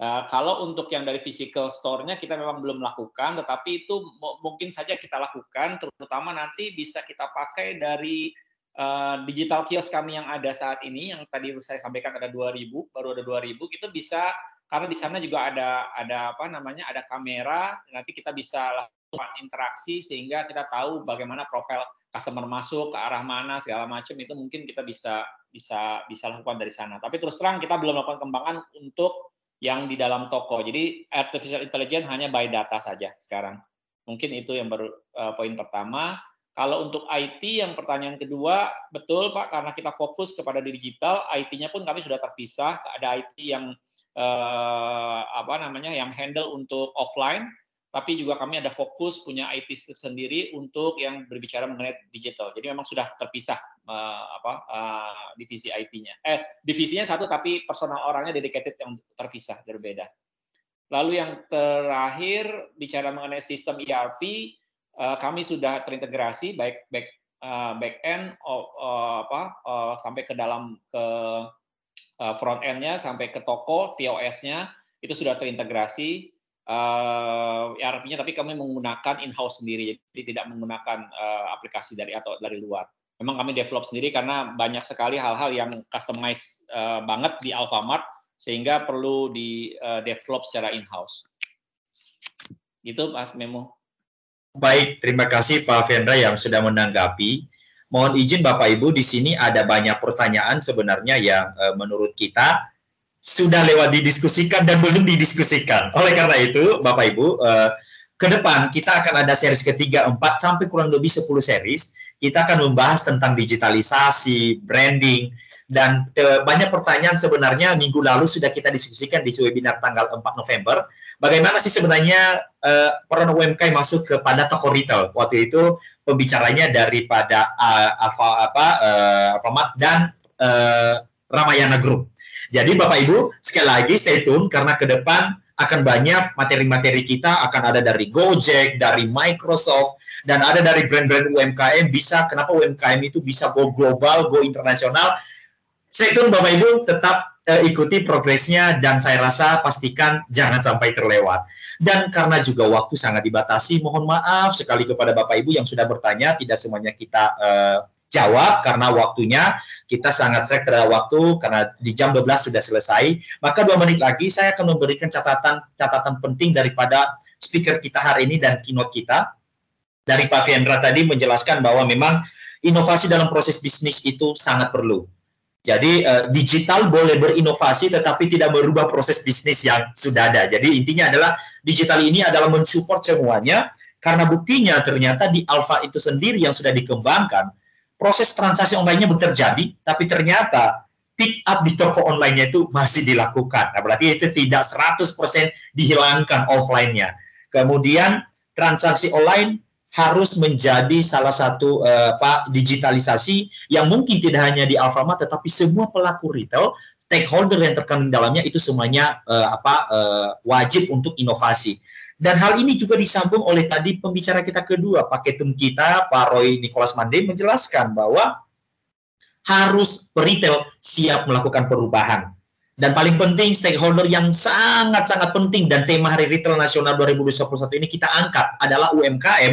Speaker 2: Uh, kalau untuk yang dari physical store-nya kita memang belum lakukan, tetapi itu mungkin saja kita lakukan, terutama nanti bisa kita pakai dari uh, digital kios kami yang ada saat ini, yang tadi saya sampaikan ada 2000, baru ada 2000, itu bisa karena di sana juga ada ada apa namanya ada kamera, nanti kita bisa lakukan interaksi sehingga kita tahu bagaimana profil customer masuk ke arah mana segala macam itu mungkin kita bisa bisa bisa lakukan dari sana. Tapi terus terang kita belum melakukan kembangan untuk yang di dalam toko. Jadi artificial intelligence hanya by data saja sekarang. Mungkin itu yang baru uh, poin pertama. Kalau untuk IT yang pertanyaan kedua, betul Pak, karena kita fokus kepada digital, IT-nya pun kami sudah terpisah. Ada IT yang uh, apa namanya, yang handle untuk offline, tapi juga kami ada fokus punya IT sendiri untuk yang berbicara mengenai digital. Jadi memang sudah terpisah uh, apa uh, divisi IT-nya. Eh divisinya satu tapi personal orangnya dedicated yang terpisah berbeda. Lalu yang terakhir bicara mengenai sistem ERP, kami sudah terintegrasi baik back uh, back end apa sampai ke dalam ke uh, front end-nya sampai ke toko TOS-nya itu sudah terintegrasi uh, eh, ERP-nya tapi kami menggunakan in-house sendiri, jadi tidak menggunakan uh, aplikasi dari atau dari luar. Memang kami develop sendiri karena banyak sekali hal-hal yang customize uh, banget di Alfamart sehingga perlu di uh, develop secara in-house. Gitu Mas Memo.
Speaker 1: Baik, terima kasih Pak Vendra yang sudah menanggapi. Mohon izin Bapak Ibu di sini ada banyak pertanyaan sebenarnya yang uh, menurut kita sudah lewat didiskusikan dan belum didiskusikan. Oleh karena itu, Bapak Ibu, uh, ke depan kita akan ada series ketiga, empat sampai kurang lebih 10 series. Kita akan membahas tentang digitalisasi, branding, dan uh, banyak pertanyaan sebenarnya minggu lalu sudah kita diskusikan di webinar tanggal 4 November. Bagaimana sih sebenarnya uh, peran UMKM masuk kepada toko retail? Waktu itu pembicaranya daripada uh, Alfa apa uh, Alfamart dan uh, Ramayana Group. Jadi Bapak Ibu, sekali lagi stay tune karena ke depan akan banyak materi-materi kita akan ada dari Gojek, dari Microsoft, dan ada dari brand-brand UMKM bisa kenapa UMKM itu bisa go global, go internasional. Stay tune Bapak Ibu, tetap uh, ikuti progresnya dan saya rasa pastikan jangan sampai terlewat. Dan karena juga waktu sangat dibatasi, mohon maaf sekali kepada Bapak Ibu yang sudah bertanya, tidak semuanya kita uh, jawab karena waktunya kita sangat seret terhadap waktu karena di jam 12 sudah selesai. Maka dua menit lagi saya akan memberikan catatan catatan penting daripada speaker kita hari ini dan keynote kita. Dari Pak Fiendra tadi menjelaskan bahwa memang inovasi dalam proses bisnis itu sangat perlu. Jadi uh, digital boleh berinovasi tetapi tidak merubah proses bisnis yang sudah ada. Jadi intinya adalah digital ini adalah mensupport semuanya karena buktinya ternyata di Alpha itu sendiri yang sudah dikembangkan proses transaksi online-nya terjadi, tapi ternyata pick up di toko online-nya itu masih dilakukan. Nah, berarti itu tidak 100% dihilangkan offline-nya. Kemudian transaksi online harus menjadi salah satu uh, Pak digitalisasi yang mungkin tidak hanya di Alfamart tetapi semua pelaku retail stakeholder yang terkandung dalamnya itu semuanya uh, apa uh, wajib untuk inovasi. Dan hal ini juga disambung oleh tadi pembicara kita kedua, Pak Ketum kita, Pak Roy Nicholas Mande menjelaskan bahwa harus retail siap melakukan perubahan. Dan paling penting stakeholder yang sangat-sangat penting dan tema Hari Retail Nasional 2021 ini kita angkat adalah UMKM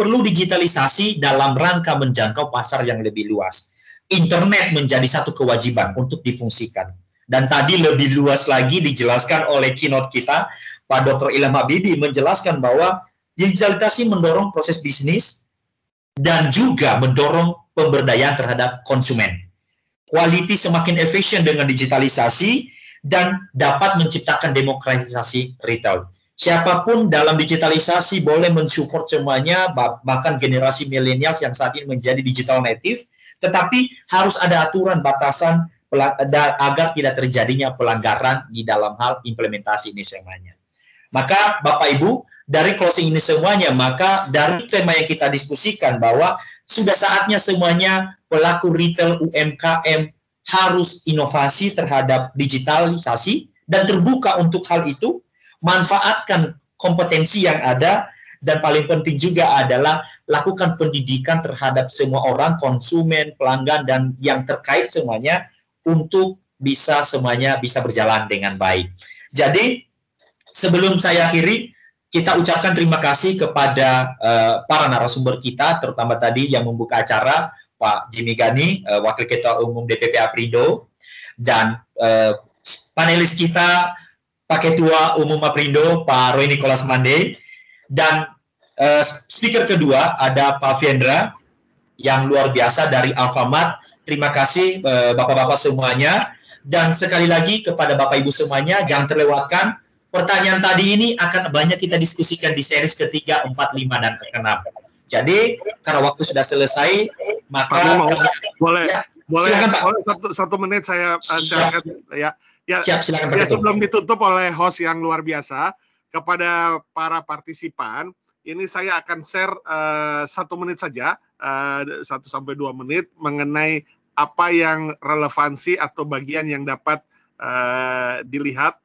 Speaker 1: perlu digitalisasi dalam rangka menjangkau pasar yang lebih luas. Internet menjadi satu kewajiban untuk difungsikan. Dan tadi lebih luas lagi dijelaskan oleh keynote kita Pak Dr. Ilham Habibie menjelaskan bahwa digitalisasi mendorong proses bisnis dan juga mendorong pemberdayaan terhadap konsumen. Quality semakin efisien dengan digitalisasi dan dapat menciptakan demokratisasi retail. Siapa pun dalam digitalisasi boleh mensupport semuanya, bahkan generasi milenial yang saat ini menjadi digital native, tetapi harus ada aturan batasan agar tidak terjadinya pelanggaran di dalam hal implementasi ini semuanya. Maka Bapak Ibu, dari closing ini semuanya, maka dari tema yang kita diskusikan bahwa sudah saatnya semuanya pelaku retail UMKM harus inovasi terhadap digitalisasi dan terbuka untuk hal itu, manfaatkan kompetensi yang ada dan paling penting juga adalah lakukan pendidikan terhadap semua orang, konsumen, pelanggan dan yang terkait semuanya untuk bisa semuanya bisa berjalan dengan baik. Jadi sebelum saya akhiri, kita ucapkan terima kasih kepada uh, para narasumber kita, terutama tadi yang membuka acara, Pak Jimmy Gani, uh, Wakil Ketua Umum DPP Aprindo, dan uh, panelis kita, Pak Ketua Umum Aprindo, Pak Roy Nicholas Mande, dan uh, speaker kedua ada Pak Fiendra, yang luar biasa dari Alfamart. Terima kasih uh, Bapak-bapak semuanya. Dan sekali lagi kepada Bapak Ibu semuanya jangan terlewatkan pertanyaan tadi ini akan banyak kita diskusikan di series ketiga, empat, lima dan keenam. Jadi karena waktu sudah selesai maka
Speaker 4: mau, boleh. Ya, boleh. silakan, Pak. Boleh satu, satu menit saya silakan ya ya Siap, silakan, ya sebelum ditutup oleh host yang luar biasa kepada para partisipan ini saya akan share uh, satu menit saja uh, satu sampai dua menit mengenai apa yang relevansi atau bagian yang dapat uh, dilihat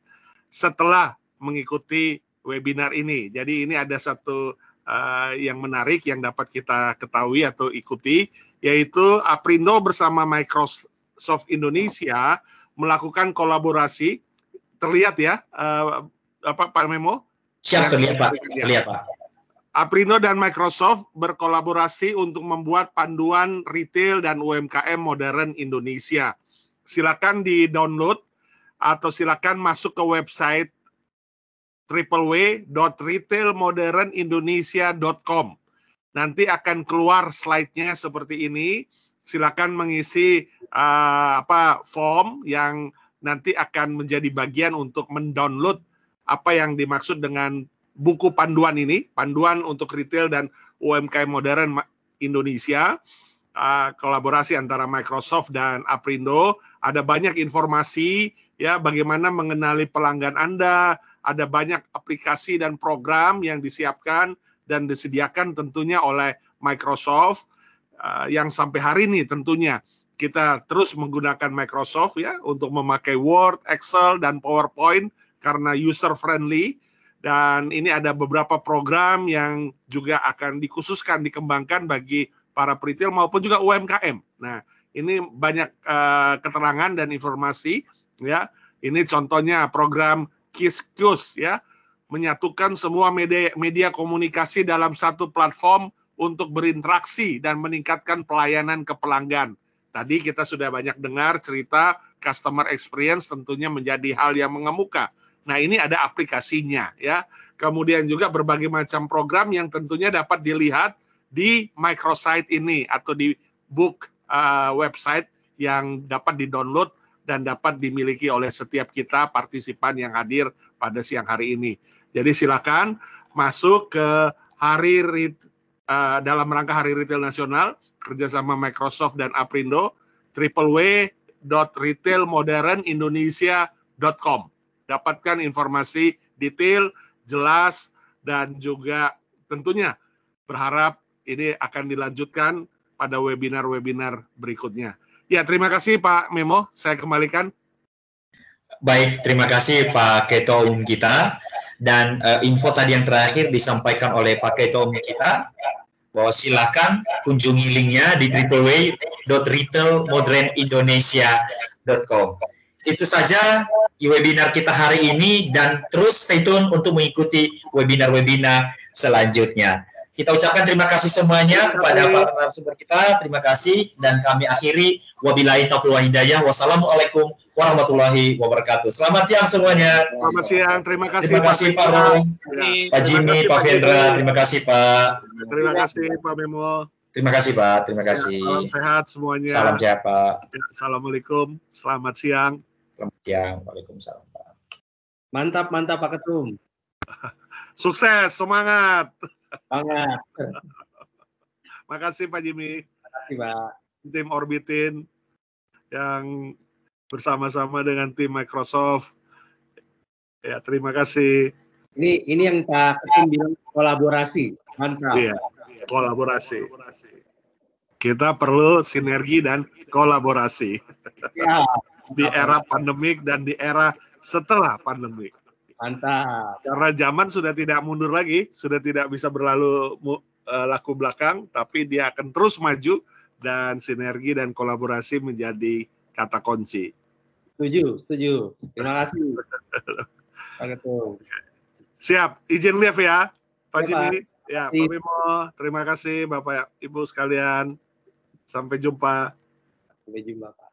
Speaker 4: setelah mengikuti webinar ini. Jadi ini ada satu uh, yang menarik yang dapat kita ketahui atau ikuti yaitu Aprindo bersama Microsoft Indonesia melakukan kolaborasi. Terlihat ya, uh, apa Pak Memo?
Speaker 1: Siap terlihat Pak. Terlihat Pak.
Speaker 4: Aprindo dan Microsoft berkolaborasi untuk membuat panduan retail dan UMKM modern Indonesia. Silakan di-download atau silakan masuk ke website www.retailmodernindonesia.com. Nanti akan keluar slide-nya seperti ini. Silakan mengisi uh, apa form yang nanti akan menjadi bagian untuk mendownload apa yang dimaksud dengan buku panduan ini, panduan untuk retail dan UMKM modern Indonesia, uh, kolaborasi antara Microsoft dan Aprindo. Ada banyak informasi ya bagaimana mengenali pelanggan Anda, ada banyak aplikasi dan program yang disiapkan dan disediakan tentunya oleh Microsoft uh, yang sampai hari ini tentunya kita terus menggunakan Microsoft ya untuk memakai Word, Excel dan PowerPoint karena user friendly dan ini ada beberapa program yang juga akan dikhususkan dikembangkan bagi para retail maupun juga UMKM. Nah, ini banyak uh, keterangan dan informasi ya. Ini contohnya program Kiskus ya menyatukan semua media, media komunikasi dalam satu platform untuk berinteraksi dan meningkatkan pelayanan ke pelanggan. Tadi kita sudah banyak dengar cerita customer experience tentunya menjadi hal yang mengemuka. Nah, ini ada aplikasinya ya. Kemudian juga berbagai macam program yang tentunya dapat dilihat di microsite ini atau di book uh, website yang dapat di-download dan dapat dimiliki oleh setiap kita partisipan yang hadir pada siang hari ini. Jadi silakan masuk ke hari uh, dalam rangka Hari Retail Nasional kerjasama Microsoft dan Aprindo www.retailmodernindonesia.com. Dapatkan informasi detail, jelas, dan juga tentunya berharap ini akan dilanjutkan pada webinar-webinar berikutnya. Ya, terima kasih Pak Memo. Saya kembalikan.
Speaker 1: Baik, terima kasih Pak Ketua Umum kita. Dan uh, info tadi yang terakhir disampaikan oleh Pak Ketua Umum kita bahwa silakan kunjungi linknya di www.retailmodernindonesia.com. Itu saja webinar kita hari ini dan terus stay tune untuk mengikuti webinar-webinar selanjutnya. Kita ucapkan terima kasih semuanya kepada para narasumber kita. Terima kasih dan kami akhiri wabillahi taufiq hidayah. Wassalamualaikum warahmatullahi wabarakatuh. Selamat siang semuanya.
Speaker 4: Selamat siang. Terima kasih.
Speaker 1: Terima kasih Pak Rom, Pak Jimmy, Pak Vendra. Terima kasih Pak.
Speaker 4: Terima kasih Pak Memo.
Speaker 1: Terima kasih Pak. Terima ya, kasih. Ya,
Speaker 4: salam sehat semuanya.
Speaker 1: Salam sehat Pak.
Speaker 4: Ya, Assalamualaikum. Selamat siang.
Speaker 1: Selamat siang. Waalaikumsalam Pak.
Speaker 3: Mantap, mantap Pak Ketum.
Speaker 4: Sukses, semangat.
Speaker 3: Semangat.
Speaker 4: Makasih Pak Jimmy.
Speaker 3: Makasih Pak.
Speaker 4: Tim Orbitin yang bersama-sama dengan tim Microsoft. Ya, terima kasih.
Speaker 3: Ini ini yang Pak Ketum bilang kolaborasi. Mantap.
Speaker 4: Iya, kolaborasi. Kita perlu sinergi dan kolaborasi. Ya. di era pandemik dan di era setelah pandemik.
Speaker 3: Mantap.
Speaker 4: Karena zaman sudah tidak mundur lagi, sudah tidak bisa berlalu uh, laku belakang, tapi dia akan terus maju dan sinergi dan kolaborasi menjadi kata kunci.
Speaker 3: Setuju, setuju. Terima kasih. Pak
Speaker 4: Siap, izin live ya, Pak ya, Jimmy. Ya, Pak Bimo, terima kasih Bapak Ibu sekalian. Sampai jumpa.
Speaker 3: Sampai jumpa, Pak.